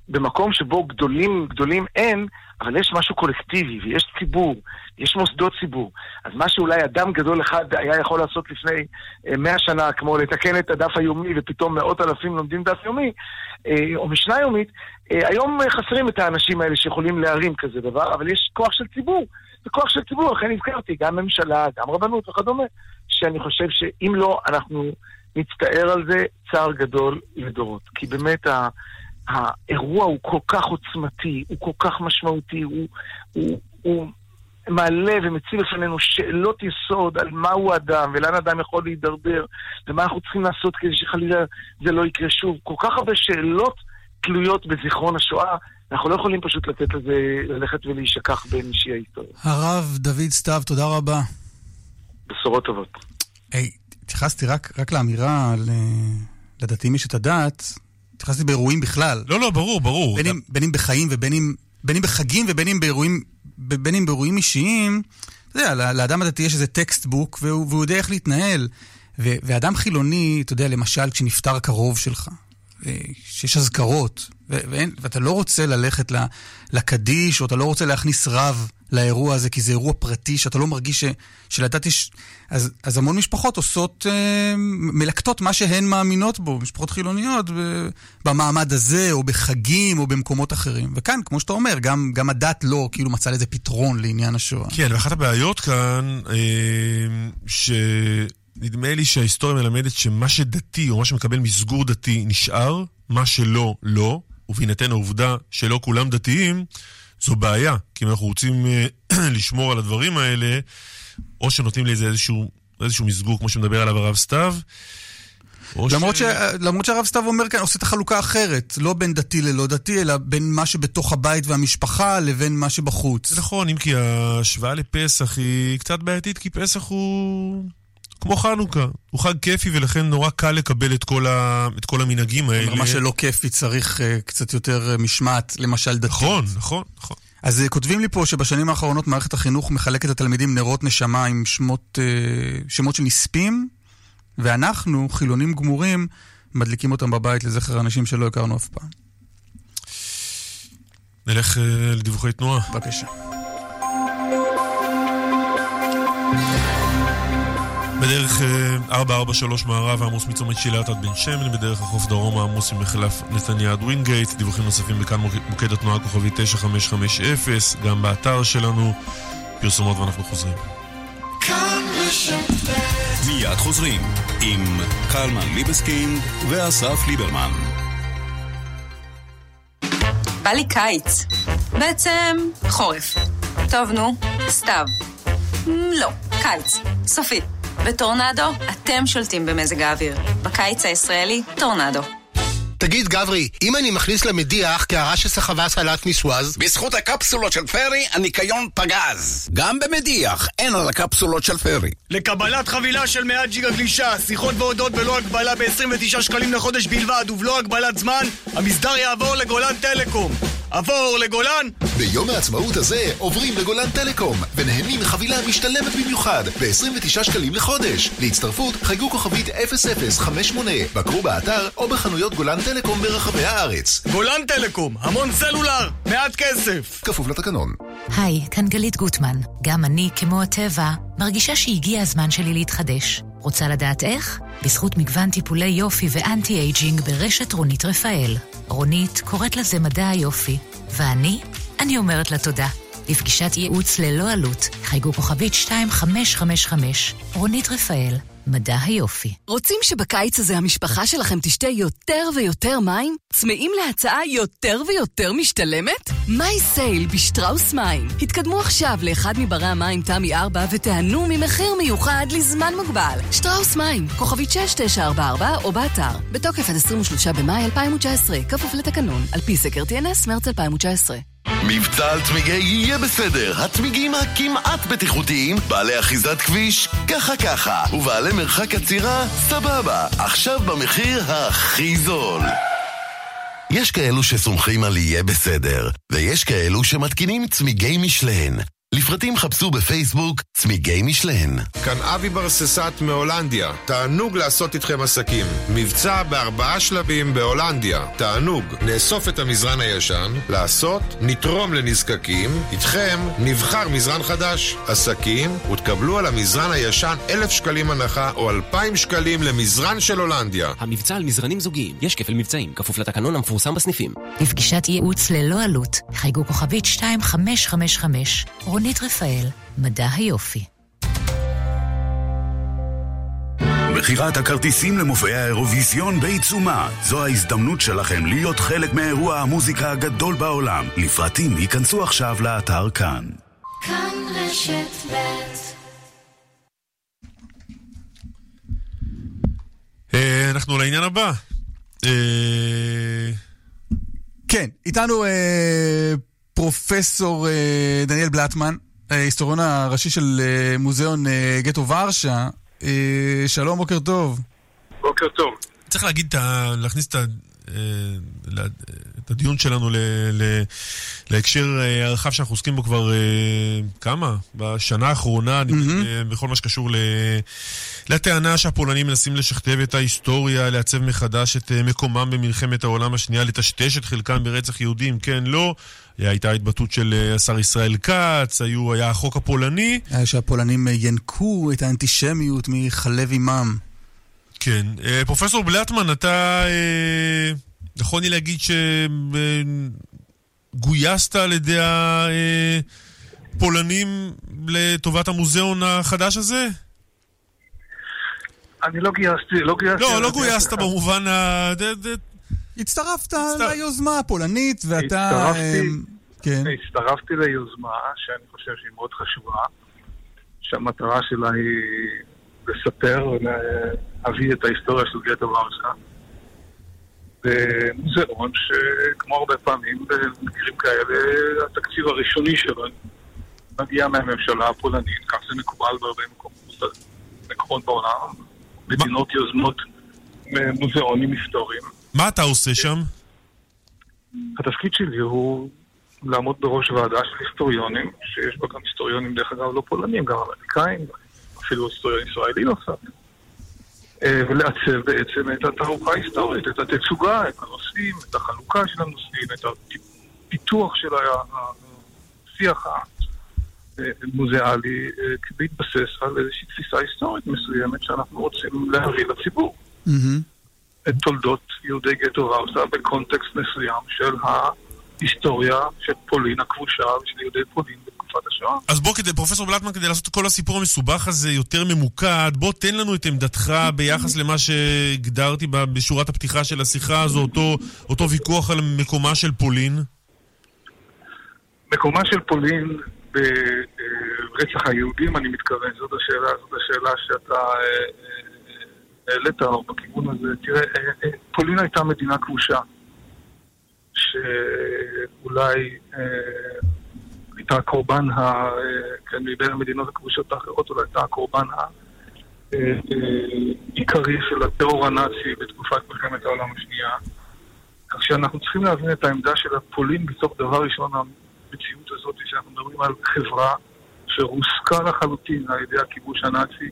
שבמקום שבו גדולים גדולים אין, אבל יש משהו קולקטיבי, ויש ציבור, יש מוסדות ציבור. אז מה שאולי אדם גדול אחד היה יכול לעשות לפני אה, מאה שנה, כמו לתקן את הדף היומי, ופתאום מאות אלפים לומדים דף יומי, אה, או משנה יומית, אה, היום חסרים את האנשים האלה שיכולים להרים כזה דבר, אבל יש כוח של ציבור. וכוח של ציבור, לכן הזכרתי, גם ממשלה, גם רבנות וכדומה, שאני חושב שאם לא, אנחנו נצטער על זה צער גדול לדורות. כי באמת ה... האירוע הוא כל כך עוצמתי, הוא כל כך משמעותי, הוא, הוא, הוא מעלה ומציב בפנינו שאלות יסוד על מהו אדם ולאן אדם יכול להידרדר ומה אנחנו צריכים לעשות כדי שחלילה זה לא יקרה שוב. כל כך הרבה שאלות תלויות בזיכרון השואה, אנחנו לא יכולים פשוט לתת לזה ללכת ולהישכח בין אישי ההיסטוריה. הרב דוד סתיו, תודה רבה. בשורות טובות. היי, התייחסתי רק, רק לאמירה על, אה, לדתיים יש את הדת, התייחסתי באירועים בכלל. לא, לא, ברור, ברור. בין אם, בין אם בחיים ובין אם, בין אם בחגים ובין אם באירועים, בין אם באירועים אישיים, אתה יודע, לאדם הדתי יש איזה textbook והוא, והוא יודע איך להתנהל. ו, ואדם חילוני, אתה יודע, למשל, כשנפטר קרוב שלך, שיש אזכרות, ו- ואין, ואתה לא רוצה ללכת לקדיש, או אתה לא רוצה להכניס רב לאירוע הזה, כי זה אירוע פרטי, שאתה לא מרגיש ש, שלדת יש... אז, אז המון משפחות עושות, אה, מלקטות מה שהן מאמינות בו, משפחות חילוניות, ב, במעמד הזה, או בחגים, או במקומות אחרים. וכאן, כמו שאתה אומר, גם, גם הדת לא כאילו מצאה לזה פתרון לעניין השואה. כן, ואחת הבעיות כאן, אה, ש... נדמה לי שההיסטוריה מלמדת שמה שדתי או מה שמקבל מסגור דתי נשאר, מה שלא, לא, ובהינתן העובדה שלא כולם דתיים, זו בעיה. כי אם אנחנו רוצים אה, לשמור על הדברים האלה, או שנותנים לזה איזשהו, איזשהו מסגור, כמו שמדבר עליו הרב סתיו, למרות, ש... ש... למרות שהרב סתיו אומר כאן, עושה את החלוקה אחרת, לא בין דתי ללא דתי, אלא בין מה שבתוך הבית והמשפחה לבין מה שבחוץ. זה נכון, אם כי ההשוואה לפסח היא קצת בעייתית, כי פסח הוא... כמו חנוכה. הוא חג כיפי ולכן נורא קל לקבל את כל, ה... את כל המנהגים האלה. מה שלא כיפי צריך uh, קצת יותר uh, משמעת, למשל דתית. נכון, נכון, נכון. אז uh, כותבים לי פה שבשנים האחרונות מערכת החינוך מחלקת לתלמידים נרות נשמה עם שמות, שמות של נספים, ואנחנו, חילונים גמורים, מדליקים אותם בבית לזכר אנשים שלא הכרנו אף פעם. נלך לדיווחי תנועה. בבקשה. בדרך 443 אה, מערבה עמוס מצומת שילת עד בן שמן, בדרך החוף דרומה עמוס ממחלף נתניה עד ווינגייט, דיווחים נוספים בכאן מוקד התנועה כוכבית 9550, גם באתר שלנו, פרסומות ואנחנו חוזרים. מיד חוזרים עם קלמן ליבסקינד ואסף ליברמן. בא לי קיץ. בעצם חורף. טוב, נו, סתיו. לא, קיץ. סופי. בטורנדו, אתם שולטים במזג האוויר. בקיץ הישראלי, טורנדו. תגיד, גברי, אם אני מכניס למדיח קערה שסחבה סלט מסווז... בזכות הקפסולות של פרי, הניקיון פגז. גם במדיח, אין על הקפסולות של פרי. לקבלת חבילה של 100 ג'יגה גלישה, שיחות והודות בלא הגבלה ב-29 שקלים לחודש בלבד ובלא הגבלת זמן, המסדר יעבור לגולן טלקום. עבור לגולן! ביום העצמאות הזה עוברים לגולן טלקום ונהנים מחבילה משתלמת במיוחד ב-29 שקלים לחודש. להצטרפות חייגו כוכבית 0058, בקרו באתר או בחנויות גולן טלקום ברחבי הארץ. גולן טלקום, המון סלולר, מעט כסף. כפוף לתקנון. היי, כאן גלית גוטמן. גם אני, כמו הטבע, מרגישה שהגיע הזמן שלי להתחדש. רוצה לדעת איך? בזכות מגוון טיפולי יופי ואנטי אייג'ינג ברשת רונית רפאל. רונית קוראת לזה מדע היופי, ואני? אני אומרת לה תודה. לפגישת ייעוץ ללא עלות, חייגו כוכבית 2555, רונית רפאל, מדע היופי. רוצים שבקיץ הזה המשפחה שלכם תשתה יותר ויותר מים? צמאים להצעה יותר ויותר משתלמת? מי סייל בשטראוס מים. התקדמו עכשיו לאחד מברי המים תמי 4 ותיהנו ממחיר מיוחד לזמן מוגבל. שטראוס מים, כוכבית 6944 או באתר. בתוקף עד 23 במאי 2019, כפוף לתקנון, על פי סקר TNS מרץ 2019. מבצע על צמיגי יהיה בסדר, הצמיגים הכמעט בטיחותיים, בעלי אחיזת כביש, ככה ככה, ובעלי מרחק עצירה, סבבה, עכשיו במחיר הכי זול. יש כאלו שסומכים על יהיה בסדר, ויש כאלו שמתקינים צמיגי משלן. לפרטים חפשו בפייסבוק צמיגי משלן. כאן אבי ברססט מהולנדיה. תענוג לעשות איתכם עסקים. מבצע בארבעה שלבים בהולנדיה. תענוג. נאסוף את המזרן הישן, לעשות, נתרום לנזקקים, איתכם נבחר מזרן חדש. עסקים, ותקבלו על המזרן הישן אלף שקלים הנחה או אלפיים שקלים למזרן של הולנדיה. המבצע על מזרנים זוגיים. יש כפל מבצעים, כפוף לתקנון המפורסם בסניפים. לפגישת ייעוץ ללא עלות, חייגו כוכבית 2555, רונית רפאל, מדע היופי. מכירת הכרטיסים למופעי האירוויזיון בעיצומה. זו ההזדמנות שלכם להיות חלק מאירוע המוזיקה הגדול בעולם. לפרטים ייכנסו עכשיו לאתר כאן. כאן רשת ב' אה, אנחנו לעניין הבא. אה, כן, איתנו אה, פרופסור אה, דניאל בלטמן, ההיסטוריון הראשי של אה, מוזיאון אה, גטו ורשה. אה, שלום, בוקר טוב. בוקר טוב. צריך להגיד, להכניס את ה- את הדיון שלנו ל- ל- להקשר אה, הרחב שאנחנו עוסקים בו כבר אה, כמה? בשנה האחרונה, mm-hmm. בכל מה שקשור ל... לטענה שהפולנים מנסים לשכתב את ההיסטוריה, לעצב מחדש את מקומם במלחמת העולם השנייה, לטשטש את חלקם ברצח יהודים, כן, לא. הייתה התבטאות של השר ישראל כץ, היו, היה החוק הפולני. היה שהפולנים ינקו את האנטישמיות מחלב עמם. כן. אה, פרופסור בלטמן, אתה אה, נכון לי להגיד שגויסת על ידי הפולנים לטובת המוזיאון החדש הזה? אני לא גייסתי, לא גייסתי... לא, לא גויסת במובן ה... הצטרפת ליוזמה הפולנית, ואתה... הצטרפתי, אה, כן. הצטרפתי ליוזמה שאני חושב שהיא מאוד חשובה, שהמטרה שלה היא לספר ולהביא את ההיסטוריה של גטו ורשה. במוזיאון שכמו הרבה פעמים במקרים כאלה, התקציב הראשוני שלו מגיע מהממשלה הפולנית, כך זה מקובל בהרבה מקומות, מקומות בעולם. מדינות יוזמות מוזיאונים היסטוריים. מה אתה עושה שם? התפקיד שלי הוא לעמוד בראש ועדה של היסטוריונים, שיש בה גם היסטוריונים, דרך אגב, לא פולנים, גם אמריקאים, אפילו היסטוריון ישראלי נוסף. אה, ולעצב בעצם את התערוכה ההיסטורית, את התצוגה, את הנושאים, את החלוקה של הנושאים, את הפיתוח של השיח המוזיאלי, אה, בהתבסס על איזושהי תפיסה היסטורית מסוימת שאנחנו רוצים להביא לציבור. את תולדות יהודי גטו ורשה בקונטקסט מסוים של ההיסטוריה של פולין הכבושה ושל יהודי פולין בתקופת השואה. אז בוא, כדי, פרופסור בלטמן, כדי לעשות את כל הסיפור המסובך הזה יותר ממוקד, בוא תן לנו את עמדתך ביחס למה שהגדרתי בשורת הפתיחה של השיחה הזו, אותו, אותו ויכוח על מקומה של פולין. מקומה של פולין ברצח היהודים, אני מתכוון, זאת השאלה, זאת השאלה שאתה אה, אה, העלית או בכיוון הזה. תראה, אה, אה, פולין הייתה מדינה כבושה, שאולי אה, הייתה הקורבן, ה, אה, כן, מבין המדינות הכבושות האחרות, אולי הייתה הקורבן העיקרי של הטרור הנאצי בתקופת מלחמת העולם השנייה. כך שאנחנו צריכים להבין את העמדה של הפולין בתוך דבר ראשון המציאות הזאת, שאנחנו מדברים על חברה שרוסקה לחלוטין על ידי הכיבוש הנאצי,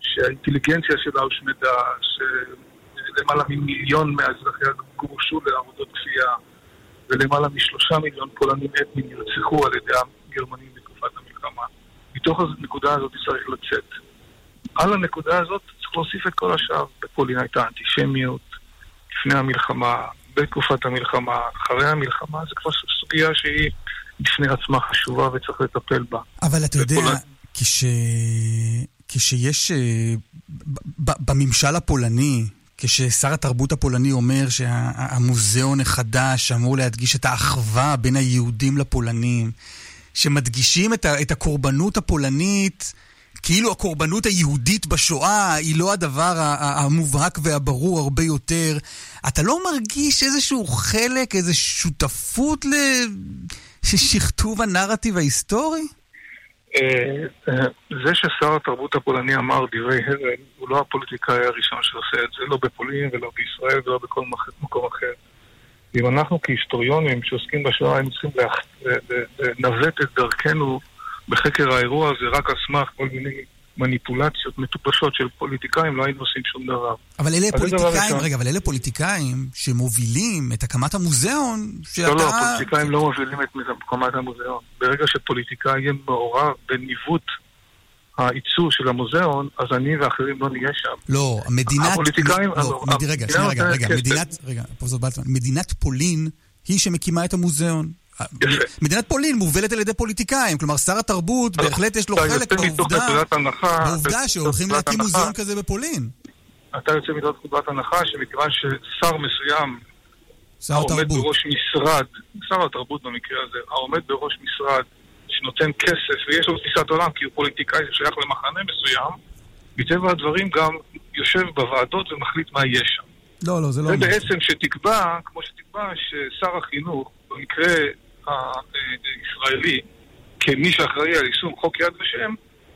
שהאינטליגנציה שלה הושמדה, שלמעלה ממיליון מהאזרחיה גורשו לעבודות כפייה, ולמעלה משלושה מיליון פולנים אתניים נרצחו על ידי הגרמנים בתקופת המלחמה. מתוך הנקודה הזאת צריך לצאת. על הנקודה הזאת צריך להוסיף את כל השאר. בפולין הייתה אנטישמיות, לפני המלחמה, בתקופת המלחמה, אחרי המלחמה, זה כבר סוגיה שהיא בפני עצמה חשובה וצריך לטפל בה. אבל אתה יודע, בפולין- כש... כשיש... אה, בממשל הפולני, כששר התרבות הפולני אומר שהמוזיאון החדש אמור להדגיש את האחווה בין היהודים לפולנים, שמדגישים את, את הקורבנות הפולנית, כאילו הקורבנות היהודית בשואה היא לא הדבר המובהק והברור הרבה יותר, אתה לא מרגיש איזשהו חלק, איזו שותפות לשכתוב הנרטיב ההיסטורי? אה, זה ששר התרבות הפולני אמר דברי הבל, הוא לא הפוליטיקאי הראשון שעושה את זה, לא בפולין ולא בישראל ולא בכל מקום אחר. אם אנחנו כהיסטוריונים שעוסקים בשואה היינו צריכים לנווט את דרכנו בחקר האירוע הזה רק על סמך כל מיני מניפולציות מטופשות של פוליטיקאים, לא היינו עושים שום דבר. אבל אלה פוליטיקאים. רגע, אבל אלה פוליטיקאים שמובילים את הקמת המוזיאון, שאתה... לא, לא, הפוליטיקאים לא מובילים את מקומת המוזיאון. ברגע שפוליטיקאי יהיה מעורב בניווט העיצוב של המוזיאון, אז אני ואחרים לא נהיה שם. לא, מדינת... הפוליטיקאים... לא. רגע, רגע, רגע. מדינת... רגע, פרופסור בלטמן, מדינת פולין היא שמקימה את המוזיאון. מדינת פולין מובלת על ידי פוליטיקאים, כלומר שר התרבות בהחלט יש לו חלק בעובדה, בעובדה שהולכים להקים מוזיאון כזה בפולין. אתה יוצא מתוך נקודת הנחה שמכיוון ששר מסוים העומד בראש משרד, שר התרבות במקרה הזה, העומד בראש משרד שנותן כסף ויש לו תפיסת עולם כי הוא פוליטיקאי ששייך למחנה מסוים, מטבע הדברים גם יושב בוועדות ומחליט מה יש שם. לא, לא, זה לא... זה בעצם שתקבע, כמו שתקבע ששר החינוך, במקרה הישראלי, כמי שאחראי על יישום חוק יד ושם,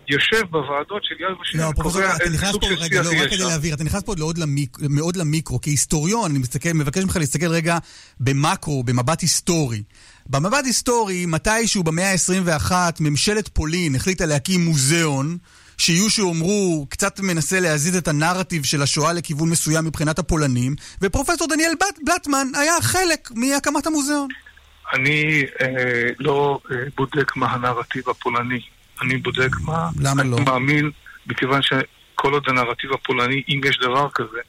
יושב בוועדות של יד ושם, לא, פרופסור, אתה נכנס פה, רגע, לא, רק כדי להבהיר, אתה נכנס פה מאוד, למיק, מאוד למיקרו, כהיסטוריון, אני מסתכל, מבקש ממך להסתכל רגע במקרו, במבט היסטורי. במבט היסטורי, מתישהו במאה ה-21, ממשלת פולין החליטה להקים מוזיאון, שיהיו שאומרו, קצת מנסה להזיז את הנרטיב של השואה לכיוון מסוים מבחינת הפולנים, ופרופסור דניאל בלט, בלטמן היה חלק מהקמת המוזיאון. אני אה, לא אה, בודק מה הנרטיב הפולני. אני בודק מה... למה לא? אני מאמין, מכיוון שכל עוד הנרטיב הפולני, אם יש דבר כזה,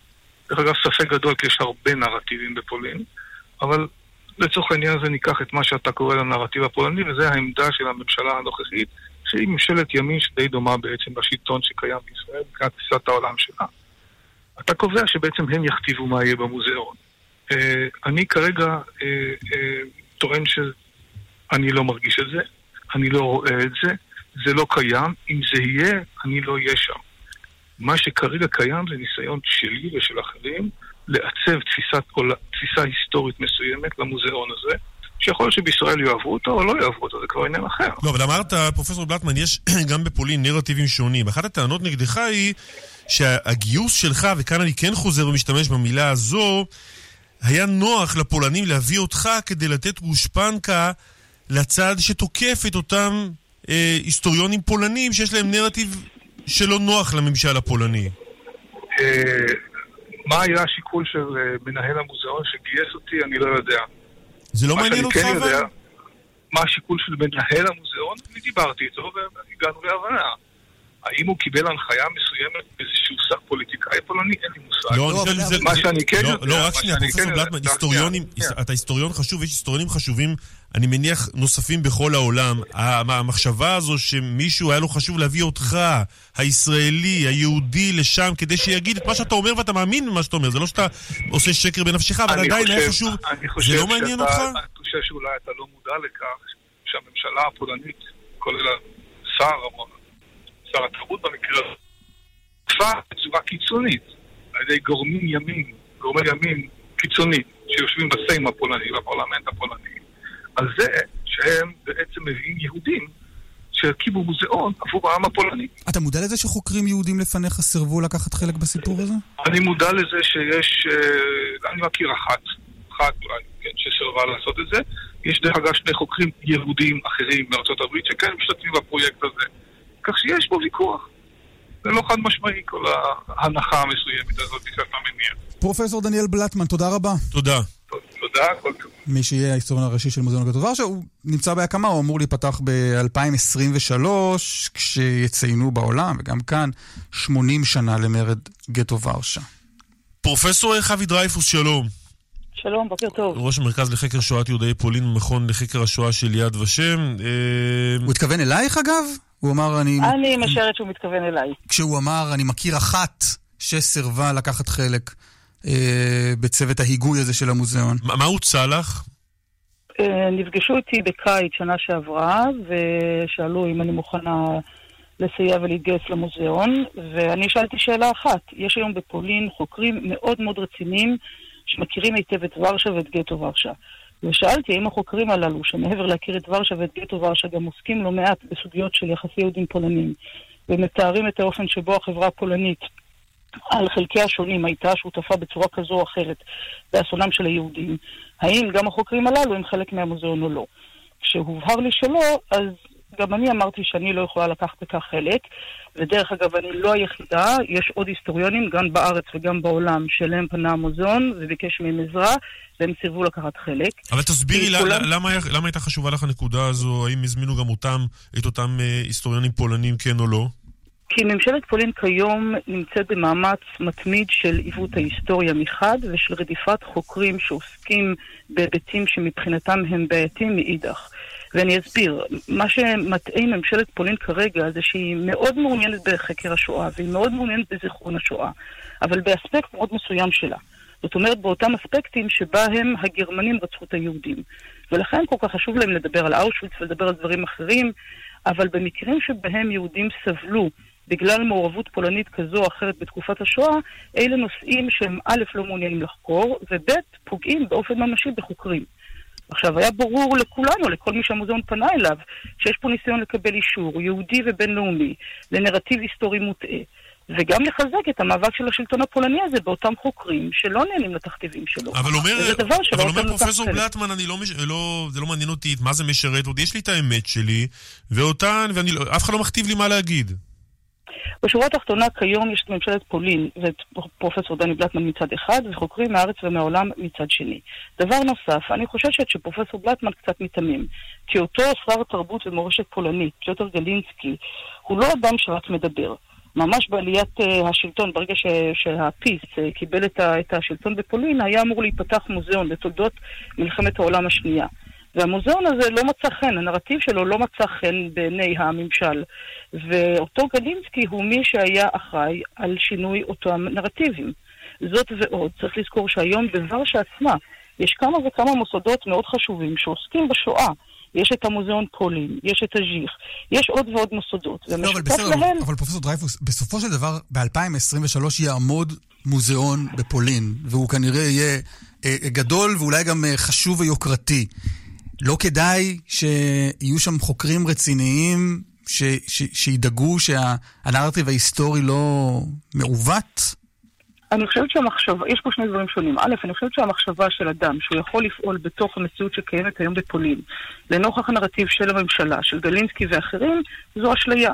דרך אגב, ספק גדול, כי יש הרבה נרטיבים בפולין, אבל לצורך העניין הזה ניקח את מה שאתה קורא לנרטיב הפולני, וזה העמדה של הממשלה הנוכחית, שהיא ממשלת ימין שדי דומה בעצם לשלטון שקיים בישראל, מבחינת תפיסת העולם שלה. אתה קובע שבעצם הם יכתיבו מה יהיה במוזיאון. אה, אני כרגע אה, טוען שאני לא מרגיש את זה, אני לא רואה את זה, זה לא קיים, אם זה יהיה, אני לא אהיה שם. מה שכרגע קיים זה ניסיון שלי ושל אחרים לעצב תפיסת, תפיסה היסטורית מסוימת למוזיאון הזה, שיכול להיות שבישראל יאהבו אותו או לא יאהבו אותו, זה כבר עניין אחר. לא, אבל אמרת, פרופסור בלטמן, יש גם בפולין נרטיבים שונים. אחת הטענות נגדך היא שהגיוס שלך, וכאן אני כן חוזר ומשתמש במילה הזו, היה נוח לפולנים להביא אותך כדי לתת גושפנקה לצד שתוקף את אותם אה, היסטוריונים פולנים שיש להם נרטיב שלא נוח לממשל הפולני. אה, מה היה השיקול של אה, מנהל המוזיאון שגייס אותי, אני לא יודע. זה לא מעניין אותך כן אבל? מה השיקול של מנהל המוזיאון? אני דיברתי איתו והגענו להבנה. האם הוא קיבל הנחיה מסוימת מאיזשהו שר פוליטיקאי פולני? אין לי מושג. לא, אני חושב שזה... מה שאני כן לא, יודע... לא, רק שנייה, פרופסור כן בלטמן, היסטוריונים, שנייה, אתה היסטוריון חשוב, יש היסטוריונים חשובים, אני מניח, נוספים בכל העולם. המחשבה הזו שמישהו היה לו חשוב להביא אותך, הישראלי, היהודי, לשם, כדי שיגיד את מה שאתה אומר ואתה מאמין במה שאתה אומר. זה לא שאתה עושה שקר בנפשך, אבל עדיין היה חשוב... זה לא מעניין שאתה- אותך? אני חושב שאולי אתה לא מודע לכך שהממשלה הפולנית, כולל השר, שר התרבות במקרה הזה, הותקפה בצורה קיצונית על ידי גורמים ימין, גורמי ימין קיצוניים, שיושבים בסיים הפולני, בפרלמנט הפולני, על זה שהם בעצם מביאים יהודים שהקימו מוזיאון עבור העם הפולני. אתה מודע לזה שחוקרים יהודים לפניך סירבו לקחת חלק בסיפור הזה? אני מודע לזה שיש, אה, אני מכיר אחת, אחת אולי, כן, שסירבה לעשות את זה. יש דרך אגב שני חוקרים יהודים אחרים מארצות הברית שכן משתתפים בפרויקט הזה. כך שיש פה ויכוח. זה לא חד משמעי כל ההנחה המסוימת הזאת שאתה מניח. פרופסור דניאל בלטמן, תודה רבה. תודה. תודה, כל טוב. מי שיהיה ההיסטוריון הראשי של מוזיאון גטו ורשה, הוא נמצא בהקמה, הוא אמור להיפתח ב-2023, כשיציינו בעולם, וגם כאן, 80 שנה למרד גטו ורשה. פרופסור חבי דרייפוס, שלום. שלום, בוקר טוב. ראש המרכז לחקר שואת יהודי פולין במכון לחקר השואה של יד ושם. אה, הוא התכוון אלייך אגב? הוא אמר, אני... אני משערת שהוא מתכוון אליי. כשהוא אמר, אני מכיר אחת שסירבה לקחת חלק אה, בצוות ההיגוי הזה של המוזיאון. מה מה הוצע לך? אה, נפגשו איתי בקיץ שנה שעברה, ושאלו אם אני מוכנה לסייע ולהתגייס למוזיאון, ואני שאלתי שאלה אחת. יש היום בפולין חוקרים מאוד מאוד רציניים שמכירים היטב את ורשה ואת גטו ורשה. ושאלתי האם החוקרים הללו, שמעבר להכיר את ורשה ואת גטו ורשה, גם עוסקים לא מעט בסוגיות של יחסי יהודים פולנים, ומתארים את האופן שבו החברה הפולנית על חלקי השונים הייתה שותפה בצורה כזו או אחרת באסונם של היהודים, האם גם החוקרים הללו הם חלק מהמוזיאון או לא. כשהובהר לי שלא, אז גם אני אמרתי שאני לא יכולה לקחת בכך חלק, ודרך אגב, אני לא היחידה, יש עוד היסטוריונים, גם בארץ וגם בעולם, שאליהם פנה המוזיאון וביקש מהם עזרה, והם סירבו לקחת חלק. אבל תסבירי לה- כולם- למה למה הייתה חשובה לך הנקודה הזו, האם הזמינו גם אותם, את אותם אה, היסטוריונים פולנים, כן או לא? כי ממשלת פולין כיום נמצאת במאמץ מתמיד של עיוות ההיסטוריה מחד ושל רדיפת חוקרים שעוסקים בהיבטים שמבחינתם הם בעייתיים מאידך. ואני אסביר, מה שמטעה ממשלת פולין כרגע זה שהיא מאוד מעוניינת בחקר השואה והיא מאוד מעוניינת בזיכרון השואה, אבל באספקט מאוד מסוים שלה. זאת אומרת, באותם אספקטים שבהם הגרמנים רצחו את היהודים. ולכן כל כך חשוב להם לדבר על אושוויץ ולדבר על דברים אחרים, אבל במקרים שבהם יהודים סבלו בגלל מעורבות פולנית כזו או אחרת בתקופת השואה, אלה נושאים שהם א', לא מעוניינים לחקור, וב', פוגעים באופן ממשי בחוקרים. עכשיו, היה ברור לכולנו, לכל מי שהמוזיאון פנה אליו, שיש פה ניסיון לקבל אישור יהודי ובינלאומי לנרטיב היסטורי מוטעה. וגם לחזק את המאבק של השלטון הפולני הזה באותם חוקרים שלא נהנים לתכתיבים שלו. אבל אומר, אבל אומר פרופסור. בלטמן, אני לא, מש... לא, זה לא מעניין אותי מה זה משרת אותי, יש לי את האמת שלי, ואותן, ואני, לא- אחד לא מכתיב לי מה להגיד. בשורה התחתונה כיום יש את ממשלת פולין ואת פרופסור דני בלטמן מצד אחד, וחוקרים מהארץ ומהעולם מצד שני. דבר נוסף, אני חוששת שפרופסור בלטמן קצת מיתמם, כי אותו שר תרבות ומורשת פולנית, פיוטר גלינסקי, הוא לא אדם שרק מדבר. ממש בעליית uh, השלטון, ברגע ש, שהפיס uh, קיבל את, ה, את השלטון בפולין, היה אמור להיפתח מוזיאון לתולדות מלחמת העולם השנייה. והמוזיאון הזה לא מצא חן, הנרטיב שלו לא מצא חן בעיני הממשל. ואותו גלינסקי הוא מי שהיה אחראי על שינוי אותם נרטיבים. זאת ועוד, צריך לזכור שהיום בוורשה עצמה יש כמה וכמה מוסדות מאוד חשובים שעוסקים בשואה. יש את המוזיאון פולין, יש את הז'יך, יש עוד ועוד מוסדות. לא, אבל בסדר, להם... אבל פרופסור דרייפוס, בסופו של דבר, ב-2023 יעמוד מוזיאון בפולין, והוא כנראה יהיה אה, גדול ואולי גם אה, חשוב ויוקרתי. לא כדאי שיהיו שם חוקרים רציניים ש, ש, שידאגו שהנרטיב ההיסטורי לא מעוות? אני חושבת שהמחשבה, יש פה שני דברים שונים. א', אני חושבת שהמחשבה של אדם שהוא יכול לפעול בתוך המציאות שקיימת היום בפולין, לנוכח הנרטיב של הממשלה, של גלינסקי ואחרים, זו אשליה.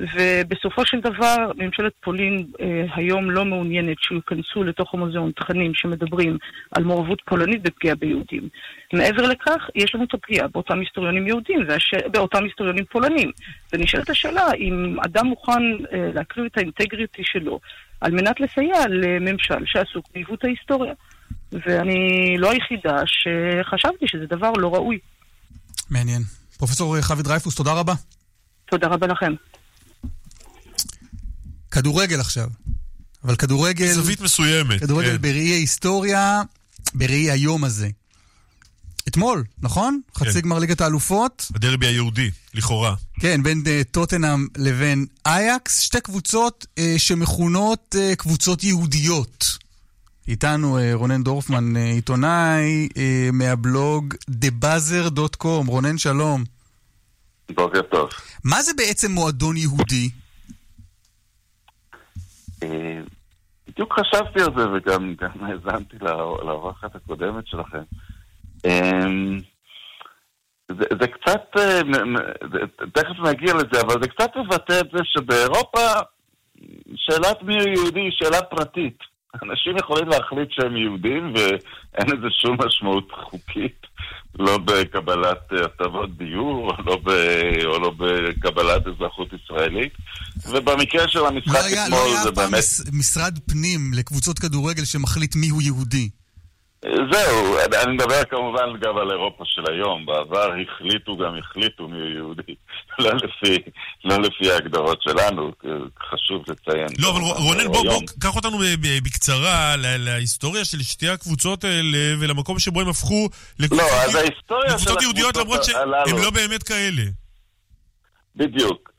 ובסופו של דבר, ממשלת פולין אה, היום לא מעוניינת שייכנסו לתוך המוזיאון תכנים שמדברים על מעורבות פולנית בפגיעה ביהודים. מעבר לכך, יש לנו את הפגיעה באותם היסטוריונים יהודים ובאותם היסטוריונים פולנים. ונשאלת השאלה אם אדם מוכן אה, להקריב את האינטגריטי שלו על מנת לסייע לממשל שעסוק בעיוות ההיסטוריה. ואני לא היחידה שחשבתי שזה דבר לא ראוי. מעניין. פרופסור חבי דרייפוס, תודה רבה. תודה רבה לכם. כדורגל עכשיו. אבל כדורגל... זווית מסוימת. כדורגל כן. בראי ההיסטוריה, בראי היום הזה. אתמול, נכון? כן. חצי גמר ליגת האלופות. הדרבי היהודי, לכאורה. כן, בין uh, טוטנאם לבין אייקס, שתי קבוצות uh, שמכונות uh, קבוצות יהודיות. איתנו uh, רונן דורפמן, uh, עיתונאי uh, מהבלוג TheBuzzer.com. רונן, שלום. בוקר טוב. מה זה בעצם מועדון יהודי? אה, בדיוק חשבתי על זה וגם גם האזנתי לא- לאורחת הקודמת שלכם. אמ, זה, זה קצת, אה, תכף נגיע לזה, אבל זה קצת מבטא את זה שבאירופה שאלת מי הוא יהודי היא שאלה פרטית. אנשים יכולים להחליט שהם יהודים ואין לזה שום משמעות חוקית, לא בקבלת הטבות דיור לא, ב, או לא בקבלת אזרחות ישראלית. ובמקרה של המשחק לא היה, אתמול לא היה זה אף פעם באמת... מס, משרד פנים לקבוצות כדורגל שמחליט מיהו יהודי. זהו, אני- מדבר כמובן גם על אירופה של היום. בעבר החליטו גם החליטו מי הוא יהודי, לא לפי, לא לפי ההגדרות שלנו, חשוב לציין. לא, אבל רונן, בוא, היום. בוא, קח אותנו בקצרה ל- להיסטוריה של שתי הקבוצות האלה ולמקום שבו הם הפכו לקבוצות, לא, אז ההיסטוריה של לקבוצות יהודיות למרות הללו- לא באמת כאלה. בדיוק.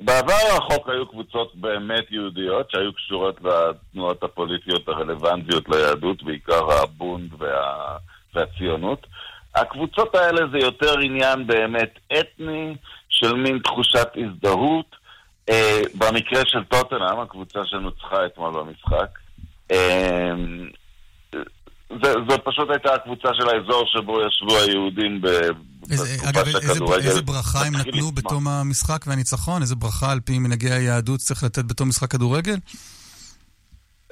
בעבר הרחוק היו קבוצות באמת יהודיות שהיו קשורות לתנועות הפוליטיות הרלוונטיות ליהדות, בעיקר הבונד וה... והציונות. הקבוצות האלה זה יותר עניין באמת אתני, של מין תחושת הזדהות. אה, במקרה של טוטנאם, הקבוצה שנוצחה אתמול במשחק, אה, זו פשוט הייתה הקבוצה של האזור שבו ישבו היהודים ב... איזה, אגב, איזה, איזה ברכה הם נתנו. בתום המשחק והניצחון? איזה ברכה על פי מנהגי היהדות צריך לתת בתום משחק כדורגל?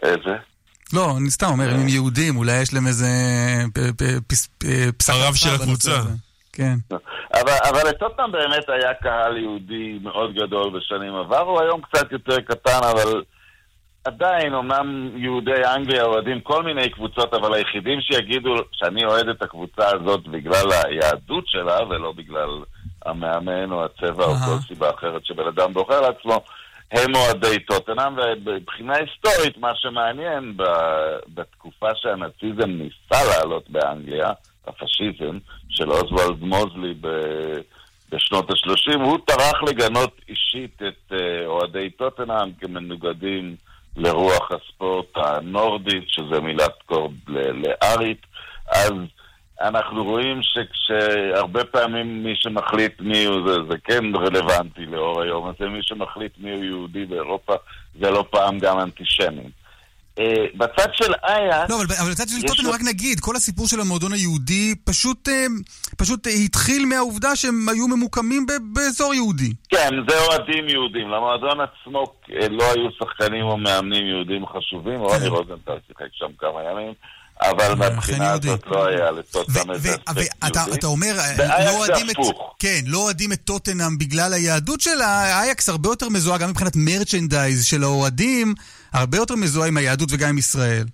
איזה? לא, אני סתם אומר, הם יהודים, אולי יש להם איזה פ- פס- פ- פסק הרב של הקבוצה. כן. אבל, אבל לטוטנאם באמת היה קהל יהודי מאוד גדול בשנים עברו, היום קצת יותר קטן, אבל עדיין, אמנם יהודי אנגליה אוהדים כל מיני קבוצות, אבל היחידים שיגידו שאני אוהד את הקבוצה הזאת בגלל היהדות שלה, ולא בגלל המאמן או הצבע או כל סיבה אחרת שבן אדם בוחר לעצמו, הם אוהדי טוטנאם, ומבחינה היסטורית, מה שמעניין, בתקופה שהנאציזם ניסה לעלות באנגליה, הפשיזם של אוסוולד מוזלי ב... בשנות ה-30, הוא טרח לגנות אישית את אה, אוהדי טוטנאם כמנוגדים לרוח הספורט הנורדית, שזה מילת קורד לארית, אז אנחנו רואים שכשהרבה פעמים מי שמחליט מי הוא, זה, זה כן רלוונטי לאור היום הזה, מי שמחליט מי הוא יהודי באירופה זה לא פעם גם אנטישמים. אה, בצד של איה... לא, אבל, אבל בצד של טוטנאם רק נגיד, כל הסיפור של המועדון היהודי פשוט, אה, פשוט התחיל מהעובדה שהם היו ממוקמים באזור יהודי. כן, זה אוהדים יהודים. למועדון עצמו אה, לא היו שחקנים או מאמנים יהודים חשובים, רוני כן. רוזנטל שיחק שם כמה ימים. אבל מהבחינה הזאת לא היה לטוטנאם איזה אספקט יהודי. אתה אומר, לא אוהדים את... כן, לא אוהדים את טוטנאם בגלל היהדות שלה, אייקס הרבה יותר מזוהה גם מבחינת מרצ'נדייז של האוהדים. הרבה יותר מזוהה עם היהדות וגם עם ישראל.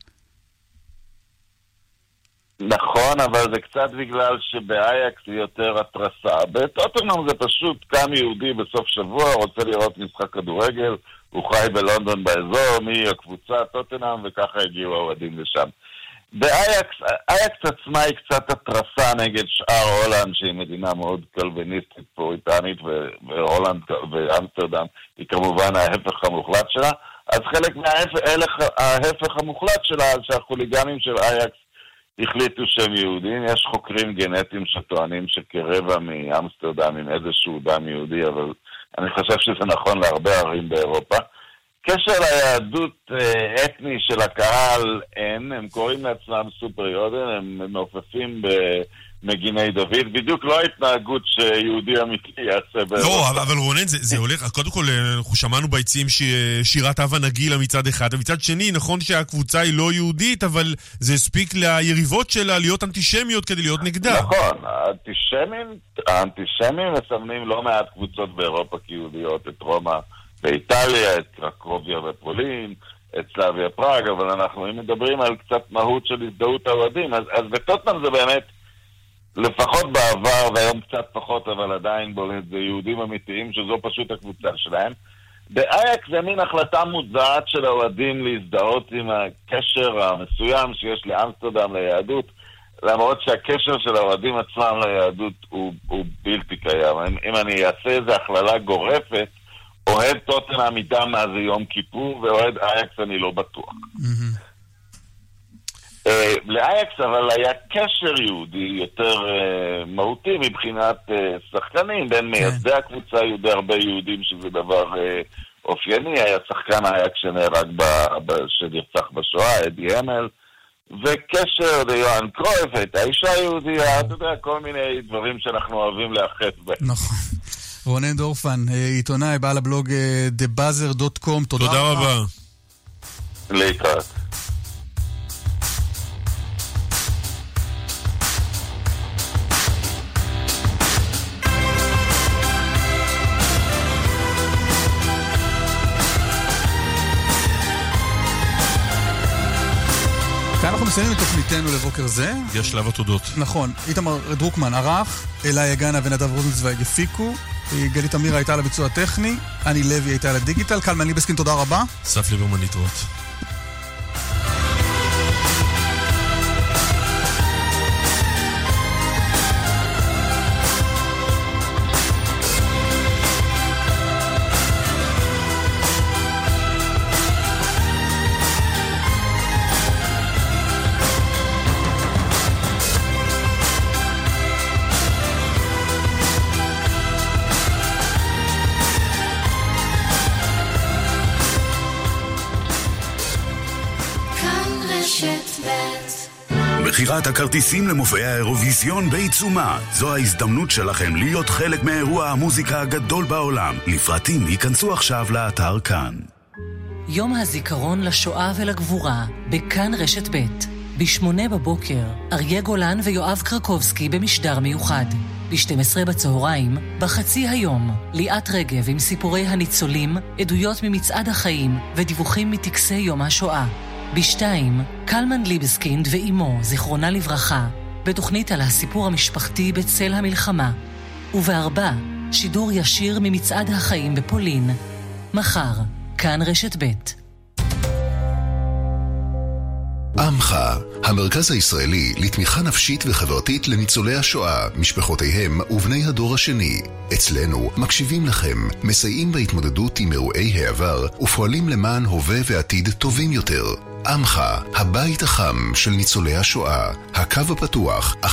נכון, אבל זה קצת בגלל שבאייקס היא יותר התרסה. בטוטנאם זה פשוט קם יהודי בסוף שבוע, רוצה לראות משחק כדורגל, הוא חי בלונדון באזור, מי הקבוצה, טוטנאם, וככה הגיעו האוהדים לשם. באייקס, אייקס עצמה היא קצת התרסה נגד שאר הולנד, שהיא מדינה מאוד קלוויניסטית פוריטנית, והולנד ואמסטרדם היא כמובן ההפך המוחלט שלה. אז חלק מההפך המוחלט שלה, שהחוליגנים של אייקס החליטו שהם יהודים. יש חוקרים גנטיים שטוענים שכרבע מאמסטרדם עם איזשהו דם יהודי, אבל אני חושב שזה נכון להרבה ערים באירופה. קשר ליהדות אה, אתני של הקהל אין, הם קוראים לעצמם סופר יודן, הם מעופפים. מגיני דוד, בדיוק לא ההתנהגות שיהודי אמיתי יעשה באירופה. לא, אבל, אבל רונן, זה, זה הולך, קודם כל, אנחנו שמענו ביציעים שירת הווה נגילה מצד אחד, ומצד שני, נכון שהקבוצה היא לא יהודית, אבל זה הספיק ליריבות שלה להיות אנטישמיות כדי להיות נגדה. נכון, האנטישמים, האנטישמים מסמנים לא מעט קבוצות באירופה כיהודיות, את רומא באיטליה, את קרקוביה ופולין. את סלאביה פראג, אבל אנחנו אם מדברים על קצת מהות של הזדהות האוהדים, אז, אז בטוטנאם זה באמת לפחות בעבר, והיום קצת פחות, אבל עדיין בולט, זה יהודים אמיתיים שזו פשוט הקבוצה שלהם. באייקס זה מין החלטה מודעת של האוהדים להזדהות עם הקשר המסוים שיש לאמסטרדם ליהדות, למרות שהקשר של האוהדים עצמם ליהדות הוא, הוא בלתי קיים. אם, אם אני אעשה איזו הכללה גורפת, אוהד טוטנאם מדם מאז יום כיפור, ואוהד אייקס אני לא בטוח. Mm-hmm. אה, לאייקס אבל היה קשר יהודי יותר uh, מהותי מבחינת uh, שחקנים, בין כן. מייסדי הקבוצה היו די הרבה יהודים שזה דבר uh, אופייני, היה שחקן אייקס שנהרג, ב, ב, שנרצח בשואה, אדי המל, וקשר ליוהאן קרויף, הייתה אישה יהודייה, אתה יודע, כל מיני דברים שאנחנו אוהבים להיאחז בהם. נכון. רונן דורפן, עיתונאי, בעל הבלוג TheBuzzer.com, תודה, תודה רבה. להתראות. אנחנו מסיימים את תוכניתנו לבוקר זה. יש שלב התודות. נכון. איתמר דרוקמן ערך, אלה יגנה ונדב רוזנצוויג הפיקו, גלית אמירה הייתה על הביצוע הטכני, אני לוי הייתה על הדיגיטל, קלמן ליבסקין תודה רבה. אסף ליברמן להתראות. מכירת הכרטיסים למופעי האירוויזיון בעיצומה. זו ההזדמנות שלכם להיות חלק מאירוע המוזיקה הגדול בעולם. לפרטים ייכנסו עכשיו לאתר כאן. יום הזיכרון לשואה ולגבורה, בכאן רשת ב', בשמונה בבוקר, אריה גולן ויואב קרקובסקי במשדר מיוחד. ב-12 בצהריים, בחצי היום, ליאת רגב עם סיפורי הניצולים, עדויות ממצעד החיים ודיווחים מטקסי יום השואה. בשתיים, קלמן ליבסקינד ואימו, זיכרונה לברכה, בתוכנית על הסיפור המשפחתי בצל המלחמה. ובארבע, שידור ישיר ממצעד החיים בפולין. מחר, כאן רשת ב'. עמך, המרכז הישראלי לתמיכה נפשית וחברתית לניצולי השואה, משפחותיהם ובני הדור השני. אצלנו מקשיבים לכם, מסייעים בהתמודדות עם אירועי העבר ופועלים למען הווה ועתיד טובים יותר. עמך, הבית החם של ניצולי השואה, הקו הפתוח 1-800-27-6655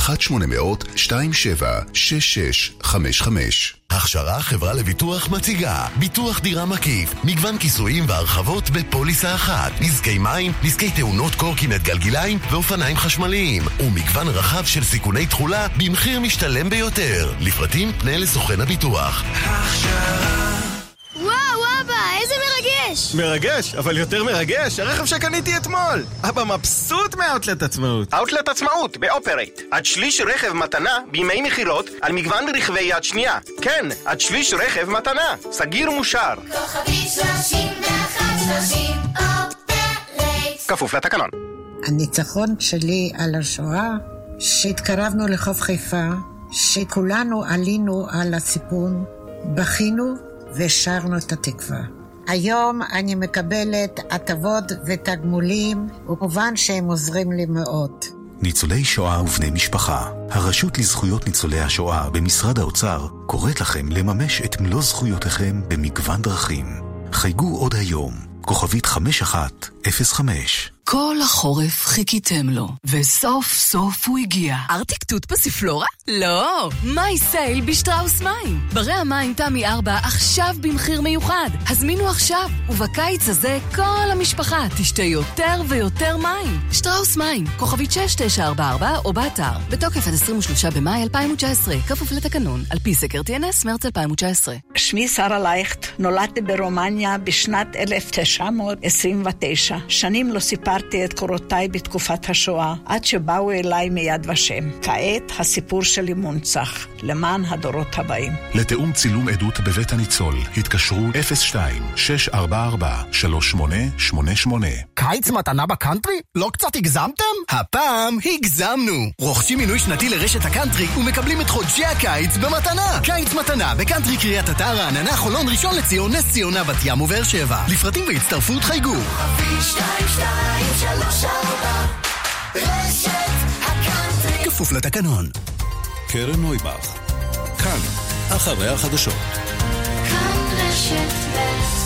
הכשרה חברה לביטוח מציגה. ביטוח דירה מקיף, מגוון כיסויים והרחבות בפוליסה אחת. נזקי מים, נזקי תאונות קורקינט גלגיליים ואופניים חשמליים. ומגוון רחב של סיכוני תכולה במחיר משתלם ביותר. לפרטים פנה לסוכן הביטוח. הכשרה וואו, אבא, איזה מרגש! מרגש, אבל יותר מרגש, הרכב שקניתי אתמול! אבא מבסוט מאוטלט עצמאות. אאוטלט עצמאות, באופרייט. עד שליש רכב מתנה בימי מכירות על מגוון רכבי יד שנייה. כן, עד שליש רכב מתנה. סגיר ומושר. כוכבית 3130 אופרייט כפוף לתקנון. הניצחון שלי על השואה, שהתקרבנו לחוף חיפה, שכולנו עלינו על הסיפון, בכינו ושרנו את התקווה. היום אני מקבלת הטבות ותגמולים, וכמובן שהם עוזרים לי מאוד. ניצולי שואה ובני משפחה, הרשות לזכויות ניצולי השואה במשרד האוצר קוראת לכם לממש את מלוא זכויותיכם במגוון דרכים. חייגו עוד היום, כוכבית 5105 כל החורף חיכיתם לו, וסוף סוף הוא הגיע. ארטיק תות פסיפלורה? לא! מי סייל בשטראוס מים. ברי המים תמי 4 עכשיו במחיר מיוחד. הזמינו עכשיו, ובקיץ הזה כל המשפחה תשתה יותר ויותר מים. שטראוס מים, כוכבית 6944 או באתר. בתוקף עד 23 במאי 2019, כפוף לתקנון, על פי סקר TNS מרץ 2019. שמי שרה לייכט, נולדתי ברומניה בשנת 1929. שנים לא סיפרתי את קורותיי בתקופת השואה, עד שבאו אליי מיד ושם. כעת הסיפור שלי מונצח, למען הדורות הבאים. לתיאום צילום עדות בבית הניצול, התקשרו 02-644-3888 קיץ מתנה בקאנטרי? לא קצת הגזמתם? הפעם הגזמנו! רוכשים מינוי שנתי לרשת הקאנטרי ומקבלים את חודשי הקיץ במתנה! קיץ מתנה בקאנטרי קריית אתר, רעננה, חולון, ראשון לציון, נס ציונה, בת ים ובאר שבע. לפרטים והצטרפות חייגו. כפוף לתקנון. קרן נויבך, כאן, אחרי החדשות. כאן רשת ב'